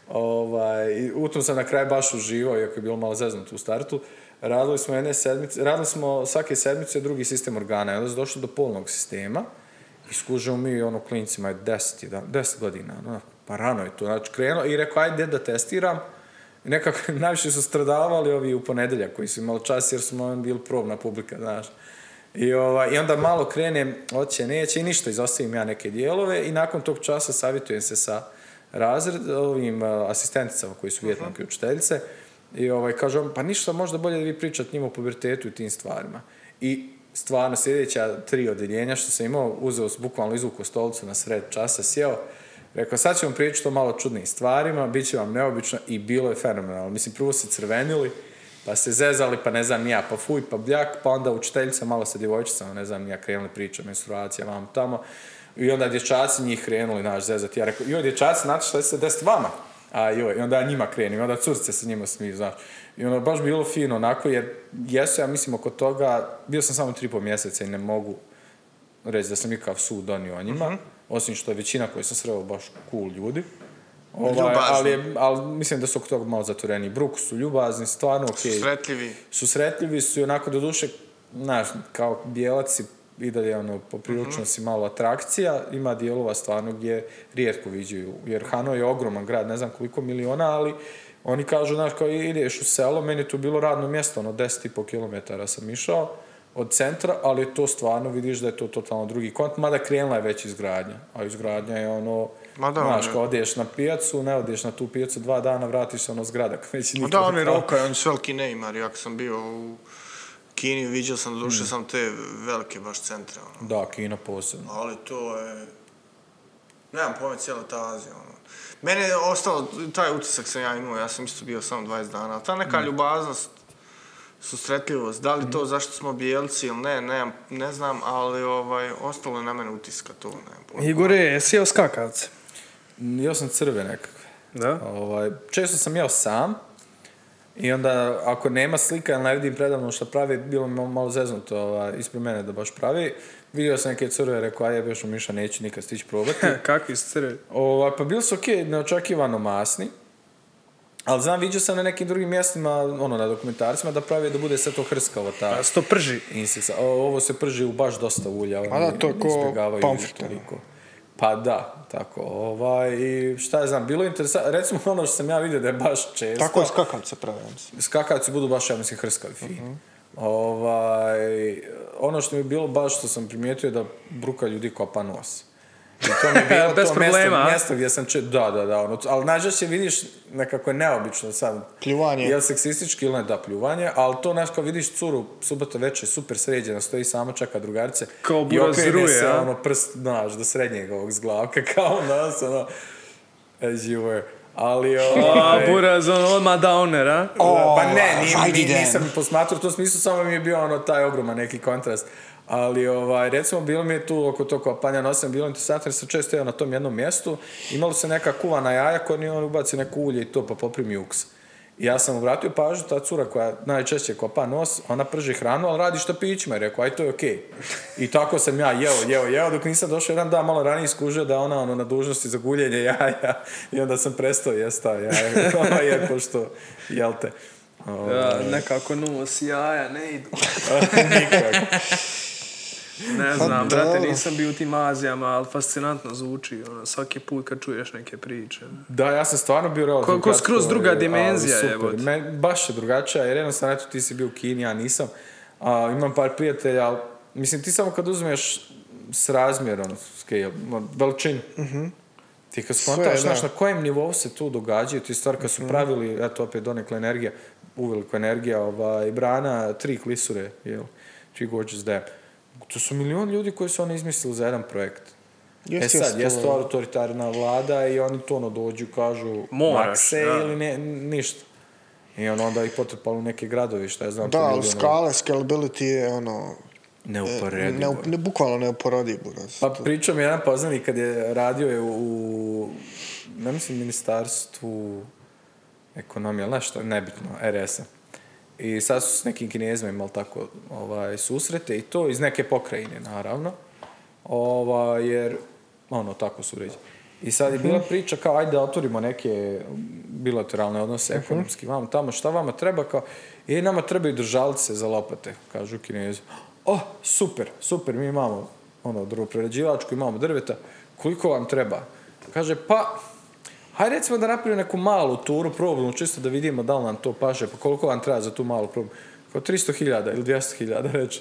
ovaj, u tom sam na kraju baš uživao, iako je bilo malo zeznuto u startu, radili smo jedne sedmice, radili smo svake sedmice drugi sistem organa i onda su došli do polnog sistema. I skužemo mi ono klincima je 10, jedan- 10 godina, ono, pa rano je to, znači krenuo i rekao ajde da testiram, nekako najviše su stradavali ovi u ponedeljak koji su imali čas jer smo bili probna publika, znaš. I, ovaj, I onda malo krenem, hoće, neće i ništa, izostavim ja neke dijelove i nakon tog časa savjetujem se sa razred, ovim uh, asistenticama koji su vjetnamke učiteljice i ovaj, kažu, pa ništa, možda bolje da vi pričate njima o pubertetu i tim stvarima. I stvarno sljedeća tri odjeljenja što sam imao, uzeo bukvalno izvuku stolicu na sred časa, sjeo, Rekao, sad ćemo pričati o malo čudnim stvarima, bit će vam neobično i bilo je fenomenalno. Mislim, prvo se crvenili, pa se zezali, pa ne znam ja, pa fuj, pa bljak, pa onda učiteljica malo sa djevojčicama, ne znam ja, krenuli priča, menstruacija, vam tamo. I onda dječaci njih krenuli, naš, zezati. Ja rekao, joj, dječaci, znate šta se desiti vama? A joj, i onda ja njima krenim, onda curce se njima smiju, znaš. I ono, baš bilo fino, onako, jer jesu, ja mislim, oko toga, bio sam samo tri po mjeseca i ne mogu reći da sam ikakav sud donio o njima, osim što je većina koji sam sreo baš cool ljudi. Ovaj, ali, je- ali mislim da su oko toga malo zatvoreni. Bruk su ljubazni, stvarno okej. Sretljivi. Susretljivi su i onako do duše, znaš, kao bijelac i dalje ono, poprilično si malo atrakcija, ima dijelova stvarno gdje rijetko viđaju, jer Hanoj je ogroman grad, ne znam koliko miliona, ali oni kažu, znaš, kao ideš u selo, meni je tu bilo radno mjesto, ono 10,5 km sam išao od centra, ali to stvarno, vidiš da je to totalno drugi kont, mada krenula je već izgradnja, a izgradnja je ono, Ma da, znaš, kao odeš na pijacu, ne odeš na tu pijacu dva dana, vratiš se ono zgradak, već Ma da, on je kao- roka, on je veliki Neymar, jako sam bio u Kini, vidio sam, došao sam te velike baš centre, ono. Da, Kina posebno. Ali to je... Nemam pojma cijela ta Azija, ono. Meni je ostalo, taj utisak sam ja imao, ja sam isto bio samo 20 dana, ali ta neka ljubaznost, susretljivost, da li to zašto smo bijelci ili ne, ne, ne znam, ali ovaj, ostalo je na mene utiska to, pojma. Igore, jesi jeo skakavce? Jeo sam crve nekakve. Da? Ovaj, često sam jeo sam i onda ako nema slika ili ne vidim predavno što pravi, bilo mi malo zeznuto ovaj, ispred mene da baš pravi. Vidio sam neke crve, rekao, aj jebe još Miša, neću nikad stići probati. Kakvi su crvi? Ovaj, pa bili su ok, neočekivano masni. Ali znam, vidio sam na nekim drugim mjestima, ono, na dokumentarcima, da pravi da bude sve to hrskavo, ta Pa se to prži. inseksa. Ovo se prži u baš dosta ulja. A da, to ko toliko. Pa da, tako. Ovaj, I šta je znam, bilo je interesantno. Recimo ono što sam ja vidio da je baš često. Tako je skakavce prave, mislim. Skakavci budu baš, ja mislim, hrskavi fi. Ovaj, ono što mi je bilo baš što sam primijetio je da bruka ljudi kopa nos. I to mi je bilo Bez to problema, mjesto, mjesto gdje sam čuo, da, da, da, ono, ali najžešće vidiš nekako je neobično sad. Pljuvanje. Je li seksistički ili ne, da, pljuvanje, ali to znaš kao vidiš curu subota večer, super sređena, stoji sama, čeka drugarice. Kao i buraz okrene ruje, se, a? ono, prst, znaš, do srednjeg ovog zglavka, kao nas, ono, as you were. Ali, A, ovaj, buraz, on odmah downer, a? O, pa ne, nije, nisam posmatrao u tom smislu, samo mi je bio ono taj ogroman neki kontrast. Ali, ovaj, recimo, bilo mi je tu oko tog kopanja nosem, bilo interesantno jer sam često jeo na tom jednom mjestu. Imalo se neka kuvana jaja koja on ubaci neko ulje i to pa poprimi uks. I ja sam obratio pažnju, ta cura koja najčešće kopa nos, ona prži hranu, ali radi što pićima. I rekao, aj to je okej. I tako sam ja jeo, jeo, jeo, dok nisam došao jedan dan malo ranije skužio da ona ono, na dužnosti za guljenje jaja. I onda sam prestao jest ta jaja. Ona je, pošto, jel te. Ovaj, Ja, nekako nos jaja, ne idu. nikako. Ne Pa znam, brate, dobro. nisam bio u tim Azijama, ali fascinantno zvuči, ono, svaki put kad čuješ neke priče. Da, ja sam stvarno bio relativno Ko- skroz druga dimenzija, jebote. Me, baš je drugačija, jer jednostavno, eto, ti si bio u Kini, ja nisam. A, imam par prijatelja, ali, mislim, ti samo kad uzmeš s razmjerom, scale, ono, veličinu, ti kad skontaš, znaš, da. na kojem nivou se tu događaju, ti stvar kad su pravili, eto, opet donekle energija, uveliko energija, ovaj, brana, tri klisure, jel, Three Gorges Dam. To su milion ljudi koji su oni izmislili za jedan projekt. Jest, e sad, jest, jest to- to autoritarna vlada i oni to ono dođu, kažu Moraš, makse da. ili ne, ništa. I ono onda ih potrpalo u neke gradovi, šta ja znam. Da, ali ono, skale, scalability je ono... Neuporedivo. Ne, ne, bukvalno neuporodiv, buraz. Pa pričao mi jedan poznanik kad je radio je u, u ne mislim, ministarstvu ekonomije, ali nešto, nebitno, RS-a. I sad su s nekim kinezima imali tako ovaj, susrete i to iz neke pokrajine, naravno. Ovaj, jer, ono, tako su reći. I sad je bila priča kao, ajde da otvorimo neke bilateralne odnose ekonomski, vamo tamo, šta vama treba, kao, i nama trebaju držalce za lopate, kažu kinezi. Oh, super, super, mi imamo ono, drvoprerađivačku, imamo drveta, koliko vam treba? Kaže, pa, hajde recimo da napravimo neku malu turu, probnu, čisto da vidimo da li nam to paše, pa koliko vam treba za tu malu probu? Kao 300.000 ili 200.000, reče.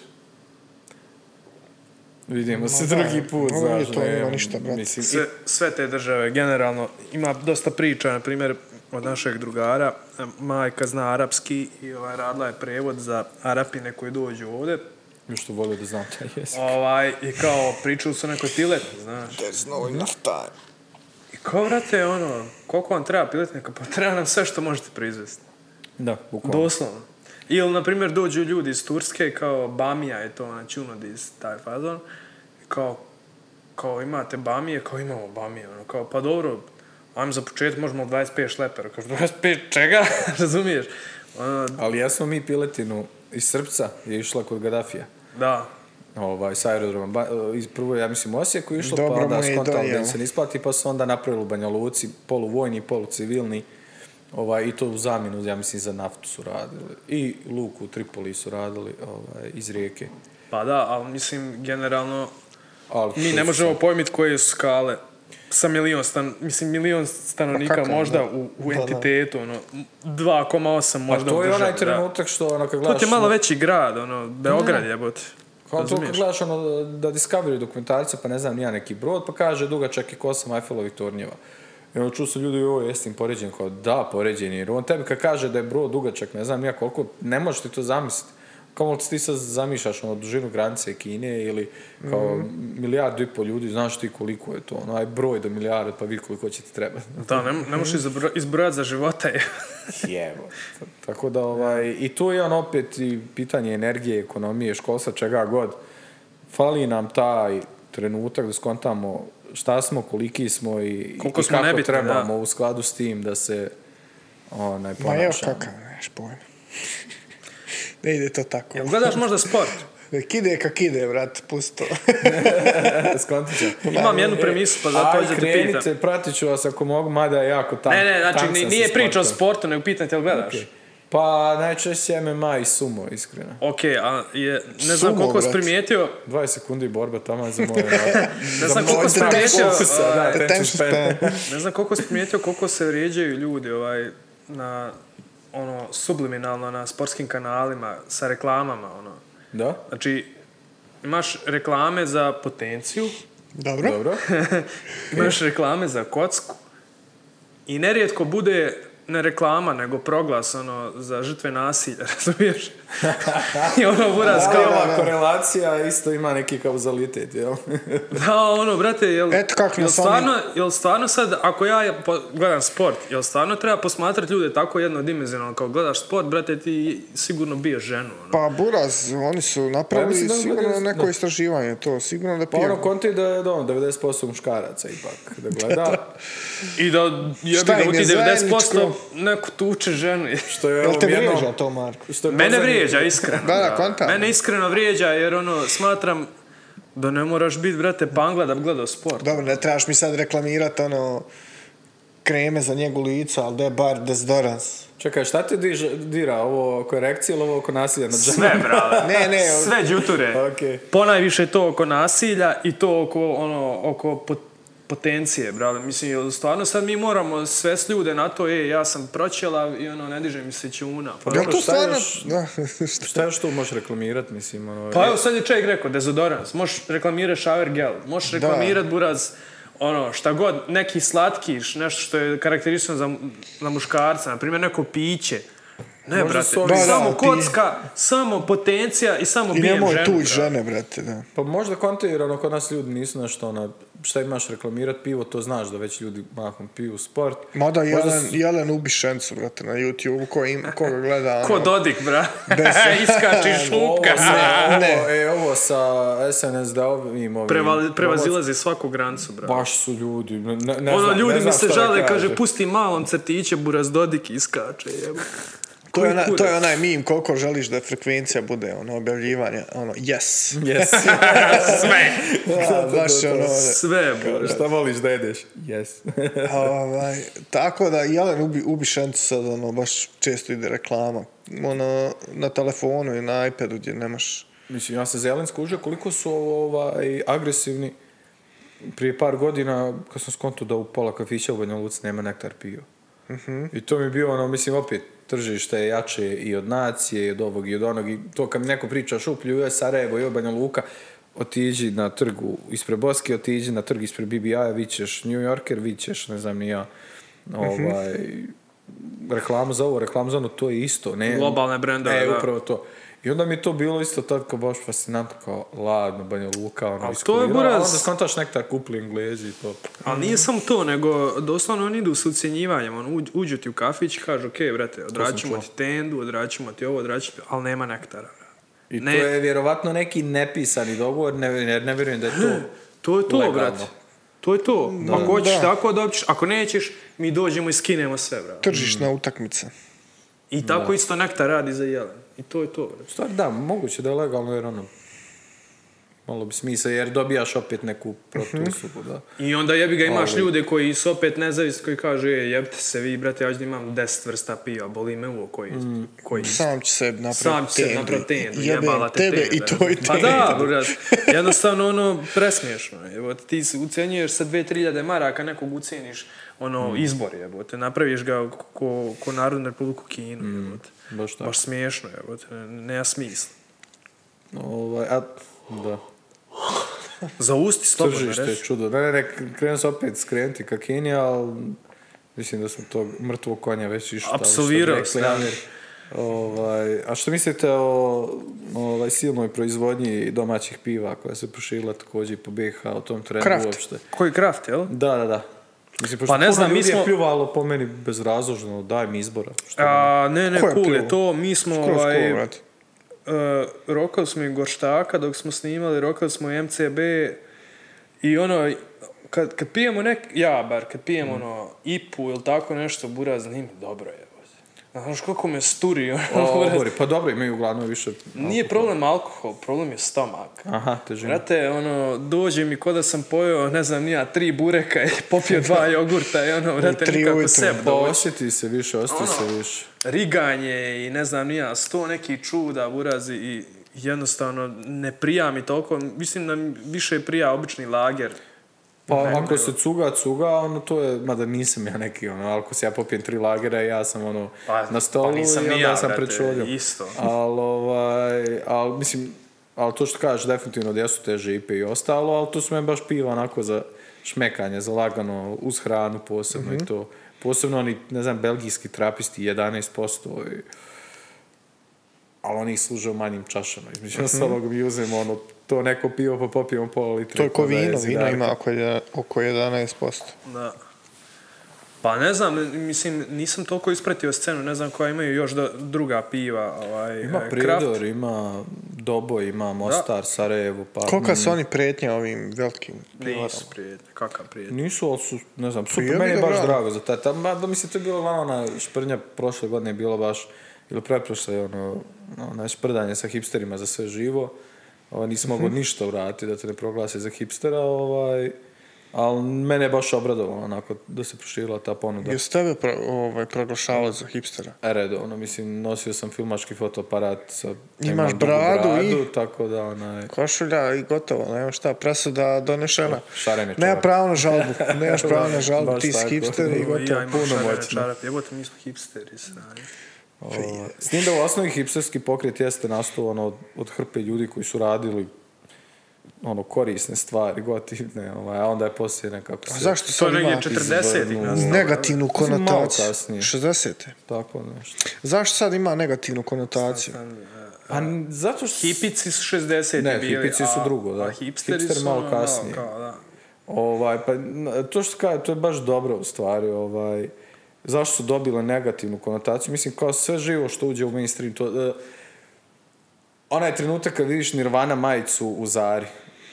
Vidimo se da, drugi put, nije znaš, to, ne, nema ništa, brate. Mislim, Sve, sve te države, generalno, ima dosta priča, na primjer, od našeg drugara, majka zna arapski i ovaj, radila je prevod za Arapine koji dođu ovdje. još što volio da znam taj jezik. Ovaj, I kao, pričali su o nekoj pileti, znaš. There's no enough time. I kao, vrate, ono, koliko vam treba piletnika? Pa treba nam sve što možete proizvesti. Da, bukvalno. Doslovno. Ili, na primjer, dođu ljudi iz Turske, kao Bamija je to, znači, unodis, taj fazon. Kao, kao imate Bamije, kao imamo Bamije, ono, kao, pa dobro, ajmo za početak, možemo 25 šlepera. Kao, 25 čega? Razumiješ? Ono, Ali jesmo mi piletinu iz Srpca je išla kod Gaddafija. da. Ovaj, s aerodroma. Ba, iz prvo, ja mislim, u Osijeku je išlo, Dobro pa onda mu je i skontalo da im se ne isplati, pa su onda napravili u Banja Luci, poluvojni, polucivilni, ovaj, i to u zamjenu, ja mislim, za naftu su radili. I luku u Tripoli su radili ovaj, iz rijeke. Pa da, ali mislim, generalno, Ali mi to ne možemo pojmiti koje su skale sa milion stan, mislim milion stanovnika Pa kako, možda da. u, u Da, da. entitetu, ono, 2,8 Pa možda to je onaj da. trenutak što ono, kad To gledaš... ti je malo veći grad, ono, Beograd jebote. Kao to kad gledaš ono, da Discovery dokumentarca, pa ne znam, nija neki brod, pa kaže dugačak je kosam Eiffelovih tornjeva. I ono čuo su ljudi, ovo jesi im poređen, kao da, poređen je. Jer on tebi kad kaže da je brod dugačak, ne znam nija koliko, ne možeš ti to zamisliti. Kao ti sad zamišljaš ono dužinu granice Kine ili kao Mhm. milijardu i pol ljudi, znaš ti koliko je to, onaj broj do milijarde, pa vidi koliko će ti trebati. Da, ne, ne možeš izbro- izbrojati za života. je. Jevo. Tako da, ovaj, i tu je on opet i pitanje energije, ekonomije, školstva, čega god. Fali nam taj trenutak da skontamo šta smo, koliki smo i, Koliko i smo kako nebitni, trebamo da. u skladu s tim da se onaj, Ma evo ponašamo. kakav, neš pojma. Ne ide to tako. Jel gledaš možda sport? Nek ide kak ide, brat, pusto. Skontit ću. Imam jednu premisu, pa zato da te pitam. pratit ću vas ako mogu, mada je jako tam. Ne, ne, znači nije priča o sportu, nego pitam te jel gledaš? Ok. Pa najčešće MMA i sumo, iskreno. Ok, a je, ne znam Sumo, koliko si primijetio, 20 sekundi borba tamo za moje... ne znam koliko si primijetio, Da, ne znam koliko si primijetio koliko se vrijeđaju ljudi ovaj, na ono, subliminalno na sportskim kanalima sa reklamama, ono. Da? Znači, imaš reklame za potenciju, Dobro. Dobro. imaš reklame za kocku i nerijetko bude ne reklama, nego proglas ono, za žrtve nasilja, razumiješ? I ono, buraz, Ali kao, ova korelacija isto ima neki kauzalitet, jel? Da, ono, brate, jel, Eto kako jel, stvarno, jel stvarno sad, ako ja gledam sport, jel stvarno treba posmatrati ljude tako jednodimenzionalno, kao gledaš sport, brate, ti sigurno biješ ženu, ono. Pa Buraz, oni su napravili Pa ja da sigurno gledaju- neko da. istraživanje, to sigurno da Pa ono, pije. konti da je da, ono, 90% muškaraca ipak da gleda. I da jebi ga u ti 90% zajedničko? neko tuče ženu. Što je Jel te vrijeđa to, Marko? Mene posljednji- vrijeđa, iskreno. Da, da, kontam. Mene iskreno vrijeđa, jer ono, smatram da ne moraš biti, brate, pangla da bi gledao sport. Dobro, ne trebaš mi sad reklamirati ono kreme za njegu lica, ali da je bar dezodorans. Čekaj, šta te diže, dira? Ovo oko erekcije ili ovo oko nasilja nad ženom? Sve, brale. Ne, ne, Sve đuture. Okej. Ponajviše to oko nasilja i to oko, ono, oko pot- potencije, brale. Mislim, jel stvarno sad mi moramo svest ljude na to, e, ja sam proćela i ono, ne diže mi se čuna. Pa, Jel dobro, to stvarno... Da, Šta još tu možeš reklamirat, mislim, ono... pa evo sad je čovjek rekao, dezodorans, možeš reklamirati shower gel, možeš reklamirati buraz, ono, šta god, neki slatkiš, nešto što je karakteristično za, za muškarca, na primjer neko piće. Ne, Možda brate, Da, da, samo ti- kocka, samo potencija i samo I bijem nemoj ženu. tuć brate. žene, brate, da. Pa možda konti, ono, kod nas ljudi nisu nešto, ono, šta imaš reklamirat pivo, to znaš da već ljudi mahom piju sport. Mada Možda Jelen, su- Jelen ubi šencu, brate, na YouTube, ko, im, ko ga gleda, ono, Ko Dodik, bra. Bez- Iskači Ovo, šupka. sa, Ne. ovo, e, ovo sa SNSD-ovim ovim... Prevali, prevazilazi svaku grancu, bra. Baš su ljudi, ne, ne ono, znam, ljudi ne mi se da žale, kaže, pusti malom crtiće, buraz Dodik iskače, jebo. To je, ona, to je onaj meme koliko želiš da frekvencija bude, ono, objavljivanje, ono, yes. Yes. Sve. Da, baš ono, Sve, buraz. šta voliš da jedeš? Yes. ovaj, tako da Jelen ubi, ubi šencu sad, ono, baš često ide reklama. Ono, na telefonu i na iPadu gdje nemaš... Mislim, ja se zelen skužio koliko su ovaj, agresivni prije par godina kad sam skonto da u pola kafića u Banja Luci nema nektar pio. I to mi je bio ono, mislim, opet tržište je jače i od nacije, i od ovog i od onog. I to kad mi neko priča šuplju, je Sarajevo, je Banja Luka, otiđi na trgu ispred Boske, otiđi na trg ispred BBI-a, vićeš New Yorker, vićeš, ne znam, ni ja, ovaj, reklamu za ovo, reklamu za ono, to je isto. Ne, Globalne brendove, E, upravo to. I onda mi je to bilo isto tako baš fascinantno kao ladno Banja Luka, ono, Al iz to je buraz- onda skontaš nektar kupli Englezi i to. Ali nije samo to, nego doslovno oni idu s ucjenjivanjem. On uđ- uđu ti u kafić i kažu, ok, brate, odraćemo ti tendu, odraćemo ti ovo, odraćemo ti... Ali nema nektara. I Ne. to je vjerovatno neki nepisani dogovor, ne, ne, ne vjerujem da je to. To je to, Legalno. brate. To je to. Ako hoćeš Da. tako dobiješ, ako nećeš, mi dođemo i skinemo sve, brate. Tržišna utakmica. I tako isto nektar radi za jelen. I to je to. Stvar, da, moguće da je legalno jer ono, malo bi smisla jer dobijaš opet neku protuuslugu, da. I onda jebi ga imaš Ali- ljude koji su opet nezavisni, koji kažu, je, jebite se vi, brate, ja imam 10 vrsta piva, boli me uvo koji, koji Sam će se napraviti sam će se napraviti jebala te tebe i to i Pa tendu. da, brate, jednostavno ono, presmiješno, evo, ti ucenjuješ sa 2-3 maraka, nekog uceniš, ono, izbor, jebote, napraviš ga ko, ko Narodnu republiku Kinu, jebote. Baš tako. Baš smiješno, jebote, nema smisla. Ovaj, a, da. Za usti slobodno Tržište je čudo. Ne, ne, ne, krenuo se opet skrenuti ka Kini, ali mislim da smo tog mrtvog konja već išli. Apsolvirao si, da. Ovaj, a što mislite o ovaj, silnoj proizvodnji domaćih piva koja se proširila također i po BiH o tom trendu Kraft. uopšte? Koji kraft, jel? Da, da, da. Mislim, Pa ne znam, mi je smo- pljuvalo po meni bezrazložno, daj mi izbora. Što A, ne, ne, cool je to. Mi smo, Skroz ovaj, cool, uh, rokali smo i Gorštaka dok smo snimali, rokali smo i MCB i ono, kad, kad pijemo nek, ja bar, kad pijemo ono IPU ili tako nešto, buraz, nije mi dobro je. Znaš koliko me sturi, ono, O, pa dobro, imaju uglavnom više... Nije problem alkohol, problem je stomak. Aha, težina. Brate, ono, dođe mi ko da sam pojeo, ne znam, nija, tri bureka i popio dva jogurta i ono, brate, tri nikako seb osjeti se više, osjeti Ono. se više. riganje i ne znam nija, sto nekih čuda urazi i jednostavno ne prija mi toliko, mislim da mi više prija obični lager. Pa ako se cuga, cuga, ono to je, mada nisam ja neki, ono, ako se ja popijem tri lagera, ja sam ono Pa- na stolu pa nisam i onda ja, sam šoljom. isto. Ali, ovaj, al, mislim, ali to što kažeš, definitivno da jesu teže ipe i ostalo, ali to su me baš piva onako za šmekanje, za lagano, uz hranu posebno i to. Posebno oni, ne znam, belgijski trapisti 11% i ali oni ih služe u manjim čašama. Između ostalog mi uzmemo ono, to neko pivo pa popijemo pola litra. To je ko da vino, vino ima oko, je- oko 11%. Da. Pa ne znam, mislim, nisam toliko ispratio scenu, ne znam koja imaju još do, druga piva. Ovaj, Ima Prijedor, ima Doboj, ima Mostar, Sarajevo, pa... Kolika su oni prijetnja ovim velikim pivarama? Nisu prijetnje, kakav prijetnje. Nisu, ali su, ne znam, super, meni je baš drago za taj, tam, da mislim, to je bilo malo ona šprnja prošle godine je bilo baš, ili pretprošle, ono, ono, šprdanje sa hipsterima za sve živo, ovaj, nisi mogao ništa uraditi da te ne proglase za hipstera, ovaj, ali mene je baš obradovalo, onako, da se proširila ta ponuda. Jesu tebe pro, ovaj, proglašavali za hipstera? E, redovno, mislim, nosio sam filmački fotoaparat sa... Imaš dugu bradu i- Tako da, onaj... Košulja i gotovo, nema šta, presuda donešena. Šarene Nema čarape. pravo na žalbu, nemaš pravo na žalbu, ti si hipster i Ovo, gotovo. ja imam puno šarene moćno. čarape. Jebote, mi smo hipsteri, sranje. Ovaj, S tim da u osnovi hipsterski pokret jeste nastao ono, od, od hrpe ljudi koji su radili ono korisne stvari, gotivne, ovaj, a onda je poslije nekako A se... zašto To sad ima negdje 40-ih izvrnuo. nastalo. negativnu konotaciju? kasnije. 60. Tako nešto. Zašto sad ima negativnu konotaciju? Pa n- zato što... Hipici su 60 Ne, bili, hipici su a- drugo, da. A hipsteri Hipster su malo ono, kasnije. Kao, da. Ovaj, pa, to što kaže, to je baš dobro u stvari. Ovaj, zašto su dobile negativnu konotaciju? Mislim, kao sve živo što uđe u mainstream, to... Uh, onaj trenutak kad vidiš Nirvana majicu u Zari,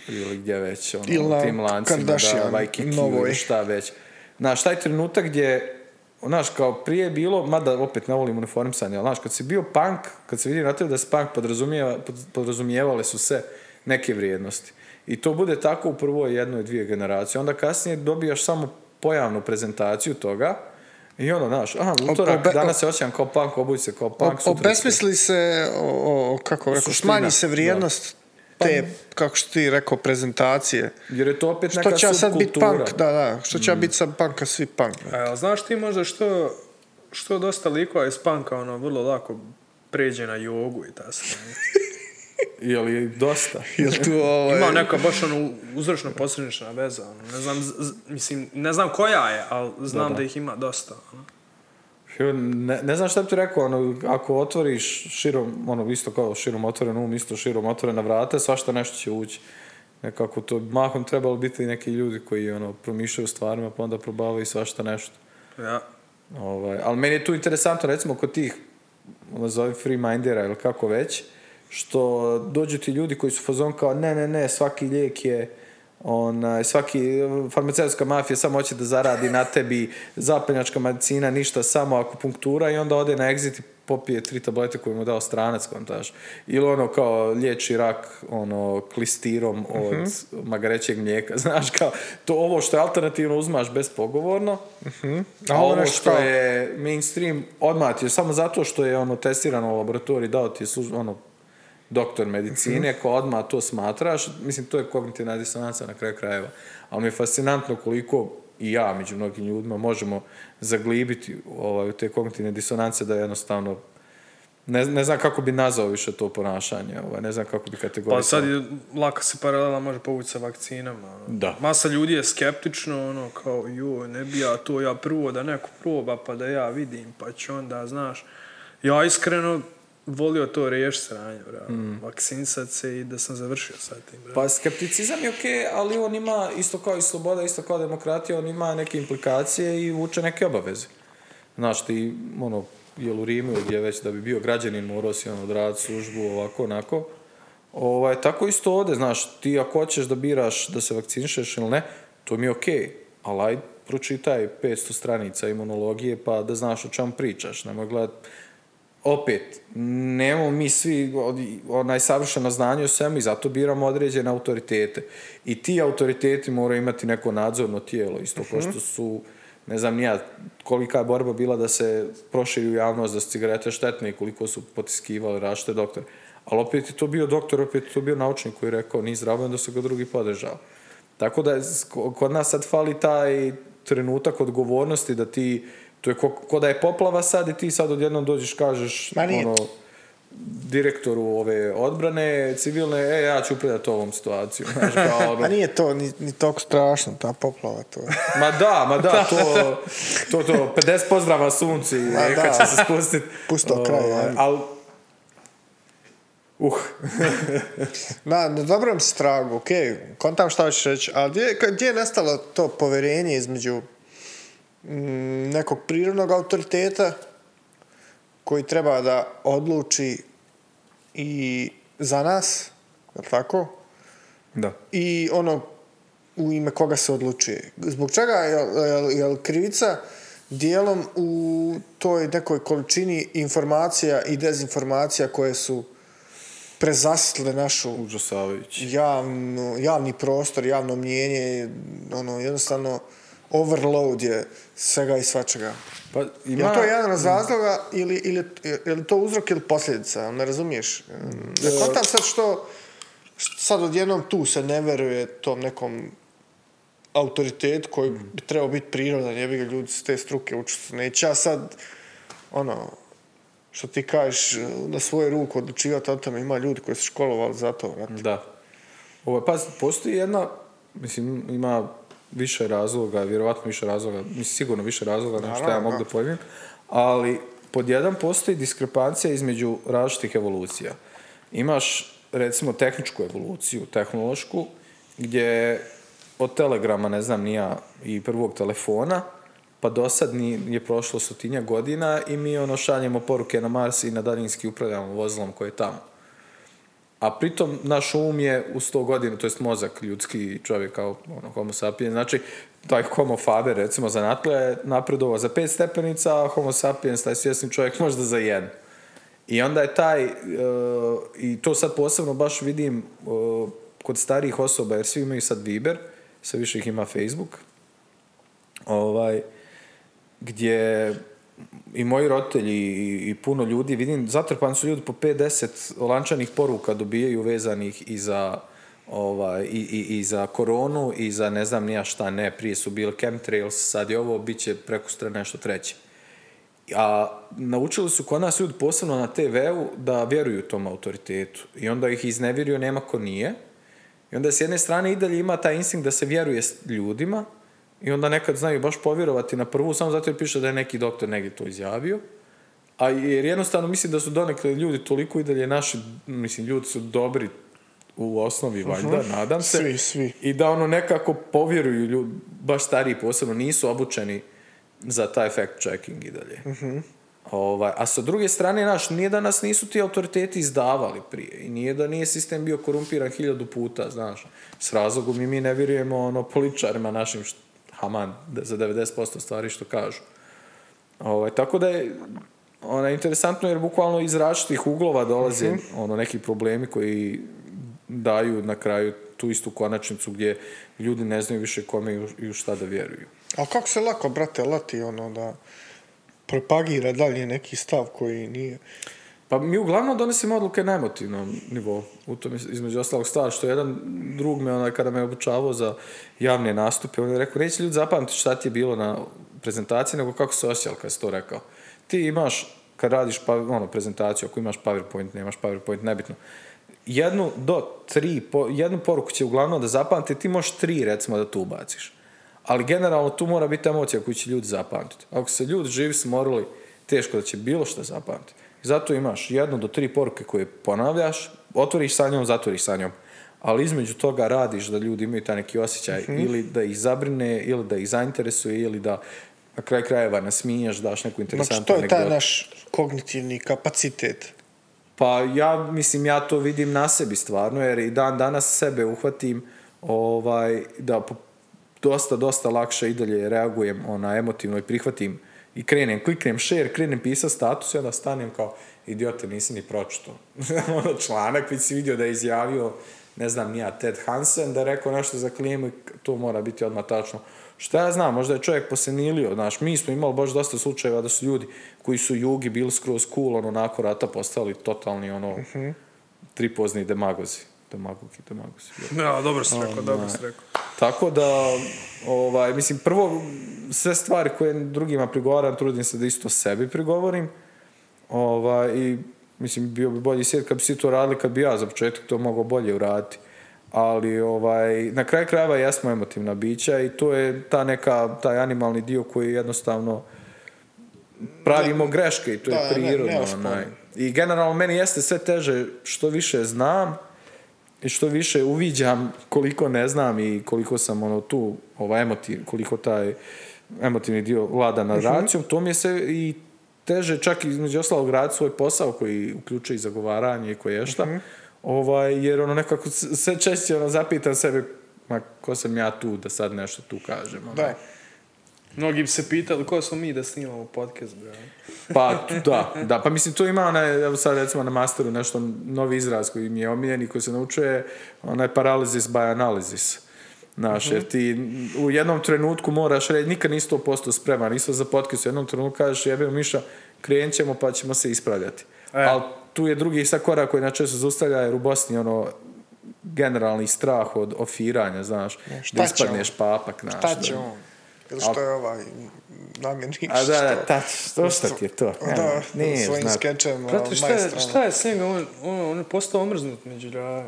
ili gdje već, ono, Ili tim lancima, da, Waikiki ili šta već. Znaš, taj trenutak gdje, znaš, kao prije je bilo, mada opet ne volim uniformisanje, ali znaš, kad si bio punk, kad se vidi na tebi da se punk podrazumijeva, pod- podrazumijevale su se neke vrijednosti. I to bude tako u prvoj jednoj, dvije generacije. Onda kasnije dobijaš samo pojavnu prezentaciju toga i ono, znaš, aha, utorak, obe- danas se osjećam kao punk, obuj se kao O, punk, se- obesmisli se, o, o, kako rekao, smanji se vrijednost te, kako što ti rekao, prezentacije. Jer je to opet Što neka će sad biti subkultura. punk, da, da, što će biti sad punk, a svi punk. A jel znaš ti možda što, što dosta likova iz panka ono, vrlo lako pređe na jogu i ta sranje. Je li dosta? Jel tu ovaj... Ima neka baš ono uzročno posljedična veza. Ono. Ne znam, z- mislim, ne znam koja je, ali znam da, ih ima dosta. Ono. Ne, ne znam šta bi ti rekao, ono, ako otvoriš širom, ono, isto kao širom otvoren um, isto širom otvorena vrata, svašta nešto će ući. Nekako to mahom trebalo biti neki ljudi koji ono, promišljaju stvarima, pa onda probavaju svašta nešto. Ja. Ovaj, ali meni je tu interesantno, recimo, kod tih, nazovi free mindera ili kako već, što dođu ti ljudi koji su fazon kao ne, ne, ne, svaki lijek je onaj, svaki farmaceutska mafija samo hoće da zaradi na tebi zapenjačka medicina, ništa, samo akupunktura i onda ode na exit i popije tri tablete koje mu dao stranac, kontaž. Ili ono kao liječi rak ono, klistirom od magarećeg mlijeka. Znaš, kao, to ovo što je alternativno uzmaš bespogovorno, a ovo ovo nešto što je mainstream, odmah ti je samo zato što je ono testirano u laboratoriji, dao ti je služ- ono, doktor medicine, Mhm. ko odmah to smatraš, mislim, to je kognitivna disonanca na kraju krajeva. Ali mi je fascinantno koliko i ja među mnogim ljudima možemo zaglibiti ovaj, u te kognitivne disonance da jednostavno ne, ne znam kako bi nazvao više to ponašanje, ovaj, ne znam kako bi kategorisao. Pa sad je, lako se paralela može povući sa vakcinama. Ono. Da. Masa ljudi je skeptično, ono, kao, joj, ne bi ja to, ja prvo da neko proba, pa da ja vidim, pa ću onda, znaš. Ja iskreno volio to riješiti sranje, bra. Vakcinisat se i da sam završio sa tim, bra. Pa skepticizam je okej, ali on ima, isto kao i sloboda, isto kao demokratija, on ima neke implikacije i vuče neke obaveze. Znaš, ti, ono, jel u Rimu gdje već da bi bio građanin morao si ono odraditi službu ovako, onako. Ovaj, tako isto ovdje, znaš, ti ako hoćeš da biraš da se vakcinišeš ili ne, to mi je okej, ali aj pročitaj 500 stranica imunologije pa da znaš o čemu pričaš, nemoj gledat opet, nemamo mi svi onaj savršeno znanje o svemu i zato biramo određene autoritete. I ti autoriteti moraju imati neko nadzorno tijelo, isto kao što su, ne znam nija, kolika je borba bila da se proširi u javnost da su cigarete štetne i koliko su potiskivali različite doktore. Ali opet je to bio doktor, opet je to bio naučnik koji je rekao ni zdravo, onda su ga drugi podržali. Tako da kod nas sad fali taj trenutak odgovornosti da ti, to je ko, ko da je poplava sad i ti sad odjednom dođeš kažeš Ma nije ono, direktoru ove odbrane civilne, e, ja ću upravljati ovom situacijom. Znaš, kao, ono, A nije to ni, ni toliko strašno, ta poplava to. Ma da, ma da, to, to, to, 50 pozdrava sunci, neka da. će se spustiti. Pusto kraj, Ovaj, ajde. al, uh, Na, na dobrom si tragu, ok, kontam šta hoćeš reći, ali gdje, gdje je nastalo to povjerenje između nekog prirodnog autoriteta koji treba da odluči i za nas, je tako? da. I ono u ime koga se odlučuje. Zbog čega je, je, krivica dijelom u toj nekoj količini informacija i dezinformacija koje su prezastle našu javno, javni prostor, javno mnjenje, ono, jednostavno overload je svega i svačega. Pa Je ima... li to jedan od razloga ili, ili je li to uzrok ili posljedica? Ne razumiješ? Ne kontam sad što sad odjednom tu se ne veruje tom nekom autoritetu koji bi trebao biti prirodan, jebi ga ljudi s te struke učiti. Neće ja sad, ono, što ti kažeš, na svoju ruku odlučivati o tome, ima ljudi koji su školovali za to. brate. Da. Ovo, pa, postoji jedna, mislim, ima više razloga, vjerovatno više razloga, mislim, sigurno više razloga nego što ja mogu da. da pojmim, ali pod jedan postoji diskrepancija između različitih evolucija. Imaš, recimo, tehničku evoluciju, tehnološku, gdje od telegrama, ne znam, nija i prvog telefona, pa do sad ni, je prošlo stotinja godina i mi ono šaljemo poruke na Mars i na daljinski upravljamo vozilom koje je tamo. A pritom naš um je u 100 godina, to jest mozak ljudski čovjek kao ono, homo sapiens, znači taj homo faber recimo zanatle je napredovao za pet stepenica, a homo sapiens, taj svjesni čovjek možda za jedan. I onda je taj, e, i to sad posebno baš vidim e, kod starijih osoba, jer svi imaju sad Viber, sve više ih ima Facebook, ovaj, gdje i moji roditelji i, i puno ljudi, vidim, zatrpani su ljudi po 5-10 lančanih poruka dobijaju vezanih i za ovaj, i, i, i za koronu i za ne znam nija šta ne, prije su bili chemtrails, sad je ovo, bit će prekustra nešto treće. A naučili su kod nas ljudi posebno na TV-u da vjeruju tom autoritetu. I onda ih iznevjerio nema ko nije. I onda s jedne strane i dalje ima taj instinkt da se vjeruje ljudima i onda nekad znaju baš povjerovati na prvu samo zato jer piše da je neki doktor negdje to izjavio. A jer jednostavno mislim da su donekle ljudi toliko i dalje naši, mislim ljudi su dobri u osnovi valjda, nadam se. Svi, svi. I da ono nekako povjeruju ljudi, baš stariji posebno, nisu obučeni za taj fact checking i dalje. Ovaj, a sa druge strane, naš, nije da nas nisu ti autoriteti izdavali prije i nije da nije sistem bio korumpiran hiljadu puta, znaš. S razlogom i mi ne vjerujemo ono, političarima našim, št- haman, da- za 90% stvari što kažu. Ovaj, tako da je ona, interesantno jer bukvalno iz različitih uglova dolaze ono, neki problemi koji daju na kraju tu istu konačnicu gdje ljudi ne znaju više kome i u- šta da vjeruju. Ali kako se lako, brate, lati ono da propagira dalje neki stav koji nije... Pa mi uglavnom donosimo odluke na emotivnom nivou. U tom između ostalog stvar što jedan drug me onaj kada me obučavao za javne nastupe, on je rekao, neće ljudi zapamtiti šta ti je bilo na prezentaciji, nego kako se osjećal kad si to rekao. Ti imaš, kad radiš pa, ono, prezentaciju, ako imaš PowerPoint, nemaš PowerPoint, nebitno. Jednu do tri, po, jednu poruku će uglavnom da zapamti, ti možeš tri recimo da tu ubaciš. Ali generalno tu mora biti emocija koju će ljudi zapamtiti. Ako se ljudi živi smorili, teško da će bilo što zapamtiti. I zato imaš jednu do tri poruke koje ponavljaš, otvoriš sa njom, zatvoriš sa njom. Ali između toga radiš da ljudi imaju taj neki osjećaj Mhm. ili da ih zabrine, ili da ih zainteresuje, ili da na kraj krajeva nasmiješ, daš neku interesantnu Znači, to je taj naš kognitivni kapacitet. Pa ja, mislim, ja to vidim na sebi stvarno, jer i dan danas sebe uhvatim ovaj, da dosta, dosta lakše i dalje reagujem ona, emotivno i prihvatim i krenem, kliknem share, krenem pisat status i onda stanem kao, idiote, nisi ni pročito. ono članak, već si vidio da je izjavio, ne znam, nija Ted Hansen, da je rekao nešto za klimu i to mora biti odmah tačno. Šta ja znam, možda je čovjek posenilio, znaš, mi smo imali baš dosta slučajeva da su ljudi koji su jugi bili skroz cool, ono, nakon rata postali totalni, ono, tripozni demagozi. Demagogi, demagozi. Ja, dobro si rekao, dobro si rekao. Tako da, ovaj, mislim, prvo, sve stvari koje drugima prigovaram, trudim se da isto sebi prigovorim. Ovaj, I, mislim, bio bi bolji svijet kad bi svi to radili, kad bi ja za početak to mogao bolje uraditi. Ali, ovaj, na kraju krajeva jesmo emotivna bića i to je ta neka, taj animalni dio koji jednostavno pravimo greške i to da, je ne, prirodno. neosporno. onaj. I generalno meni jeste sve teže što više znam i što više uviđam koliko ne znam i koliko sam ono tu ovaj emotiv, koliko taj emotivni dio vlada nad racijom, to mi je se i teže čak između ostalog raditi svoj posao koji uključuje i zagovaranje i koje šta. Ovaj, jer ono nekako sve češće ono zapitam sebe ma ko sam ja tu da sad nešto tu kažem. ono. Da. Mnogi bi se pitali ko smo mi da snimamo podcast, bro. Pa da, da, pa mislim tu ima onaj, evo sad recimo na masteru nešto novi izraz koji mi je omiljen i koji se naučuje, onaj paralysis by analysis. Znaš, jer ti u jednom trenutku moraš reći, nikad nisi 100% spreman, isto za podcast, u jednom trenutku kažeš, jebe Miša, krenut ćemo pa ćemo se ispravljati. E. Ali tu je drugi sad korak koji načesto se zaustavlja, jer u Bosni ono, generalni strah od ofiranja, znaš, šta da ispadneš papak, znaš. Šta da- će on? Ili što je ovaj namjernik? A da, da, što- ta, što šta ti je to? Da, Evo, nije svojim skečem Prati, šta je, šta je s njega? On, on, on je postao omrznut među ljudima.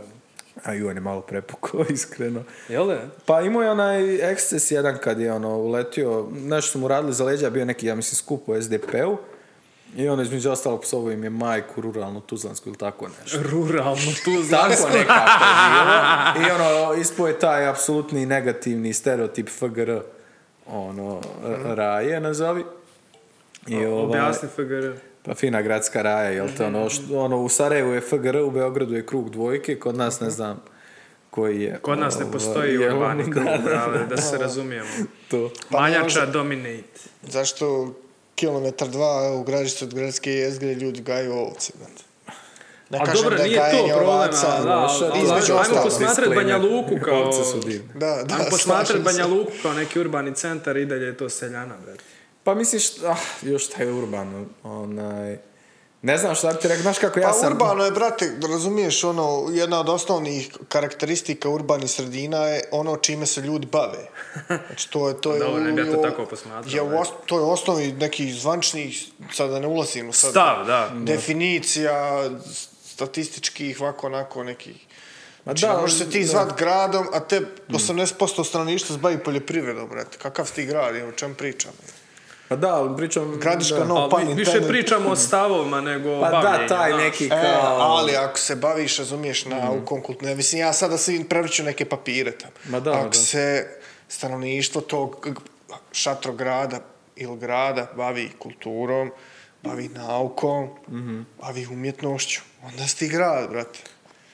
A i on je malo prepukao, iskreno. Jel da? Pa imao je onaj eksces jedan kad je ono uletio, nešto su mu radili za leđa, bio neki, ja mislim, skup u SDP-u. I ono između ostalog psovo im je majku ruralnu tuzlansku ili tako nešto. Ruralno tu Tako nekako je. I ono, ispo je taj apsolutni negativni stereotip FGR, ono, r- raje nazovi. I ovaj, Objasni FGR. pa fina gradska raja, jel te ono, što, ono, u Sarajevu je FGR, u Beogradu je krug dvojke, kod nas ne znam koji je. Kod nas ne ovaj, postoji urbani krug, da, brale, da se razumijemo. to. Pa Manjača može. dominate. Zašto kilometar dva u gradištu od gradske jezgre ljudi gaju ovce, brate? Ne A kažem dobro, da nije to problem, ali ali- ali ajmo ostalog. posmatrat Banja. Luku kao... Da, da, Ajmo posmatrat slažem Banja. Luku kao neki urbani centar i dalje je to seljana, brate. Pa misliš, ah, još taj urbano, onaj... Ne znam šta bi ti rekao, znaš kako ja Pa sam... urbano je, brate, razumiješ, ono, jedna od osnovnih karakteristika urbanih sredina je ono čime se ljudi bave. Znači, to je, to je... Dobro, ne ja to tako posmatrao, Je, os- to je osnovi nekih zvančnih, sad da ne ulazim u sad... Stav, da. Definicija statističkih, ovako, onako, nekih... Ma Znači, da, ne možeš se ti da. zvat gradom, a te 80% stanovništva se bavi poljoprivredom, brate. Kakav si ti grad, o čem pričam? Pa da, ali pričam... Gradiška da. no vi- više intended. pričamo o stavovima nego Pa da, bavljenju, taj znaš. neki E, kao... ali ako se baviš, razumiješ, naukom, kulturno, mislim, ja sada se prevrću neke papire tamo. Ma da, ako da. se stanovništvo tog šatrograda ili grada bavi kulturom, bavi naukom, Mhm. bavi umjetnošću, onda si ti grad, brate.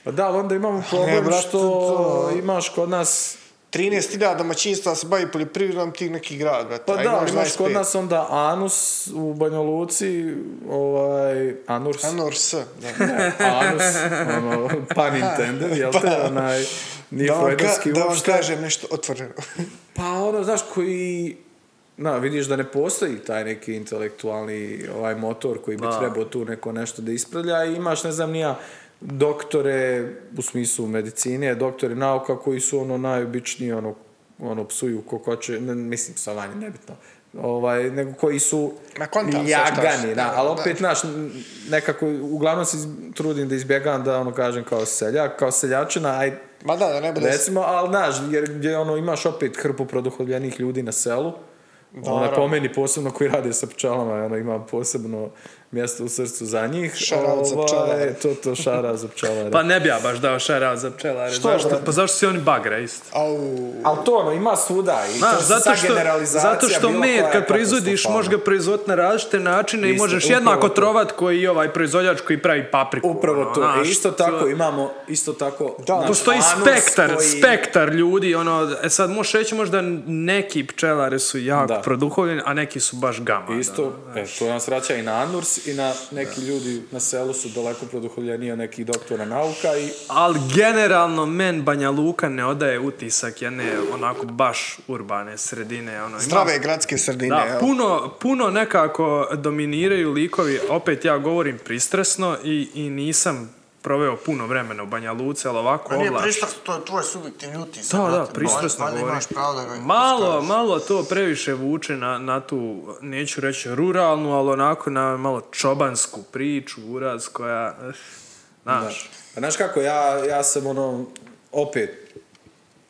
Pa da, ali onda imamo problem brate, što to- imaš kod nas... 13.000 domaćinstva se bavi poljoprivredom, ti neki grad, brate. Pa da, imaš imaš kod 25. nas onda Anus u Banja Luci, ovaj, Anurs, Anor S, da. Anus, ono, pun intended, jel te, onaj, nije Da vam, ka, da vam kažem nešto otvoreno. Pa ono, znaš, koji... Na, vidiš da ne postoji taj neki intelektualni ovaj motor koji bi Da. trebao tu neko nešto da ispravlja i imaš, ne znam, nija doktore u smislu medicine, doktore nauka koji su ono najobičniji, ono, ono psuju kokoče, ne, mislim, psovanje, nebitno, ovaj, nego koji su Ma, ljagani, da, ali opet, znaš, nekako, uglavnom se trudim da izbjegavam da ono kažem kao seljak, kao seljačina, aj, Ma da, da ne bude... Recimo, ali znaš, jer gdje ono, imaš opet hrpu produhovljenih ljudi na selu, Ona Naravno. po meni posebno koji rade sa pčelama, ono, ima posebno mjesto u srcu za njih. Za Ovaj, pčelare. To, to šara za pčelare. Pa ne bi ja baš dao šara za pčelare. Što, zašto? Pa zašto si oni bagre isto? Au, Ali to ono, ima svuda i Znaš, to zato što, zato što med kad proizvodiš, možeš ga proizvoditi na različite načine i Isto, možeš upravo jednako to. trovat koji i ovaj proizvođač koji pravi papriku. Upravo ono, to. znaš, I isto to- tako imamo, isto tako... Da, naš Postoji spektar, koji- spektar ljudi, ono, e sad možeš reći možda neki pčelari su jako produhovljeni, a neki su baš gama. Isto, e, to nas vraća i na Anurs i na neki ljudi na selu su daleko produhovljeniji od nekih doktora nauka i Ali generalno men Banja Luka ne odaje utisak jedne onako baš urbane sredine. Ono, ima- zdrave gradske sredine. Da, evo. puno, puno nekako dominiraju likovi, opet ja govorim pristresno i, i nisam proveo puno vremena u Banja Luci, ali ovako Nije ovlaš. pristrasno, to je tvoj subjektivni utisak. Da, da, pristrasno Valjda govorim. imaš pravo da ga Malo, malo to previše vuče na, na tu, neću reći ruralnu, ali onako na malo čobansku priču, uraz koja, eh, znaš. Pa znaš kako, ja, ja sam ono, opet,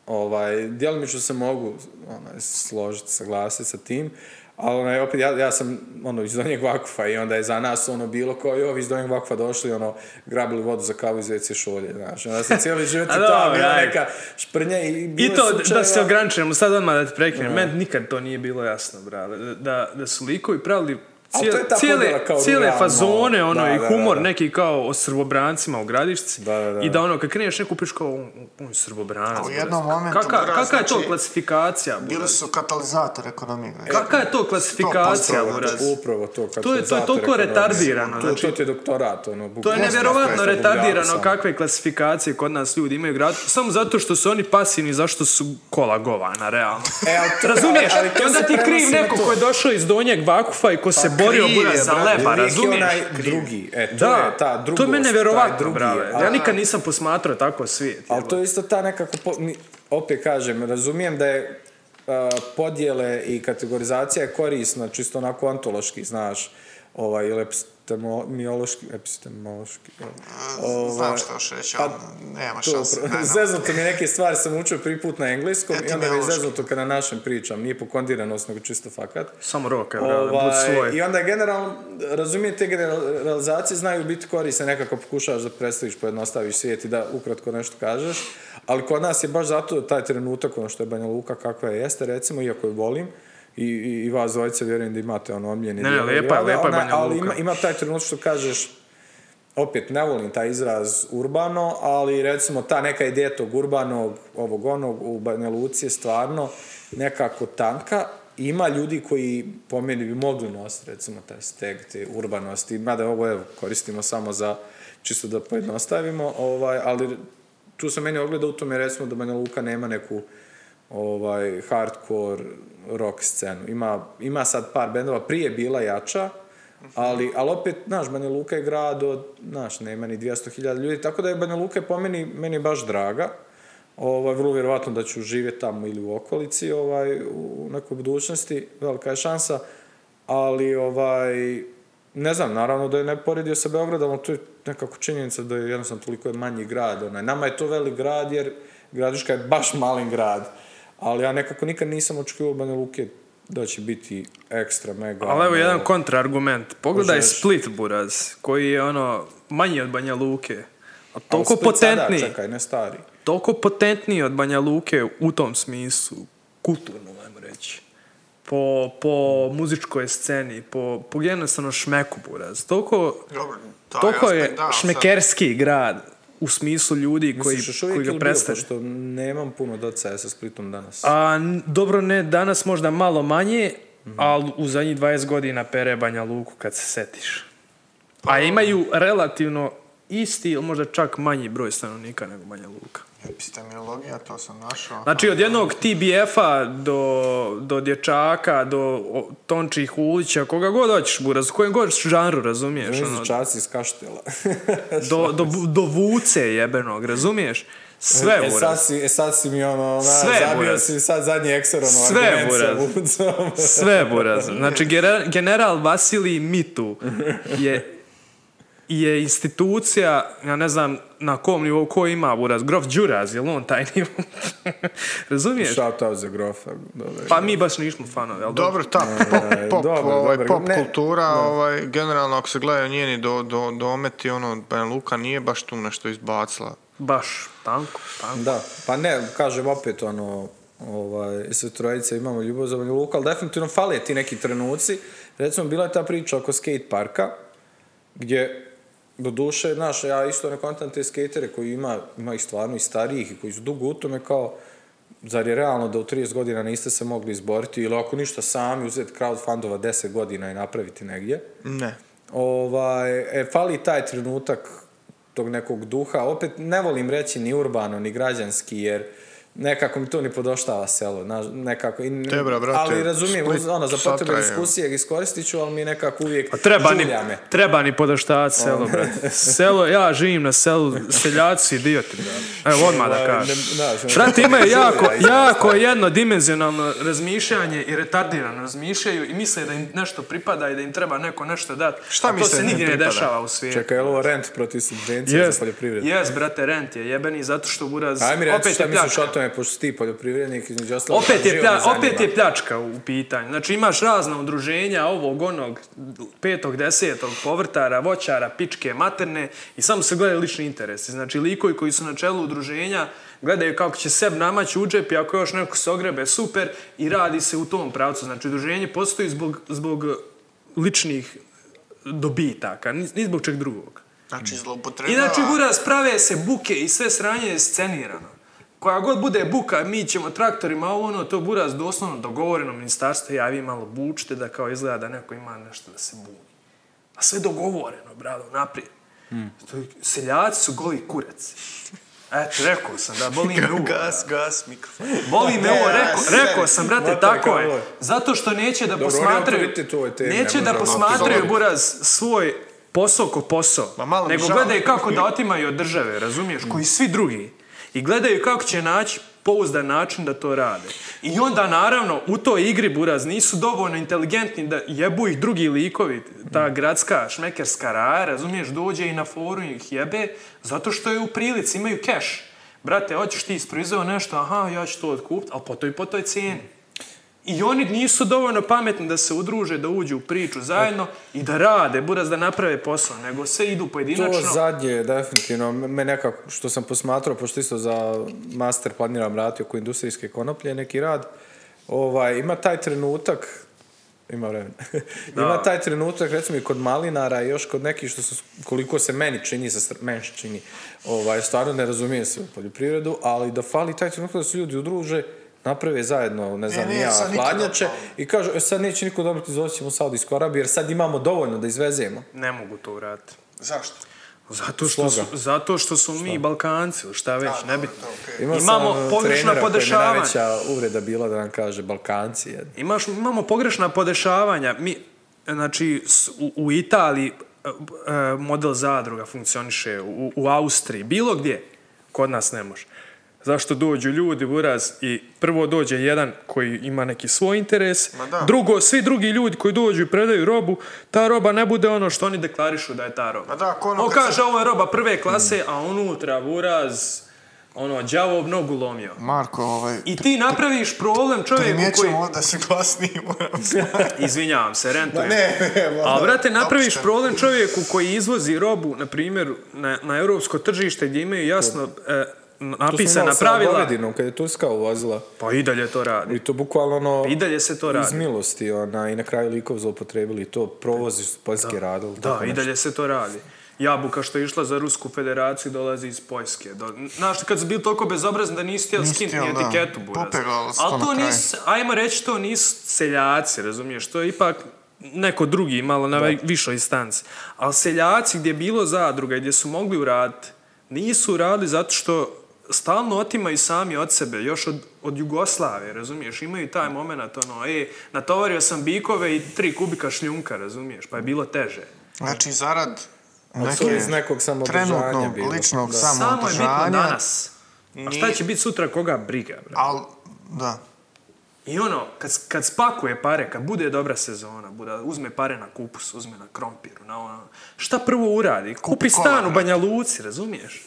ovaj, djelomično se mogu onaj, složiti, saglasiti sa tim, ali onaj, opet, ja, ja sam ono, iz Donjeg Vakufa i onda je za nas ono bilo kao i ovi iz Donjeg Vakufa došli, ono, grabili vodu za kavu iz WC šolje, znaš, onda se cijeli život i to, bila neka šprnja i I bilo to, je da se ograničimo, sad odmah da te prekinem, meni nikad to nije bilo jasno, brale. Da, da su likovi pravili Ali cijele, to je ta cijele, kao cijele ruralno. fazone, ono, Da, i da, humor da. neki kao o srbobrancima u gradišci. Da, da, da. I da ono, kad kreneš neku piš kao, on, je srbobranac. A u jednom momentu, Kaka, bra, kaka je to znači, klasifikacija, Bili su katalizator ekonomije. brate. Kaka je to klasifikacija, 100%, buraz? Upravo to. To je- to je toliko da- retardirano, To, znači- to ti je doktorat, ono, To je nevjerovatno retardirano kakve klasifikacije kod nas ljudi imaju u gradu, samo zato što su oni pasivni, zašto su kola govana, realno. E, Razumiješ? I onda ti kriv neko to. ko je došao iz donjeg vakufa i ko se borio je, za leba, razumiješ? onaj drugi. E, to Da, je ta drugost. to je mene brale. ali- Ja nikad nisam posmatrao tako svijet. Ali to je isto ta nekako, po, mi- opet kažem, razumijem da je a, podjele i kategorizacija je korisna, čisto onako ontološki, znaš, ovaj, ili epistemološki, epistemološki, ovaj, Znam što još reći, ali nema šanse. zeznuto mi neke stvari sam učio prvi put na engleskom i onda mi je zeznuto kada na našem pričam, nije pokondiranost, nego čisto fakat. Samo bud Ovaj, svoj. I onda generalno, razumije te generalizacije znaju biti korisne, nekako pokušavaš da predstaviš, pojednostaviš svijet i da ukratko nešto kažeš, ali kod nas je baš zato taj trenutak, ono što je Banja Luka kakva je jeste, recimo, iako je volim, i, i, vas dvojice vjerujem da imate ono omljeni Ne, ne, grada, lijepa je ona- Banja ali Luka. ima, ima taj trenutak što kažeš, opet ne volim taj izraz urbano, ali recimo ta neka ideja tog urbanog, ovog onog u Banja Luci je stvarno nekako tanka. Ima ljudi koji po meni bi mogli nositi recimo taj steg te urbanosti, mada ovo evo, koristimo samo za čisto da pojednostavimo, ovaj, ali tu se meni ogleda u tome recimo da Banja Luka nema neku ovaj hardcore rock scenu. Ima, ima sad par bendova, prije je bila jača, ali, ali opet, znaš, Banja Luka je grad od, znaš, nema ni 200.000 ljudi, tako da je Banja Luka po meni, meni baš draga. Ovaj, vrlo vjerovatno da ću živjeti tamo ili u okolici ovaj, u nekoj budućnosti, velika je šansa, ali ovaj, ne znam, naravno da je ne poredio sa Beogradom, ali to je nekako činjenica da je jednostavno toliko je manji grad. Onaj. Nama je to velik grad jer Gradiška je baš mali grad. Ali ja nekako nikad nisam očekivao Banja Luke da će biti ekstra, mega... Ali evo ono, jedan kontraargument. Pogledaj Možeš. Split, buraz, koji je ono manji od Banja Luke. A toliko sada, potentniji. čekaj, ne stari. toliko potentniji od Banja Luke u tom smislu, kulturno, ajmo reći. Po, po muzičkoj sceni, po, po jednostavno šmeku, buraz. Toliko, Dobro, taj toliko je da, sad- šmekerski grad u smislu ljudi koji, Misliš koji ga predstavljaju. pošto nemam puno docaja sa Splitom danas. A, dobro, ne, danas možda malo manje, Mhm. ali u zadnjih 20 godina pere Banja Luku kad se setiš. Pa A imaju relativno isti ili možda čak manji broj stanovnika nego Banja Luka. Epistemologija, to sam našao. Znači od jednog TBF-a do, do dječaka, do Tončih Ulića, koga god hoćeš, buraz, u kojem god žanru, razumiješ? Ono, Muzičaci iz Kaštela. do, do, do Vuce jebenog, razumiješ? Sve, e, sad buraz. si, e, sad si mi ono, na, Sve, zabio buraz. si sad zadnji ekseron Sve, buraz. Vucom. Sve, buraz. Znači, general Vasilij Mitu je je institucija, ja ne znam na kom nivou ko ima buraz, Grof Đuraz, je li on taj nivo? Razumiješ? Shout out za grofa. Dobre. Pa mi baš nismo fanovi, ali Dobro, ta pop, pop, dobro, ovaj, pop Ne, kultura, ovaj, generalno ako se gledaju njeni do, do, dometi, ono, Banja Luka nije baš tu nešto izbacila. baš tanko, tanko. Da, pa ne, kažem opet ono, ovaj, sve trojice imamo ljubav za Banja Luku, ali definitivno fale ti neki trenuci. Recimo, bila je ta priča oko skate parka, gdje, do duše, znaš, ja isto ne kontam te skatere koji ima, ima ih stvarno i starijih i koji su dugo u tome kao, zar je realno da u 30 godina niste se mogli izboriti ili ako ništa sami uzeti crowdfundova 10 godina i napraviti negdje. Ne. Ovaj, e, fali taj trenutak tog nekog duha. Opet ne volim reći ni urbano, ni građanski, jer nekako mi to ni podoštava selo. Na, nekako, i, Te, bra, brate, ali razumijem, Split ono, za potrebe diskusije iskoristit ću, ali mi nekako uvijek Pa treba ni, me. treba ni podaštavati selo, brate. Selo, ja živim na selu, seljaci idioti, brate. Evo, odmah da Ovaj, kažem. Brate, imaju jako, jako jednodimenzionalno razmišljanje i retardirano razmišljaju i misle da im nešto pripada i da im treba neko nešto dati. Šta A to se nigdje ne dešava u svijetu. Čekaj, je ovo rent protiv subvencija Jes, za poljoprivredu? jes, brate, rent je jebeni zato što buraz Aj mi reći opet šta je misliš o tome, pošto ti poljoprivrednik, između ostalog. Opet je, plja, me opet je pljačka u pitanju. Znači imaš razna udruženja ovog, onog, petog, desetog, povrtara, voćara, pičke, materne i samo se gledaju lični interesi. Znači likovi koji su na čelu udruženja gledaju kako će seb namaći u džep i ako još neko se ogrebe, super, i radi se u tom pravcu. Znači udruženje postoji zbog, zbog ličnih dobitaka, ni, zbog čeg drugog. Znači, I zloupotrebljava. znači buraz prave se buke i sve sranje je scenirano. Koja god bude buka, mi ćemo traktorima, ono, to buraz doslovno dogovoreno ministarstvo, ja vi malo bučite da kao izgleda da neko ima nešto da se buni. A sve dogovoreno, brado, naprijed. Je- Seljaci su goli kurac. Eto, rekao sam da boli me uvo. Gas, gas, mikrofon. Boli me rekao, rekao sam, brate, tako je. ovo. Zato što neće da Dobro, posmatraju, neće ne da posmatraju, buraz, svoj posao ko posao. Ma malo nego žao. gledaju kako da otimaju od države, razumiješ, koji svi drugi. I gledaju kako će naći pouzdan način da to rade. I onda, naravno, u toj igri, buraz, nisu dovoljno inteligentni da jebu ih drugi likovi, ta gradska šmekerska raja, razumiješ, dođe i na forum ih jebe, zato što je u prilici, imaju keš. Brate, hoćeš ti isproizveo nešto, aha, ja ću to otkupiti, ali po toj, po toj cijeni. I oni nisu dovoljno pametni da se udruže, da uđu u priču zajedno i da rade, buraz da naprave posao, nego sve idu pojedinačno. To zadnje, definitivno, me nekako, što sam posmatrao, pošto isto za master planiram raditi oko industrijske konoplje, neki rad, ovaj, ima taj trenutak, ima vremena, ima taj trenutak, recimo i kod malinara i još kod nekih što su, koliko se meni čini, sa meni čini, ovaj, stvarno ne razumije se u poljoprivredu, ali da fali taj trenutak da se ljudi udruže, naprave zajedno, ne znam, nije ni ja, hladnjače i kažu, e, sad neće niko dobiti, izvozit ćemo u Saudijsku Arabiju, jer sad imamo dovoljno da izvezemo. Ne mogu to uraditi. Zašto? Zato što, su, zato što su mi Balkanci, šta već, Da, nebitno. to. Imao Imamo sam pogrešna podešavanja. najveća uvreda bila da nam kaže Balkanci. Imaš, imamo pogrešna podešavanja. Mi, znači, u, u Italiji e, e, model zadruga funkcioniše, u, u Austriji, bilo gdje, kod nas ne može. Zašto dođu ljudi, buraz, i prvo dođe jedan koji ima neki svoj interes, drugo, svi drugi ljudi koji dođu i predaju robu, ta roba ne bude ono što oni deklarišu da je ta roba. Ma da, ko ono On kaže, se- ovo je roba prve klase, a unutra, buraz, ono, đavo nogu lomio. Marko, ovaj, I ti napraviš problem čovjeku koji... da se glasniji Izvinjavam se, rentujem. ne, ne, da, brate, napraviš problem čovjeku koji izvozi robu, na primjer, na, na europsko tržište gdje imaju jasno e, napisana sa pravila. Govedinom, kad je Turska uvozila. Pa i dalje to radi. I to bukvalno ono... I dalje se to Iz radi. milosti, ona, i na kraju likov zloupotrebili to, provozi su Poljske radili. Da, i dalje se to radi. Jabuka što je išla za Rusku federaciju dolazi iz Poljske. Do, znaš, kad su bili toliko bezobrazni da nisi htjeli Nisi da. etiketu, buraz. Ali to to nisu, ajmo reći, to nisu seljaci, razumiješ? To je ipak neko drugi, malo na višoj instanci. Ali seljaci gdje je bilo zadruga i gdje su mogli uraditi, nisu uradili zato što stalno otimaju sami od sebe, još od, od Jugoslavije, razumiješ? Imaju taj moment, ono, e, natovario sam bikove i tri kubika šljunka, razumiješ? Pa je bilo teže. Znači, zarad je iz nekog trenutnog bilo. ličnog Da. Samo je bitno danas. A šta će biti sutra koga briga, bro? Al, da. I ono, kad, kad spakuje pare, kad bude dobra sezona, bude, uzme pare na kupus, uzme na krompiru, na ono, šta prvo uradi? Kupi stan u Banja Luci, razumiješ?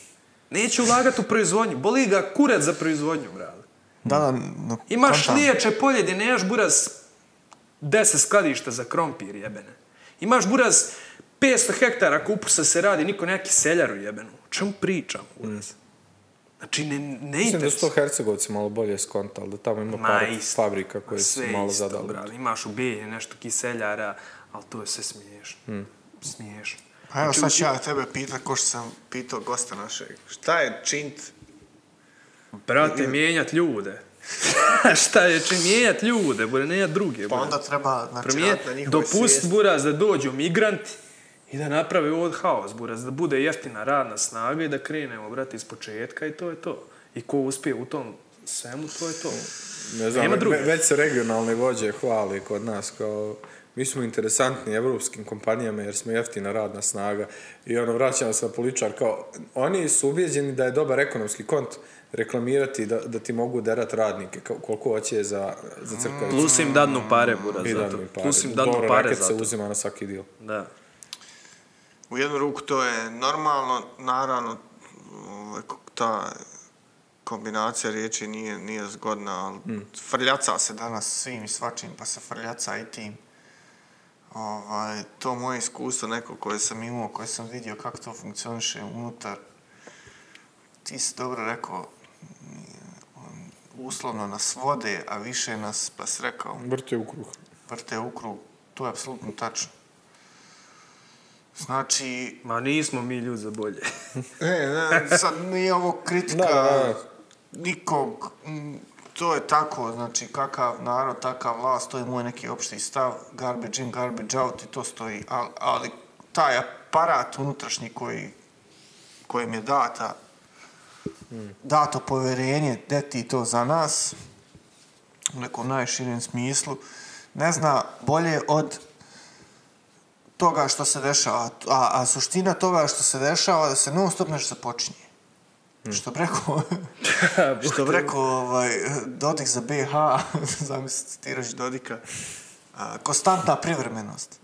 Neće ulagati u proizvodnju, boli ga kurac za proizvodnju, brale. Da, da, no, Imaš liječe polje gdje nemaš buraz 10 skladišta za krompir jebene. Imaš buraz 500 hektara kupusa se radi, niko neki seljaru jebenu. O čemu pričam, buraz? Znači, ne, ne Mislim da su to Hercegovci malo bolje skontali, da tamo ima Ma, par isto. fabrika koje su malo isto, zadali. brale. Imaš u Bijelji nešto kiseljara, ali to je sve smiješno. Hmm. Smiješno. Pa evo Znači, sad ću ja tebe pitat, ko što sam pitao gosta našeg. Šta je čint? Brate, mijenjat ljude. Šta je čim mijenjat ljude, bude ne druge. Pa bude. onda treba, znači, raditi na dopust buraz da dođu migranti i da naprave ovdje haos buraz, da bude jeftina radna snaga i da krenemo, brate, iz početka i to je to. I ko uspije u tom svemu, to je to. Ne znam, Nema ve- već se regionalne vođe hvali kod nas kao mi smo interesantni evropskim kompanijama jer smo jeftina radna snaga i ono vraćamo se na poličar kao oni su ubijeđeni da je dobar ekonomski kont reklamirati da, da ti mogu derat radnike kao, koliko hoće za, za crkavicu. Plus im dadnu pare, buraz, I za da to. mi pare. Plus im dadnu Dobro, pare raket za se uzima na svaki dio. Da. U jednu ruku to je normalno, naravno, ovaj, ta kombinacija riječi nije, nije zgodna, ali Mm. frljaca se danas svim i svačim, pa se frljaca i tim. Ovaj, to moje iskustvo neko koje sam imao, koje sam vidio kako to funkcioniše unutar, ti si dobro rekao, on uslovno nas vode, a više nas, pa si rekao, Vrte u kruh. vrte u krug, to je apsolutno tačno. Znači, Ma nismo mi ljudi za bolje. Ne, ne, sad nije ovo kritika Da, da, da. nikog, m, to je tako, znači kakav narod, takav vlast, to je moj neki opšti stav, garbage in, garbage out i to stoji, ali, ali taj aparat unutrašnji koji, kojem je data, dato povjerenje, deti to za nas, u nekom najširem smislu, ne zna bolje od toga što se dešava. A, a suština toga što se dešava da se non stop nešto započinje. Što bi rekao, što bi rekao ovaj, Dodik za BH, zamisli citiraš Dodika, a, konstantna privremenost.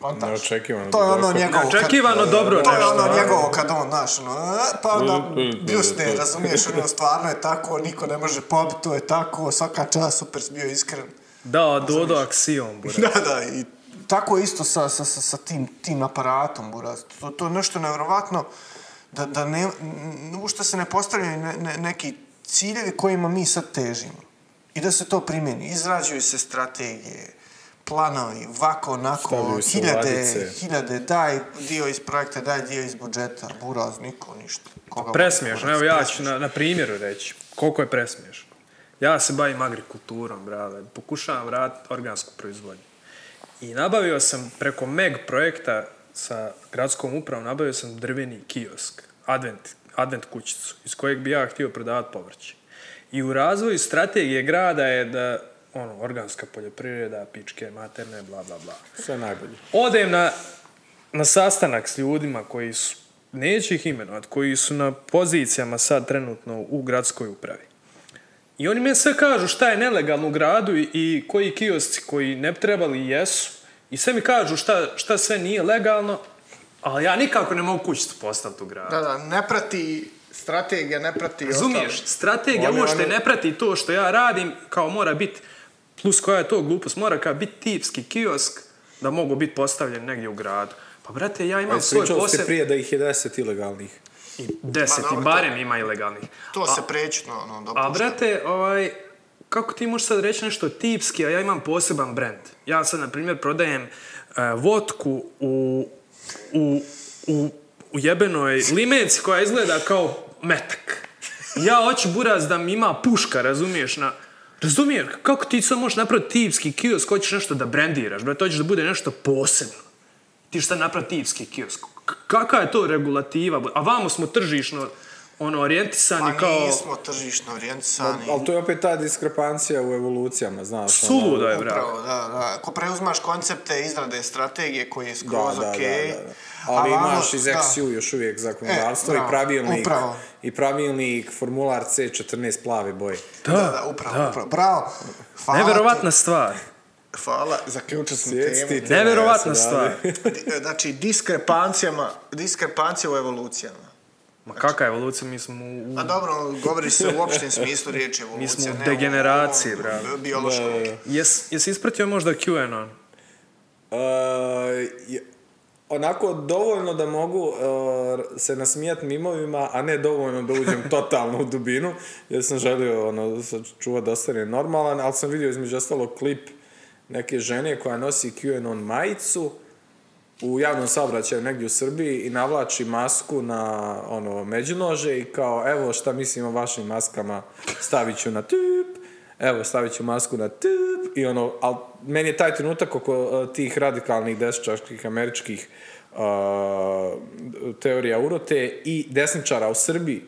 Kontaš? Neočekivano To je ono njegovo. kad- Očekivano dobro To je nešto. ono njegovo kad on, znaš, ono, a, pa onda bljusne, razumiješ, ono, stvarno je tako, niko ne može pobiti, to je tako, svaka čast, super bio iskren. Da, Dodo aksijom, buraz. Da, da, i tako je isto sa, sa, sa, sa tim, tim aparatom, buraz. To, to je nešto nevjerovatno da, da ne, n- u što se ne postavljaju ne, ne, neki ciljevi kojima mi sad težimo. I da se to primjeni. Izrađuju se strategije, planovi, vako, onako, hiljade, hiljade, daj dio iz projekta, daj dio iz budžeta, buraz, niko, ništa. Koga Presmiješno, buraz, evo ja ću presmiješno. na, na primjeru reći koliko je presmiješno. Ja se bavim agrikulturom, brale, pokušavam vratiti organsku proizvodnju. I nabavio sam preko MEG projekta sa gradskom upravom, nabavio sam drveni kiosk, advent, advent kućicu, iz kojeg bi ja htio prodavati povrće. I u razvoju strategije grada je da ono, organska poljoprivreda, pičke, materne, bla, bla, bla. Sve najbolje. Odem na, na sastanak s ljudima koji su, neću ih imenovat, koji su na pozicijama sad trenutno u gradskoj upravi. I oni mi sve kažu šta je nelegalno u gradu i, i koji kiosci koji ne trebali jesu. I sve mi kažu šta, šta sve nije legalno, ali ja nikako ne mogu kućicu postaviti u gradu. Da, da, ne prati strategija, ne prati Razumiješ? Strategija Oni- uopšte oni- ne prati to što ja radim, kao mora biti, plus koja je to glupost, mora kao biti tipski kiosk da mogu biti postavljen negdje u gradu. Pa brate, ja imam svoj Pričali ste poseb... prije da ih je deset ilegalnih. I deset, Ma i barem to- ima ilegalnih. To se prećno, ono, dopušta. A brate, ovaj, kako ti možeš sad reći nešto tipski, a ja imam poseban brand. Ja sad, na primjer, prodajem uh, vodku u, u, u, u jebenoj koja izgleda kao metak. Ja hoću buraz da mi ima puška, razumiješ, na... Razumiješ, kako ti sad možeš napraviti tipski kiosk, hoćeš nešto da brandiraš, brate, hoćeš da bude nešto posebno. Ti šta napraviti tipski kiosk? K- Kakva je to regulativa? A vamo smo tržišno ono, orijentisani Pa kao... nismo tržišno orijentisani. Ali to je opet ta diskrepancija u evolucijama, znaš. ono, Suludo je, bravo. Upravo, da, da. Ako preuzmaš koncepte izrade strategije koji je skroz da, da, okej. da, da. Ali imaš iz. XU još uvijek zakonodavstvo E, i pravilnik, upravo. i pravilnik formular C14 plave boje. Da, Da, da, upravo, da. upravo. Bravo. Hvala Neverovatna stvar. ti. Hvala, zaključio sam temu. Neverovatna stvar. Di- Znači, diskrepancijama, diskrepancija u evolucijama. Ma kakva evolucija, mi smo u... A dobro, govori se u opštem smislu riječi evolucija. smo u ne degeneraciji, bravo. Da, da. Jes, jesi ispratio možda QAnon? Uh, je- onako dovoljno da mogu uh, se nasmijat mimovima, a ne dovoljno da uđem totalno u dubinu, jer sam želio ono, čuvat da ostane normalan, ali sam vidio između ostalog klip neke žene koja nosi QAnon majicu u javnom saobraćaju negdje u Srbiji i navlači masku na ono međunože i kao evo šta mislim o vašim maskama stavit ću na tup evo stavit ću masku na tup i ono ali meni je taj trenutak oko uh, tih radikalnih desničarskih američkih uh, teorija urote i desničara u Srbiji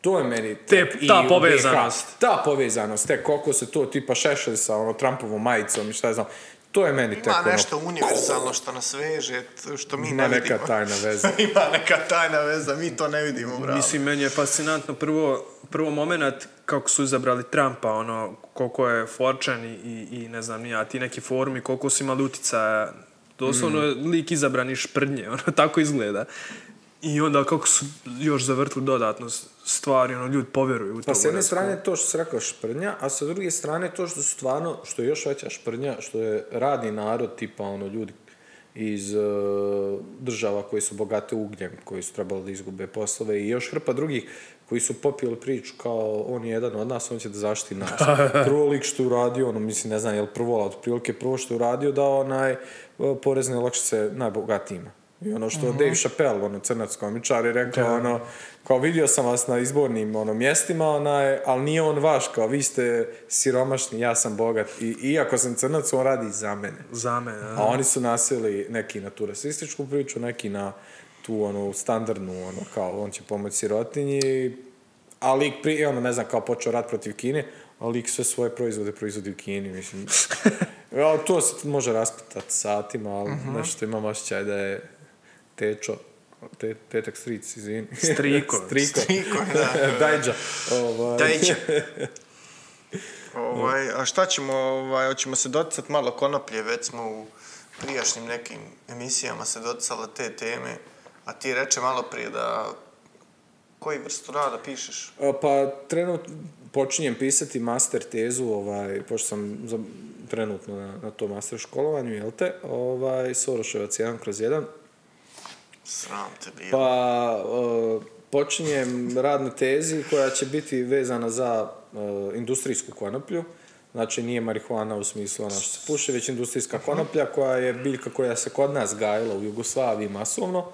to je meni Te- i ta povezanost. ta povezanost, te koliko se to tipa šešelj sa ono Trumpovom majicom i šta znam, to je meni tek Ima ono, nešto univerzalno što nas veže, što mi Ima ne neka vidimo. tajna veza. Ima neka tajna veza, mi to ne vidimo, bravo. Mislim, meni je fascinantno prvo, prvo moment kako su izabrali Trumpa, ono, koliko je forčan i, i, ne znam, nija, ti neki forumi, koliko su imali uticaja. Doslovno je lik izabran iz šprdnje, ono, tako izgleda. I onda kako su još zavrtili dodatno stvari, ono, ljudi povjeruju u to. Pa s jedne strane to što se rekao šprnja, a sa druge strane to što stvarno, što je još veća šprnja, što je radni narod, tipa ono ljudi iz uh, država koji su bogate ugljem, koji su trebali da izgube poslove i još hrpa drugih koji su popili priču kao on je jedan od nas, on će da zaštiti nas. prvo lik što je uradio, ono mislim ne znam je li prvo, ali otprilike prvo što je uradio da onaj uh, porezne olakšice najbogatijima. I ono što Dave Chappelle, ono crnac komičar, je rekao, ono, kao vidio sam vas na izbornim ono, mjestima, onaj, ali nije on vaš, kao vi ste siromašni, ja sam bogat. I iako sam crnac, on radi za mene. Za mene, A oni su nasili neki na tu rasističku priču, neki na tu onu standardnu, ono, kao on će pomoći sirotinji, a lik pri, ono, ne znam, kao počeo rat protiv Kine, a lik sve svoje proizvode proizvodi u Kini, mislim. To se može raspitati satima, ali nešto imam osjećaj da je tečo, te, tetak stric, izvini. Striko. Striko. Striko, da. Dajđa. Ovaj. Dajće. ovaj, a šta ćemo, ovaj, hoćemo se doticati malo konoplje, već smo u prijašnjim nekim emisijama se doticale te teme, a ti reče malo prije da koji vrstu rada pišeš? Pa trenutno počinjem pisati master tezu, ovaj, pošto sam za, trenutno na, na tom master školovanju, jel te? Ovaj, Soroševac 1 kroz 1. Sram te bilo. Pa uh, počinjem rad na tezi koja će biti vezana za uh, industrijsku konoplju. Znači nije marihuana u smislu ona što se puši, već industrijska konoplja koja je biljka koja se kod nas gajila u Jugoslaviji masovno.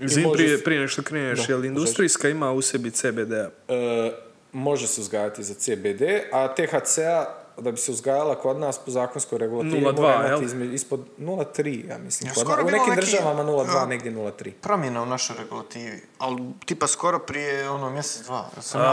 I Izvim, može prije, prije nešto kreneš, Da, jel industrijska ima u sebi CBD-a? E, može se uzgajati za CBD, a THC-a da bi se uzgajala kod nas po zakonskoj regulativi 0,2, mora imati jel? izme- ispod 0,3, ja mislim. Ja, Kod skoro u nekim neki- državama 0,2, a- negdje 0,3. Promjena u našoj regulativi, ali tipa skoro prije ono mjesec, dva. Ja sam A, ja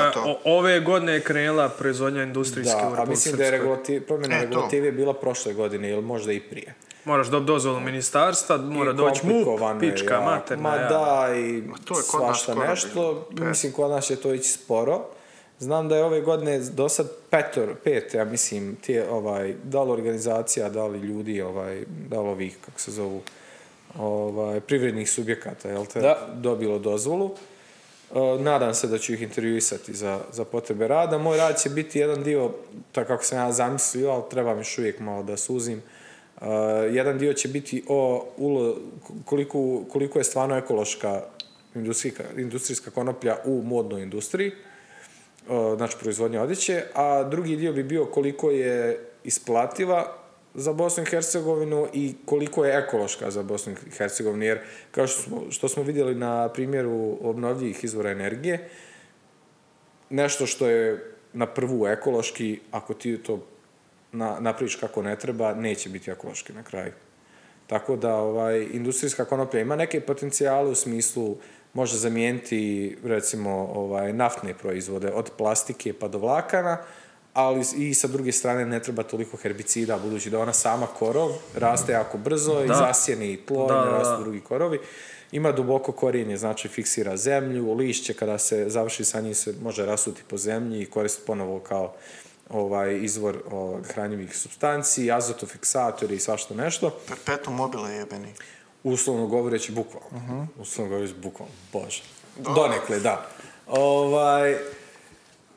a, to. o- ove godine je krenula proizvodnja industrijske u Da, a Republici mislim da je regulativ, promjena E, regulative bila prošle godine ili možda i prije. Moraš dobiti dozvolu ministarstva, mora doći MUP, je pička, jako. materna. Ma ja. da, i to je kod svašta nešto. bilo. Mislim, kod nas će to ići sporo. Znam da je ove godine do sad petor, pet, ja mislim, tije, ovaj, da li organizacija, da li ljudi, ovaj, da li ovih, kako se zovu, ovaj, privrednih subjekata, jel te, Da. dobilo dozvolu. E, nadam se da ću ih intervjuisati za, za potrebe rada. Moj rad će biti jedan dio, tako kako sam ja zamislio, ali treba mi još uvijek malo da suzim. E, jedan dio će biti o ulo, koliko, koliko je stvarno ekološka industrijska, industrijska konoplja u modnoj industriji, znači proizvodnja odjeće, a drugi dio bi bio koliko je isplativa za Bosnu i Hercegovinu i koliko je ekološka za Bosnu i Hercegovinu, jer kao što smo, što smo vidjeli na primjeru obnovljivih izvora energije, nešto što je na prvu ekološki, ako ti to na, napriš kako ne treba, neće biti ekološki na kraju. Tako da ovaj, industrijska konoplja ima neke potencijale u smislu može zamijeniti recimo ovaj, naftne proizvode od plastike pa do vlakana, ali i sa druge strane ne treba toliko herbicida, budući da ona sama korov raste jako brzo i Da. zasjeni tlo Da, i ne rastu drugi korovi. Ima duboko korijenje, znači fiksira zemlju, lišće kada se završi sa njim se može rasuti po zemlji i koristiti ponovo kao ovaj izvor o, hranjivih substanci, azotofiksatori i svašta nešto. Perpetuum mobile jebeni. Uslovno govoreći bukvalno. Uslovno govoreći bukvalno. Bože. Donekle, da. Ovaj,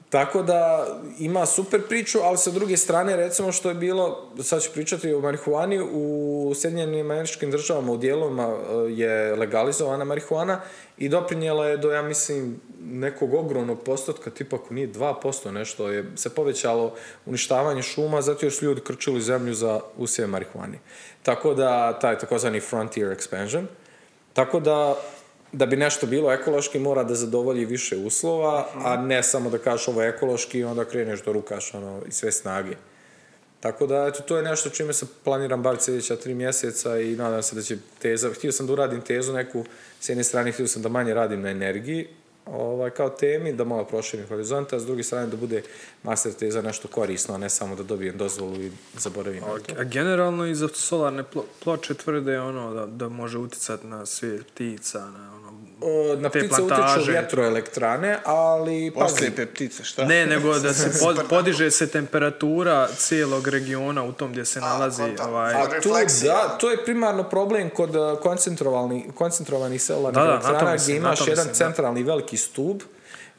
tako da ima super priču, ali sa druge strane recimo što je bilo, sad ću pričati o marihuani, u Sjedinjenim američkim državama u dijelovima e, je legalizovana marihuana i doprinijela je do, ja mislim, nekog ogromnog postotka, tipa ako nije 2% nešto, je se povećalo uništavanje šuma zato su ljudi krčili zemlju za usjeve marihuani. Tako da, taj takozvani frontier expansion. Tako da, da bi nešto bilo ekološki mora da zadovolji više uslova, a ne samo da kažeš ovo je ekološki i onda kreneš do rukaš ono, i sve snage. Tako da, eto, to je nešto čime se planiram baviti sljedeća tri mjeseca i nadam se da će teza, htio sam da uradim tezu neku, s jedne strane htio sam da manje radim na energiji, ovaj, kao temi, da malo proširim horizonta, a s druge strane da bude master teza nešto korisno, a ne samo da dobijem dozvolu i zaboravim. to. A generalno i za solarne plo- ploče tvrde ono da, da može utjecati na svijet ptica, na ono... O, na te ptice utječu plantaže. vjetroelektrane, ali Oslijepe ptice, šta? Ne, nego da se pod, podiže se temperatura cijelog regiona u tom gdje se nalazi konta. ovaj... A- A tu, da, to je primarno problem kod koncentrovani, koncentrovanih solarnih Da, da, na elektrana gdje imaš jedan mislim, da. centralni veliki stup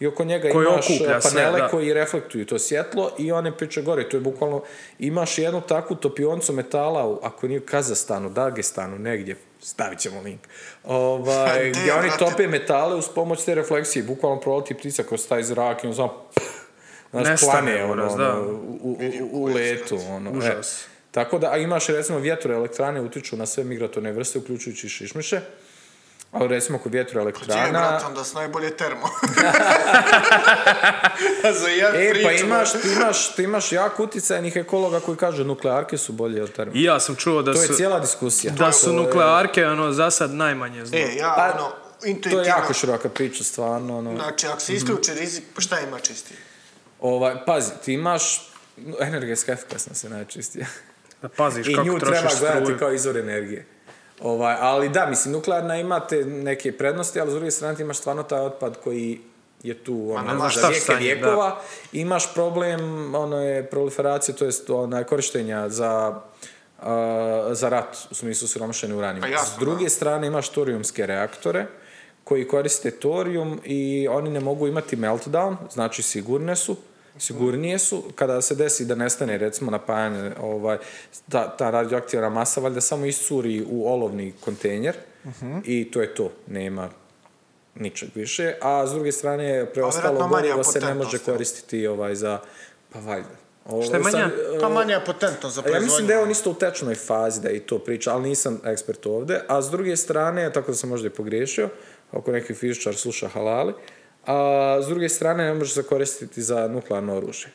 i oko njega Koji imaš sve, panele da. koji reflektuju to svjetlo i one piče gore. To je bukvalno, imaš jednu takvu topioncu metala, u, ako nije u Kazastanu, Dagestanu, negdje, stavit ćemo link, ovaj, Gdje, oni tope metale uz pomoć te refleksije. Bukvalno proleti ptica kroz taj zrak i on samo Znaš, plane ono, ono, da. u, u, u, u letu. Ono, Užas. E. Tako da, a imaš recimo vjetroelektrane utječu na sve migratorne vrste, uključujući šišmiše. Ali recimo kod je, vjetroelektrana... brat, onda su najbolje termo. Za jedan E, priču. pa imaš, ti imaš, ti imaš jako utjecajnih ekologa koji kažu nuklearke su bolje od termo. I ja sam čuo da To je su, cijela diskusija. da su To je- nuklearke ono, za sad najmanje zlo. E, ja, Pa, ono, To je intuitivno... jako široka priča, stvarno. Ono. Znači, ako se isključi rizik, pa šta ima čisti? Ovaj, pazi, ti imaš energetska efikasnost je najčistija. Da paziš I kako nju trošiš treba gledati struju. kao izvor energije. Ovaj, ali da, mislim, nuklearna imate neke prednosti, ali s druge strane imaš stvarno taj otpad koji je tu ono, znaš za vijeke vijekova. Imaš problem ono je proliferacije, to jest onaj korištenja za a, za rat, u smislu siromašeni uranijum. Pa S druge strane imaš torijumske reaktore koji koriste torijum i oni ne mogu imati meltdown, znači sigurne su, sigurnije su. Kada se desi da nestane, recimo, napajanje, ovaj, ta, ta radioaktivna masa, valjda samo iscuri u olovni kontejner i to je to. Nema ničeg više. A s druge strane, preostalo gorivo se ne može koristiti ovaj, za... Pa valjda. Ovo, Šta je manja? sad, e, manja potentnost za ja proizvodnju. mislim da je on isto u tečnoj fazi da je i to priča, ali nisam ekspert ovdje. A s druge strane, tako da sam možda i pogriješio, ako neki fizičar sluša halali, a s druge strane ne može se koristiti za nuklearno oružje.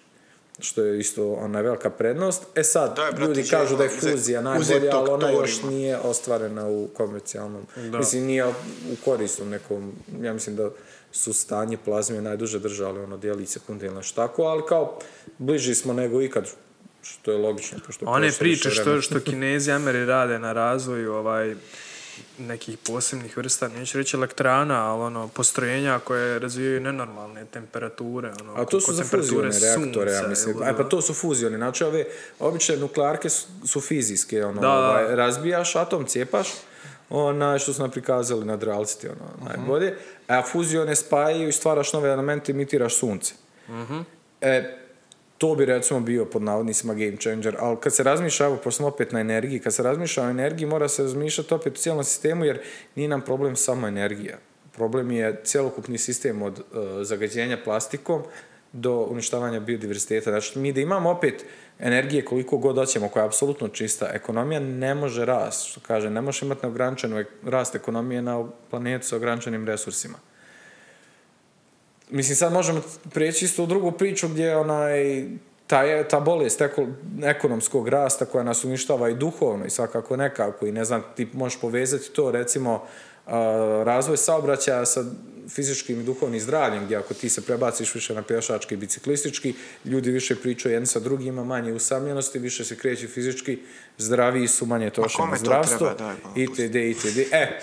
Što je isto ona velika prednost. E sad, Da brate, ljudi kažu da je fuzija najbolja, ali ona još nije ostvarena u komercijalnom. Mislim, nije u korisnom nekom, ja mislim da su stanje plazme najduže držali, ono, dijeli sekunde ili nešto tako, ali kao bliži smo nego ikad, što je logično. Pošto je One priče što, što Kinezi i Ameri rade na razvoju ovaj, nekih posebnih vrsta, neću reći elektrana, ali ono, postrojenja koje razvijaju nenormalne temperature. Ono, A to su za fuzione reaktore, ja mislim. ili E, pa to su fuzione. Znači, ove obične nuklearke su, su fizijske. Ono, Da, ovaj, razbijaš atom, cijepaš, onaj, što su nam prikazali na Realcity, ono, najbolje. A fuzione spajaju i stvaraš nove elemente, imitiraš sunce. E, to bi recimo bio pod navodnicima game changer, ali kad se razmišlja, evo, smo opet na energiji, kad se razmišlja o energiji, mora se razmišljati opet u cijelom sistemu, jer nije nam problem samo energija. Problem je cjelokupni sistem od e, zagađenja plastikom do uništavanja biodiverziteta. Znači, mi da imamo opet energije koliko god hoćemo, koja je apsolutno čista, ekonomija ne može rast, što kaže, ne može imati neograničenu ek- rast ekonomije na planetu sa ograničenim resursima. Mislim, sad možemo prijeći isto u drugu priču gdje onaj ta, ta bolest eko, ekonomskog rasta koja nas uništava i duhovno i svakako nekako i ne znam, ti možeš povezati to recimo razvoj saobraćaja sa fizičkim i duhovnim zdravljem, gdje ako ti se prebaciš više na pješački i biciklistički, ljudi više pričaju jedni sa drugima, manje usamljenosti, više se kreću fizički, zdraviji su, manje troše na zdravstvo, itd., itd. E,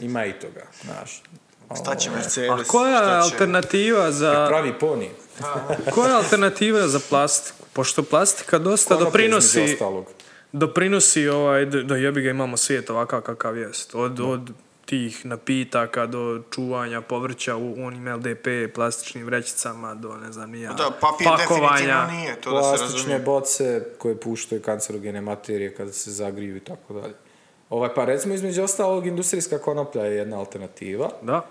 ima i toga, znaš. Šta će Ovaj, Mercedes? A koja je će- alternativa za... Pravi poni. Koja je alternativa za plastiku? Pošto plastika dosta doprinosi... doprinosi ovaj, da, jebi ga imamo svijet ovakav kakav jest. Od, od tih napitaka do čuvanja povrća u onim LDP plastičnim vrećicama do ne znam nija Da, papir definitivno nije, to da se plastične razumije. boce koje puštaju kancerogene materije kada se zagriju i tako dalje. Ovaj, pa recimo između ostalog industrijska konoplja je jedna alternativa. Da.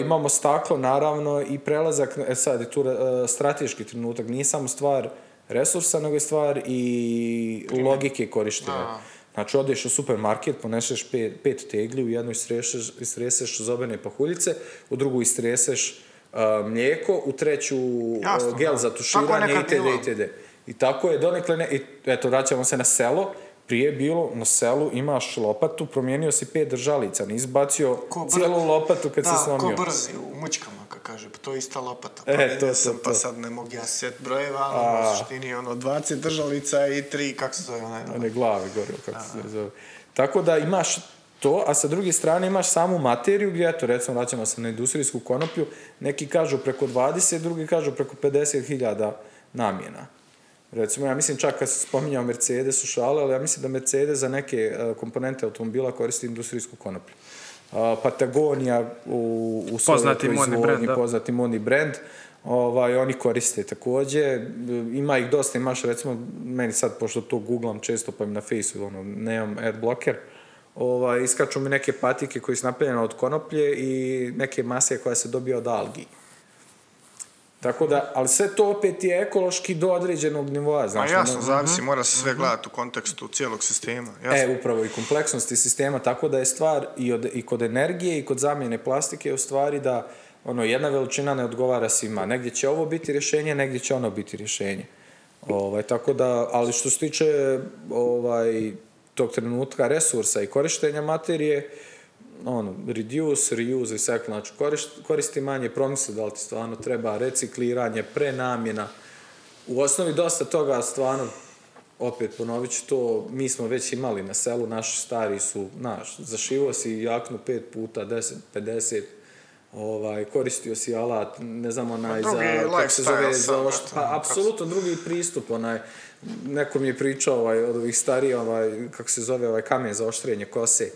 Imamo staklo naravno i prelazak, e sad je tu e, strateški trenutak, nije samo stvar resursa, nego je stvar i logike korištenja. Znači, odeš u supermarket, poneseš pet, pet tegli, u jednu istreseš, istreseš zobene pahuljice, u drugu istreseš uh, mlijeko, u treću uh, Jasno, gel da. za tuširanje itd. itd. I tako je donekle, ne, i, eto, vraćamo se na selo, prije je bilo na selu, imaš lopatu, promijenio si pet držalica, nisi bacio Ko cijelu lopatu kad da, se slomio. ko brzi u mučkama, kad kaže, pa to je ista lopata. Pa E, vidio to, to, sam, Pa to. sad ne mogu ja set brojeva, ali u suštini ono 20 držalica i tri, kako se zove onaj, one glave gore, kako se zove. Tako da imaš to, a sa druge strane imaš samu materiju gdje, eto, recimo, vraćamo se na industrijsku konoplju, neki kažu preko 20, drugi kažu preko 50.000 namjena. Recimo, ja mislim čak kad se spominjao Mercedes u šale, ali ja mislim da Mercedes za neke e, komponente automobila koristi industrijsku konoplju. A, Patagonija u, u Poznati proizvodnji, brend, da. poznati brand, ovaj, oni koriste također, ima ih dosta, imaš recimo, meni sad, pošto to googlam često, pa mi na fejsu, ono, nemam ad blocker, ovaj, iskaču mi neke patike koje su napravljene od konoplje i neke masije koja se dobija od algi. Tako da, ali sve to opet je ekološki do određenog nivoa, Ma znaš. jasno, ono- zavisi, mora se sve gledati u kontekstu cijelog sistema. Jasno. E, upravo i kompleksnosti sistema, tako da je stvar i, od, i kod energije i kod zamjene plastike je u stvari da ono, jedna veličina ne odgovara svima. Negdje će ovo biti rješenje, negdje će ono biti rješenje. Ovaj, tako da, ali što se tiče ovaj, tog trenutka resursa i korištenja materije, ono, reduce, reuse, recycle, znači koristi, koristi manje, promisli da li ti stvarno treba recikliranje, prenamjena. U osnovi dosta toga stvarno opet ponovit ću to, mi smo već imali na selu, naši stari su, znaš, zašivo si jaknu pet puta, 10, 50, ovaj, koristio si alat, ne znam, onaj, za, drugi kako se zove, za pa, ono, apsolutno drugi pristup, onaj, neko mi je pričao, ovaj, od ovih starih, ovaj, kako se zove, ovaj kamen za oštrenje kose,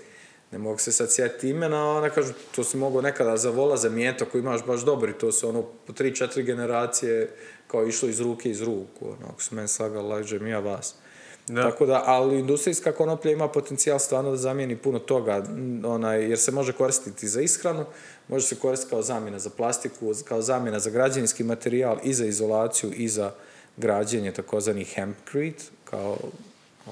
ne mogu se sad sjetiti imena, ona kažu, to si mogao nekada za vola, za mijeto koji imaš baš dobri, to su ono po tri, četiri generacije kao išlo iz ruke iz ruku, ono, ako su meni slagali, lađe mi ja vas. Da. Tako da, ali industrijska konoplja ima potencijal stvarno da zamijeni puno toga, onaj, jer se može koristiti za ishranu, može se koristiti kao zamjena za plastiku, kao zamjena za građevinski materijal i za izolaciju i za građenje takozvani hempcrete, kao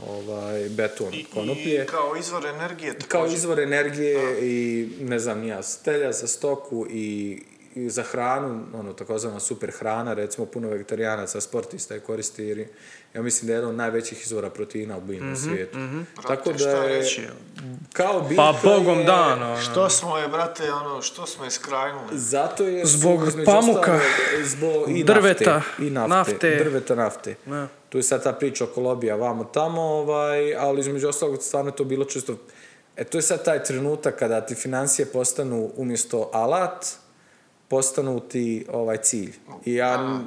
ovaj, beton od konoplje I kao izvor energije kao također. izvor energije i ne znam nija stelja za stoku i, i za hranu, ono takozvana super hrana, recimo puno vegetarijanaca, sportista je koristi jer je- ja mislim da je jedan od najvećih izvora proteina u biljnom svijetu. Tako Brate, da šta je, reći, kao biljka Pa bogom je- dan, ono. Što smo je, brate, ono, što smo je skrajnuli? Zato je Zbog pamuka, zbog i drveta, nafte, i nafte, nafte. drveta nafte. Da. Tu je sad ta priča oko lobija vamo tamo, ovaj, ali između ostalog stvarno je to bilo čisto... E, to je sad taj trenutak kada ti financije postanu umjesto alat, postanu ti ovaj cilj. I ja,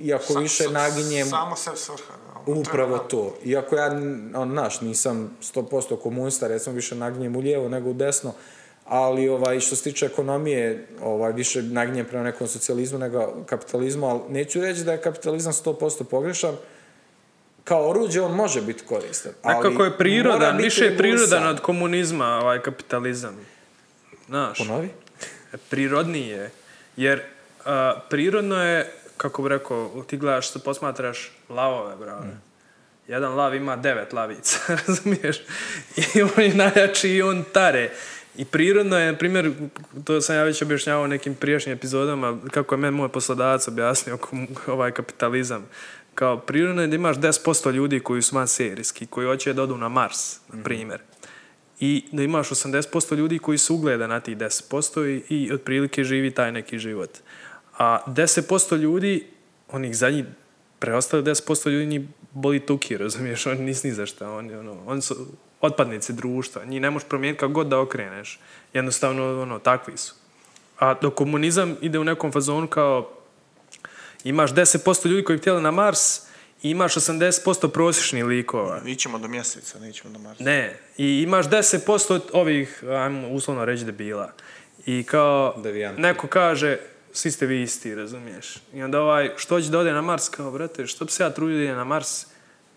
iako Sa- više sa- naginjem... Samo se svrha. ono, Upravo treba- to. Iako ja, on, naš, nisam 100% komunista, recimo više naginjem u lijevo nego u desno, ali ovaj, što se tiče ekonomije, ovaj, više naginjem prema nekom socijalizmu nego kapitalizmu, ali neću reći da je kapitalizam 100% pogrešan, kao oruđe on može biti koristan. ali Nekako je prirodan, više je prirodan od komunizma, ovaj kapitalizam. Znaš, Ponovi? prirodniji je. Jer a, prirodno je, kako bi rekao, ti gledaš, posmatraš lavove, brale. Jedan lav ima devet lavica, razumiješ? I on je najjači i on tare. I prirodno je, na primjer, to sam ja već objašnjavao u nekim prijašnjim epizodama, kako je meni moj poslodavac objasnio ovaj kapitalizam. Kao prirodno je da imaš 10% ljudi koji su van serijski, koji hoće da odu na Mars, na primjer. I da imaš 80% ljudi koji se ugleda na tih 10% i, i otprilike živi taj neki život. A 10% ljudi, onih zadnjih, preostali 10% ljudi njih boli tuki, razumiješ, oni nisu ni za šta, oni, ono, oni su otpadnici društva, njih ne možeš promijeniti kako god da okreneš. Jednostavno, ono, takvi su. A dok komunizam ide u nekom fazonu kao imaš 10% ljudi koji bi htjeli na Mars i imaš 80% prosječnih likova. Ićemo do mjeseca, nećemo do Marsa. Ne, i imaš 10% od ovih, ajmo uslovno reći debila. I kao, Devijanti. neko kaže, svi ste vi isti, razumiješ? I onda ovaj, što će da ode na Mars, kao, brate, što bi se ja trudio na Mars,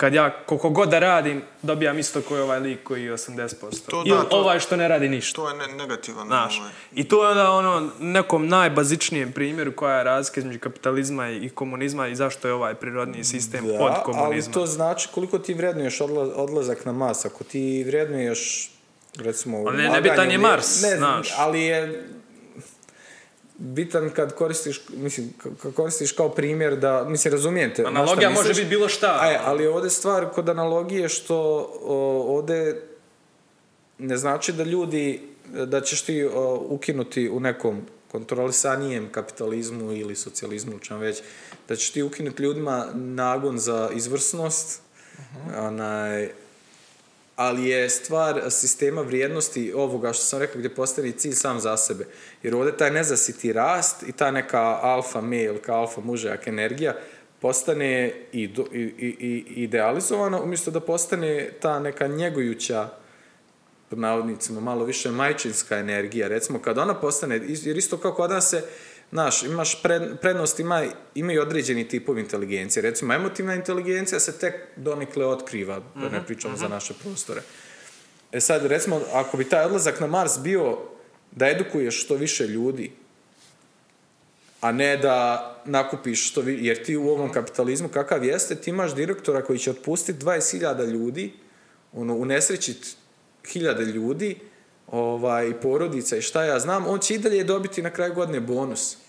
kad ja, koliko god da radim, dobijam isto koji ovaj lik koji je 80%. To Ili da, to- ovaj što ne radi ništa. To je ne, negativan. Znaš, ovaj. i to je onda ono nekom najbazičnijem primjeru koja je razlika između kapitalizma i komunizma i zašto je ovaj prirodni sistem Da, od ali komunizma. to znači koliko ti vrednuješ odla- odlazak na Mars. Ako ti vrednuješ, recimo... Ali ne- nebitan je Mars, ne, znaš. ali je bitan kad koristiš, mislim, kad koristiš kao primjer da, mislim, razumijete. Analogija može biti bilo šta. Aj, ali ovdje stvar kod analogije što o, ovdje ne znači da ljudi, da ćeš ti o, ukinuti u nekom kontrolisanijem kapitalizmu ili socijalizmu, čem već, da ćeš ti ukinuti ljudima nagon za izvrsnost, onaj, ali je stvar sistema vrijednosti ovoga što sam rekao gdje postavi cilj sam za sebe. Jer ovdje taj nezasiti rast i ta neka alfa male, kao alfa mužajak energija postane i, do- i, i idealizovana umjesto da postane ta neka njegujuća pod navodnicima malo više majčinska energija. Recimo kad ona postane, jer isto kao kod nas se Znaš, imaš pred, prednost, ima, imaju određeni tipovi inteligencije. Recimo, emotivna inteligencija se tek donikle otkriva, da ne pričamo za naše prostore. E sad, recimo, ako bi taj odlazak na Mars bio da edukuješ što više ljudi, a ne da nakupiš što vi, jer ti u ovom kapitalizmu kakav jeste, ti imaš direktora koji će otpustiti 20.000 ljudi, ono, unesrećit hiljade ljudi, ovaj, porodica i šta ja znam, on će i dalje dobiti na kraju godine bonus.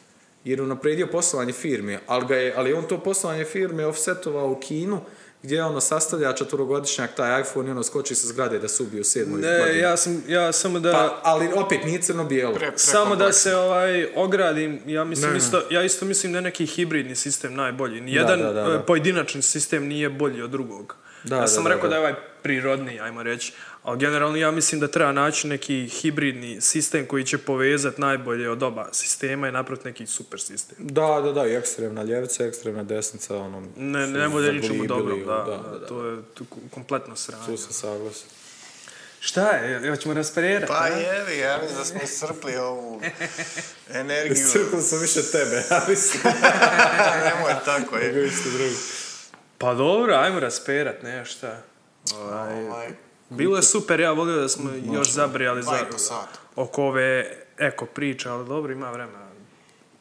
Jer je unapredio poslovanje firme, ali, ga je, ali je on to poslovanje firme offsetovao u Kinu, gdje ono sastavlja četvorogodišnjak taj iPhone i ono skoči sa zgrade da se ubije u sedmoj Ne, godini. ja sam, ja samo da... Pa, ali opet nije crno-bijelo. Pre- Samo da se ovaj ogradim, ja mislim Ne, isto, ja isto mislim da je neki hibridni sistem najbolji. Nijedan da, da, da. e, pojedinačni sistem nije bolji od drugog. Da, ja sam da, rekao da. da. je ovaj prirodni, ajmo reći, ali generalno ja mislim da treba naći neki hibridni sistem koji će povezati najbolje od oba sistema i napraviti neki super sistem. Da, da, da, i ekstremna ljevica, ekstremna desnica, ono... Ne, ne bude ničemu dobro, u- da, da, to je tu kompletno sranje. Tu se saglasim. Šta je, hoćemo raspererati? Pa a? jevi, ja mislim da smo iscrpli ovu energiju. Crklo sam više tebe, ja mislim. Nemoj tako, je. Pa dobro, ajmo rasperat, ne šta. Ovaj, Ovaj, Bilo je super, ja volio da smo još zabrijali za, oko ove eko priče, ali dobro, ima vremena.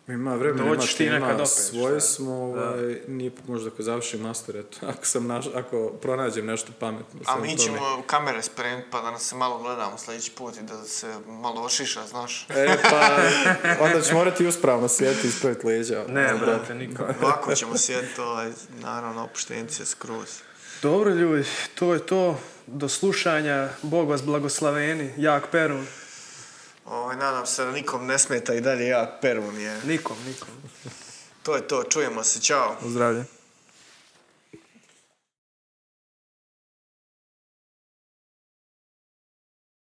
Ima vremena, ima ti tema, nekad opet, Svoje šta? smo, ovaj, nije možda ako završim master, eto, ako sam naš, ako pronađem nešto pametno. A mi tome. ćemo kamere spremiti pa da nas se malo gledamo sljedeći put i da se malo ošiša, znaš. E, pa, onda ću morati uspravno sjeti i ispraviti leđa. Ne, brate, niko. Ovako ćemo sjediti, ovaj, naravno, opušteniti se skroz. Dobro, ljudi, to je to. Do slušanja. Bog vas blagoslaveni. Jak Perun. Ovaj, nadam se da nikom ne smeta i dalje jak Perun je. Nikom, nikom. To je to, čujemo se, čao. Zdravlje.